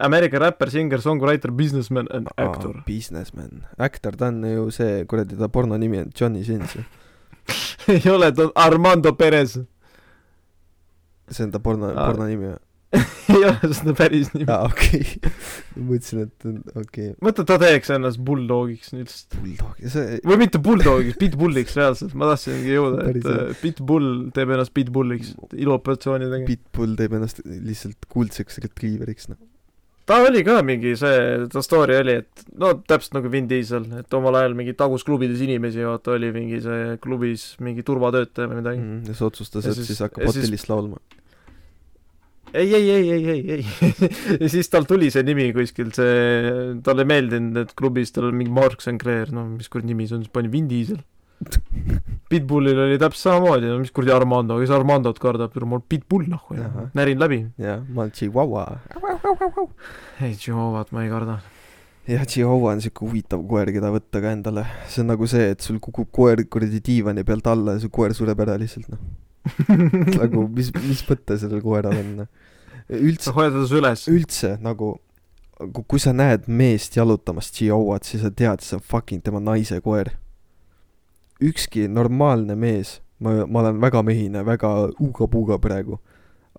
American Rapper, singer, songwriter, businessman and actor. Businessman, actor, ta on ju see kuradi, ta porno nimi on Johnny Sins ei ole, ta on Armando Perez. see on ta porno, Aa. porno nimi või? ei ole seda päris nimi. aa, okei. ma mõtlesin, et on- okei okay.. mõtle, ta teeks ennast bulldogiks lihtsalt. Bulldog, see, või mitte bulldogiks, pitbulliks reaalselt, ma tahtsingi jõuda, et äh, pitbull teeb ennast pitbulliks, iluoperatsiooni tegi. Pitbull teeb ennast lihtsalt kuldseks retriiveriks, noh. ta oli ka mingi see, ta story oli, et no täpselt nagu Vin Diesel, et omal ajal mingi tagus klubides inimesi, vaata oli mingi see klubis mingi turvatöötaja või midagi mm.. ja siis otsustas, et siis- siis hakkab hotellist laulma. ei, ei, ei, ei, ei, ei ja siis tal tuli see nimi kuskil, see, talle ei meeldinud, et klubis tal on mingi Mark Sinclair, no mis kuradi nimi see on, siis pani Vin Diesel. Pitbullil oli täpselt samamoodi, no mis kuradi Armando, kes Armandot kardab, mul Pitbull noh, Ahah. närin läbi. jah, ma olen Chihuahua. ei, Chihuahuat ma ei karda. jah, Chihuahua on siuke huvitav koer, keda võtta ka endale. see on nagu see, et sul kukub koer kuradi diivani pealt alla ja su koer sureb ära lihtsalt, noh. nagu mis, mis mõte sellel koeral on, noh. Üldse sa, hoiad teda üles. üldse nagu, kui sa näed meest jalutamas Chihuahuat, siis sa tead, see on fucking tema naise koer. ükski normaalne mees, ma, ma olen väga mehine, väga uga-puga praegu,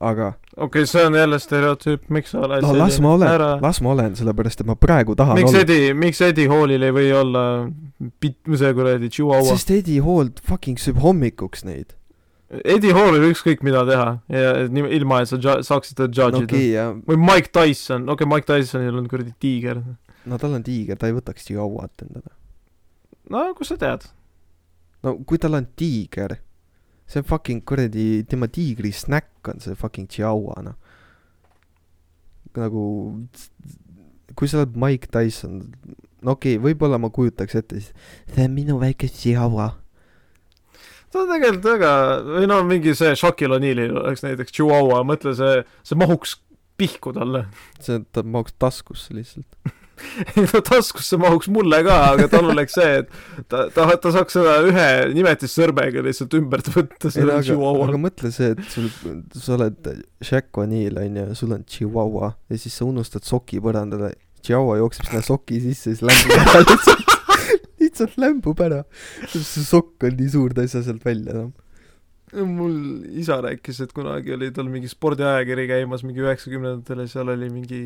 aga okei okay,, see on jälle stereotüüp, miks sa oled no las ma olen ära, las ma olen, sellepärast et ma praegu tahan miks Eddie, miks Eddie Hallil ei või olla pit-, see kuradi Chihuahua? sest Eddie Hall fucking sööb hommikuks neid. Eddie Hallil ükskõik mida teha ja ilma, et sa ja, saaksid teda no judge ida okei okay, ja või Mike Tyson, okei okay,, Mike Tysonil on kuradi tiiger. no tal on tiiger, ta ei võtaks Chihuahuat endale. no kust sa tead? no kui tal on tiiger, see on fucking kuradi, tema tiigri snäkk on see fucking Chihuahua, noh. nagu, kui sa oled Mike Tyson, no okei okay,, võib-olla ma kujutaks ette siis, see on minu väike Chihuahua. Ta on tegelikult väga, või no mingi see Shaquille O'Neal'il oleks näiteks Chihuahua, mõtle see, see mahuks pihku talle. see, ta mahuks taskusse lihtsalt. no taskusse mahuks mulle ka, aga tal oleks see, et ta, ta, ta saaks seda ühe nimetissõrmega lihtsalt ümbert võtta, ei selle Chihuahua aga. mõtle see, et sul, sa oled Shaq O'Neal onju, sul on Chihuahua ja siis sa unustad soki põrandale. Chihuahua jookseb sinna soki sisse, siis ära lihtsalt, lihtsalt lämbub ära. see sokk on nii suur, ta ei saa sealt välja enam. mul isa rääkis, et kunagi oli tal mingi spordiajakiri käimas mingi üheksakümnendatel ja seal oli mingi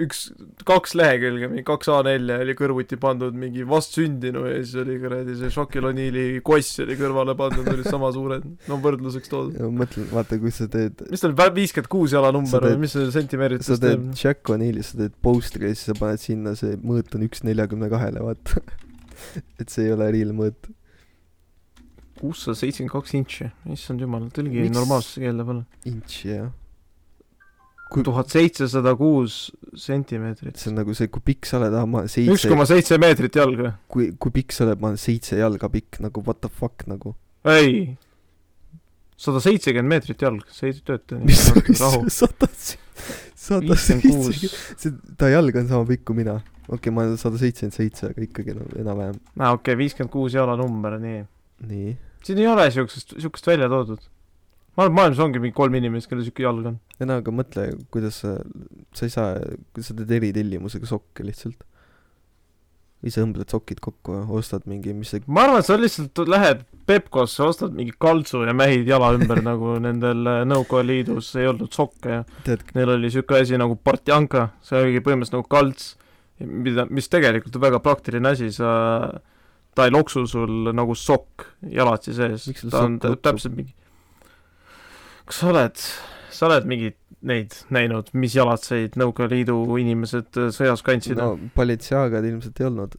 üks, kaks lehekülge, mingi kaks A4 oli kõrvuti pandud mingi vastsündinu ja siis oli kuradi see Shaquille O'Neal'i koss oli kõrvale pandud, olid sama suured, no võrdluseks toodud. ma mõtlen, vaata, kui sa teed, mis ta oli, viiskümmend kuus jala number Sa või mis see sa sentimeetrites teed? Shaq O'Neali, sa teed postri ja siis sa paned sinna see mõõt on üks neljakümne kahele, vaata. et see ei ole real mõõt. kuussada seitsekümmend kaks intši, issand jumal, tõlgi normaalsesse keelde palun. Inch jah. kui, tuhat seitsesada kuus sentimeetrit. see on nagu see, kui pikk sa oled, ah ma olen üks seitse, koma seitse meetrit jalg või? kui, kui pikk sa oled, ma olen seitse jalga pikk, nagu what the fuck nagu. ei, sada seitsekümmend meetrit jalg, see ei tööta nii mis sada, sada seitsekümmend, see, ta jalg on sama pikk kui mina. Okei okay,, ma olen sada seitsekümmend seitse, aga ikkagi no enam-vähem. aa, okei okay,, viiskümmend kuus jalanumber, nii. nii. siin ei ole siuksest, siukest välja toodud. ma arvan, maailmas ongi mingi kolm inimest, kellel siuke jalg on. ei no aga mõtle, kuidas sa, sa ei saa, sa teed eritellimusega sokke lihtsalt. ise õmbled sokid kokku, ostad mingi, mis see ma arvan, sa lihtsalt lähed Pepkosse, ostad mingi kaltsu ja mähid jala ümber nagu nendel äh, Nõukogude Liidus ei olnud sokke ja tead, neil oli siuke asi nagu partjanka, see oligi põhimõtteliselt nagu kalts, mida, mis tegelikult on väga praktiline asi, sa, ta ei loksu sul nagu sokk jalatsi sees ta on täpselt mingi kas sa oled, sa oled mingeid neid näinud, mis jalatseid Nõukogude Liidu inimesed äh, sõjas kandsid no Balenciagad ilmselt ei olnud.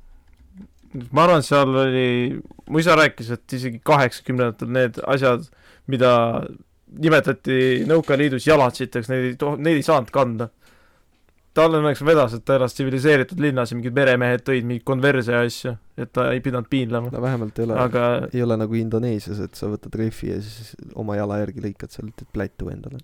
ma arvan, seal oli, mu isa rääkis, et isegi kaheksakümnendatel need asjad, mida nimetati Nõukogude Liidus jalatsiteks, neid ei toh-, neid ei saanud kanda. Tal õnneks vedas, et ta elas tsiviliseeritud linnas ja mingid meremehed tõid mingeid konverse ja asju, et ta ei pidanud piinlema. no vähemalt ei ole, aga ei ole nagu Indoneesias, et sa võtad rehvi ja siis oma jala järgi lõikad sealt, plätu endale.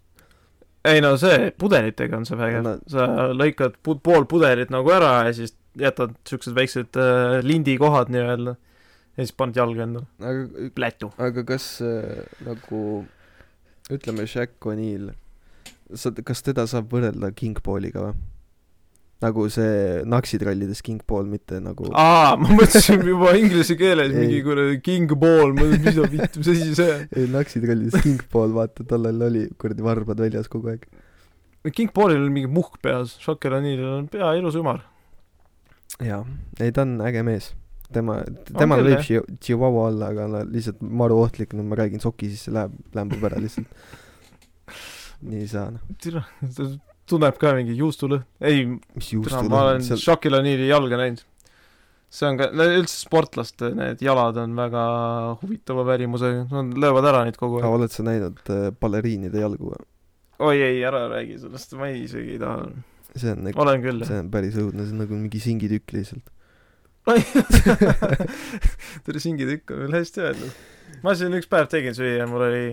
ei no see, pudelitega on see vägev No- sa lõikad pu-, pool pudelit nagu ära ja siis jätad siuksed väiksed äh, lindikohad nii-öelda ja siis paned jalga endale, aga, plätu. aga kas äh, nagu ütleme, Shaq O'Neal, sa, kas teda saab võrrelda King Pauliga või? Nagu see naksitrallides King Paul, mitte nagu aa, ma mõtlesin juba inglise keeles mingi kuradi king ball, ma mõtlesin, mis vittu, mis asi see ei naksitrallides King Paul, vaata, tollel oli kuradi varbad väljas kogu aeg. on. king ballil oli mingi muhk peas, Shaquille O'Nealil on pea ilus ümar. jaa, ei ta on äge mees. tema, temal võib chi- chihuahua olla, aga no lihtsalt maru ohtlik, no ma räägin, soki sisse läheb, lämbub ära lihtsalt. nii ei saa noh, tunneb ka mingi juustulõhn, ei, ma olen seal, Shaquille O'Neali jalga näinud. see on ka, üldse sportlaste need jalad on väga huvitava välimusega, nad löövad ära neid kogu aeg. oled sa näinud äh, baleriinide jalgu või? oi ei, ära räägi sellest, ma ei, isegi ei taha. see on, küll, see on päris õudne, see on nagu mingi singitükk lihtsalt. tere, singitükk on veel hästi öeldud. ma siin üks päev tegin süüa, mul oli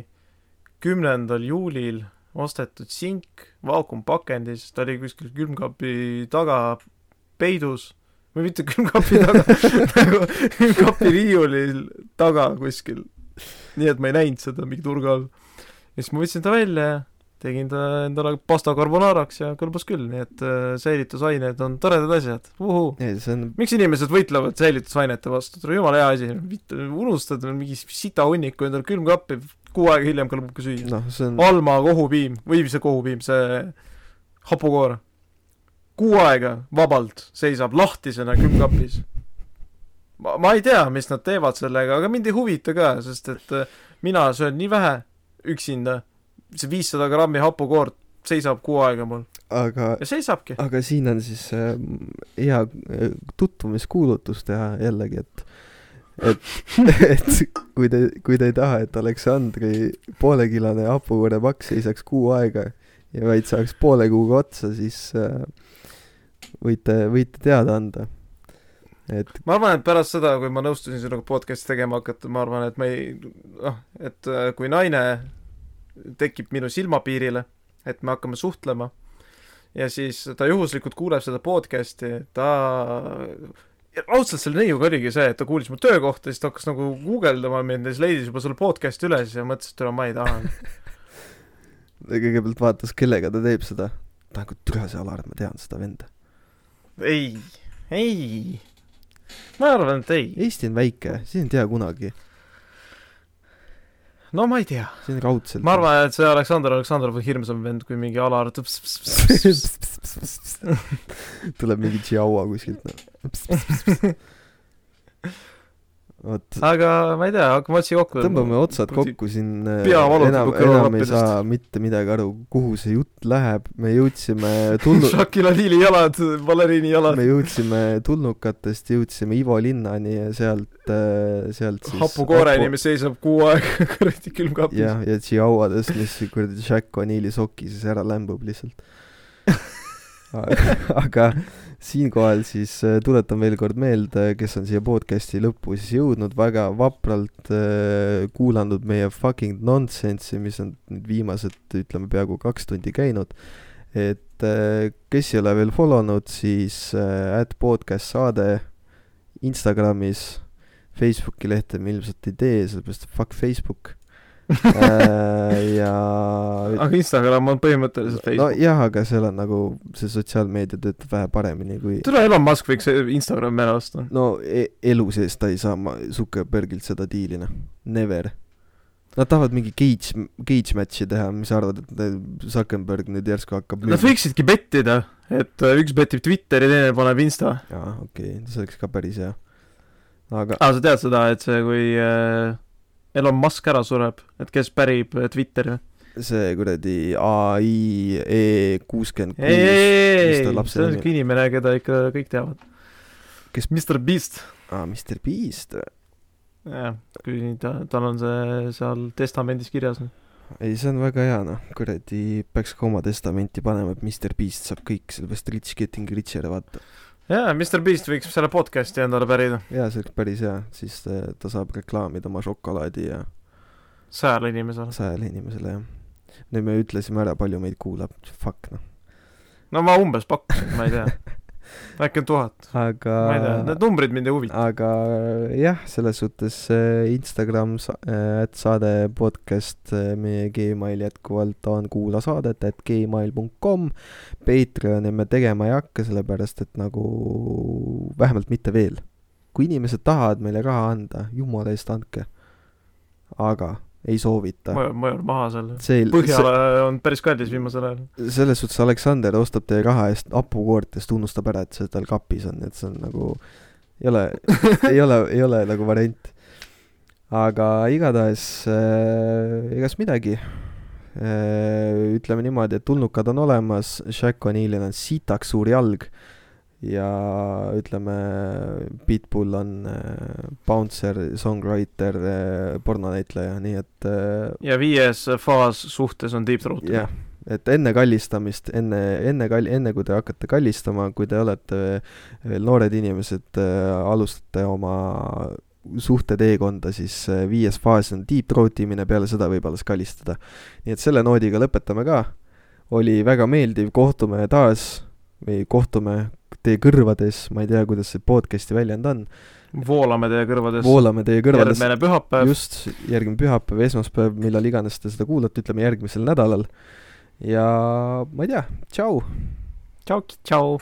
kümnendal juulil ostetud sink vaakumpakendis, ta oli kuskil külmkapi taga peidus või mitte külmkapi taga, nagu külmkapi riiulil taga kuskil. nii et ma ei näinud seda mingi turga all. ja siis ma võtsin ta välja ja tegin ta endale pasta carbonaraks ja kõlbas küll, nii et äh, säilitusained on toredad asjad, uhuu. on, miks inimesed võitlevad säilitusainete vastu, tule jumala hea asi, unustad mingi sita hunniku endale külmkappi, kuu aega hiljem kõlbab ka süüa. see on, Alma kohupiim või see kohupiim, see hapukoor. kuu aega vabalt seisab lahtisena külmkapis. ma, ma ei tea, mis nad teevad sellega, aga mind ei huvita ka, sest et äh, mina söön nii vähe üksinda, see viissada grammi hapukoort seisab kuu aega mul aga, ja seisabki. aga siin on siis äh, hea äh, tutvumiskuulutus teha jällegi, et et, et kui te, kui te ei taha, et Aleksandri poolekilone hapukoorepakk seisaks kuu aega ja vaid saaks poole kuuga otsa, siis äh, võite, võite teada anda. et ma arvan, et pärast seda, kui ma nõustusin sinuga podcast'i tegema hakata, ma arvan, et me ei, noh, et äh, kui naine tekib minu silmapiirile, et me hakkame suhtlema ja siis ta juhuslikult kuuleb seda podcast'i, ta raudselt selle neiuga oligi see, et ta kuulis mu töökohta, siis ta hakkas nagu guugeldama mind ja siis leidis juba selle podcast'i üles ja mõtles, et ma ei taha. kõigepealt vaatas, kellega ta teeb seda. nagu türa see Alar, ma tean seda venda. ei, ei, ma arvan, et ei. Eesti on väike, siin ei tea kunagi, no ma ei tea, siin raudselt. ma arvan, et see Aleksandr Aleksandrov on hirmsam vend kui mingi Alar. tuleb mingi Chihuahua kuskilt no.. vot, aga ma ei tea, hakkame otsi kokku. tõmbame otsad kokku siin. Valutab enam, enam ei saa mitte midagi aru, kuhu see jutt läheb, me jõudsime tulnu-, Shakila Liili jalad, baleriini jalad me, jõudsime tulnukatest, jõudsime Ivo linnani ja sealt, sealt siis hapukooreni, mis seisab kuu aega kuradi külmkapis. jah, ja Chihuahuadest, mis kuradi Jack O'Neali soki siis ära lämbub lihtsalt. aga siinkohal siis äh, tuletan veel kord meelde, kes on siia podcast'i lõppu siis jõudnud, väga vapralt äh, kuulanud meie fucking nonsense'i, mis on nüüd viimased, ütleme, peaaegu kaks tundi käinud. et äh, kes ei ole veel follow nud, siis at podcast saade Instagramis, Facebooki lehte me ilmselt ei tee, sellepärast fuck Facebook ja aga Instagram on põhimõtteliselt Facebook no,. nojah, aga seal on nagu see sotsiaalmeedia töötab vähe paremini kui tule, Elon Musk võiks Instagrami ära osta. no e elu sees ta ei saa Zuckerbergilt seda diili, noh. Never. Nad tahavad mingi cage, cage match'i teha, mis sa arvad, et Zuckerberg nüüd järsku hakkab Nad võiksidki bettida, et äh, üks betib Twitteri, teine paneb Insta. jaa, okei okay., see oleks ka päris hea. aga aa, sa tead seda, et see, kui äh, Elon Musk ära sureb, et kes pärib äh, Twitteri see kuradi ai E kuuskümmend ei, ei, ei, see on siuke inimene, keda ikka kõik teavad. kes? Mr Beast. aa, Mr Beast või? jah, kui ta, tal on see seal testamendis kirjas. ei, see on väga hea, noh, kuradi, peaks ka oma testamenti panema, et Mr Beast saab kõik, sellepärast rich getting richer, vaata jaa, Mr Beast võiks selle podcast'i endale pärida. jaa, see oleks päris hea, siis ta, ta saab reklaamida oma šokolaadi ja sajale inimesele. sajale inimesele, jah. nüüd me ütlesime ära, palju meid kuulab, fuck noh. no ma umbes pakkusin, ma ei tea äkki on tuhat. aga ma ei tea, need numbrid mind ei huvita. aga jah, selles suhtes äh, Instagram, äh, et saade podcast, äh, meie Gmail jätkuvalt on kuulasaadet, et gmail.com. Patreoni me tegema ei hakka, sellepärast et nagu vähemalt mitte veel. kui inimesed tahavad meile raha anda, jumala eest andke. aga ei soovita. mõjur, mõjur maha see,. Põhjala see, on päris kallis viimasel ajal. selles suhtes Aleksander ostab teie raha eest hapukoort ja siis unustab ära, et see tal kapis on, et see on nagu, ei ole ei ole, ei ole nagu variant. aga igatahes äh, egas midagi äh,. ütleme niimoodi, et tulnukad on olemas, Shaq O'Nealil on sitaks suur jalg ja ütleme, Pitbull on äh, bouncer, songwriter äh,, pornonäitleja, nii et äh, ja viies faas suhtes on deep throat. jah, et enne kallistamist, enne, enne kall-, enne kui te hakkate kallistama, kui te olete veel noored inimesed alustate oma suhteteekonda, siis viies faas on deep throat imine, peale seda võib alles kallistada. nii et selle noodiga lõpetame ka. oli väga meeldiv, kohtume taas või kohtume teie kõrvades, ma ei tea, kuidas see podcast'i väljend on. voolame teie kõrvades. voolame teie kõrvades. järgmine pühapäev. just, järgmine pühapäev, esmaspäev, millal iganes te seda kuulate, ütleme järgmisel nädalal. ja ma ei tea, tšau. tšau, tšau.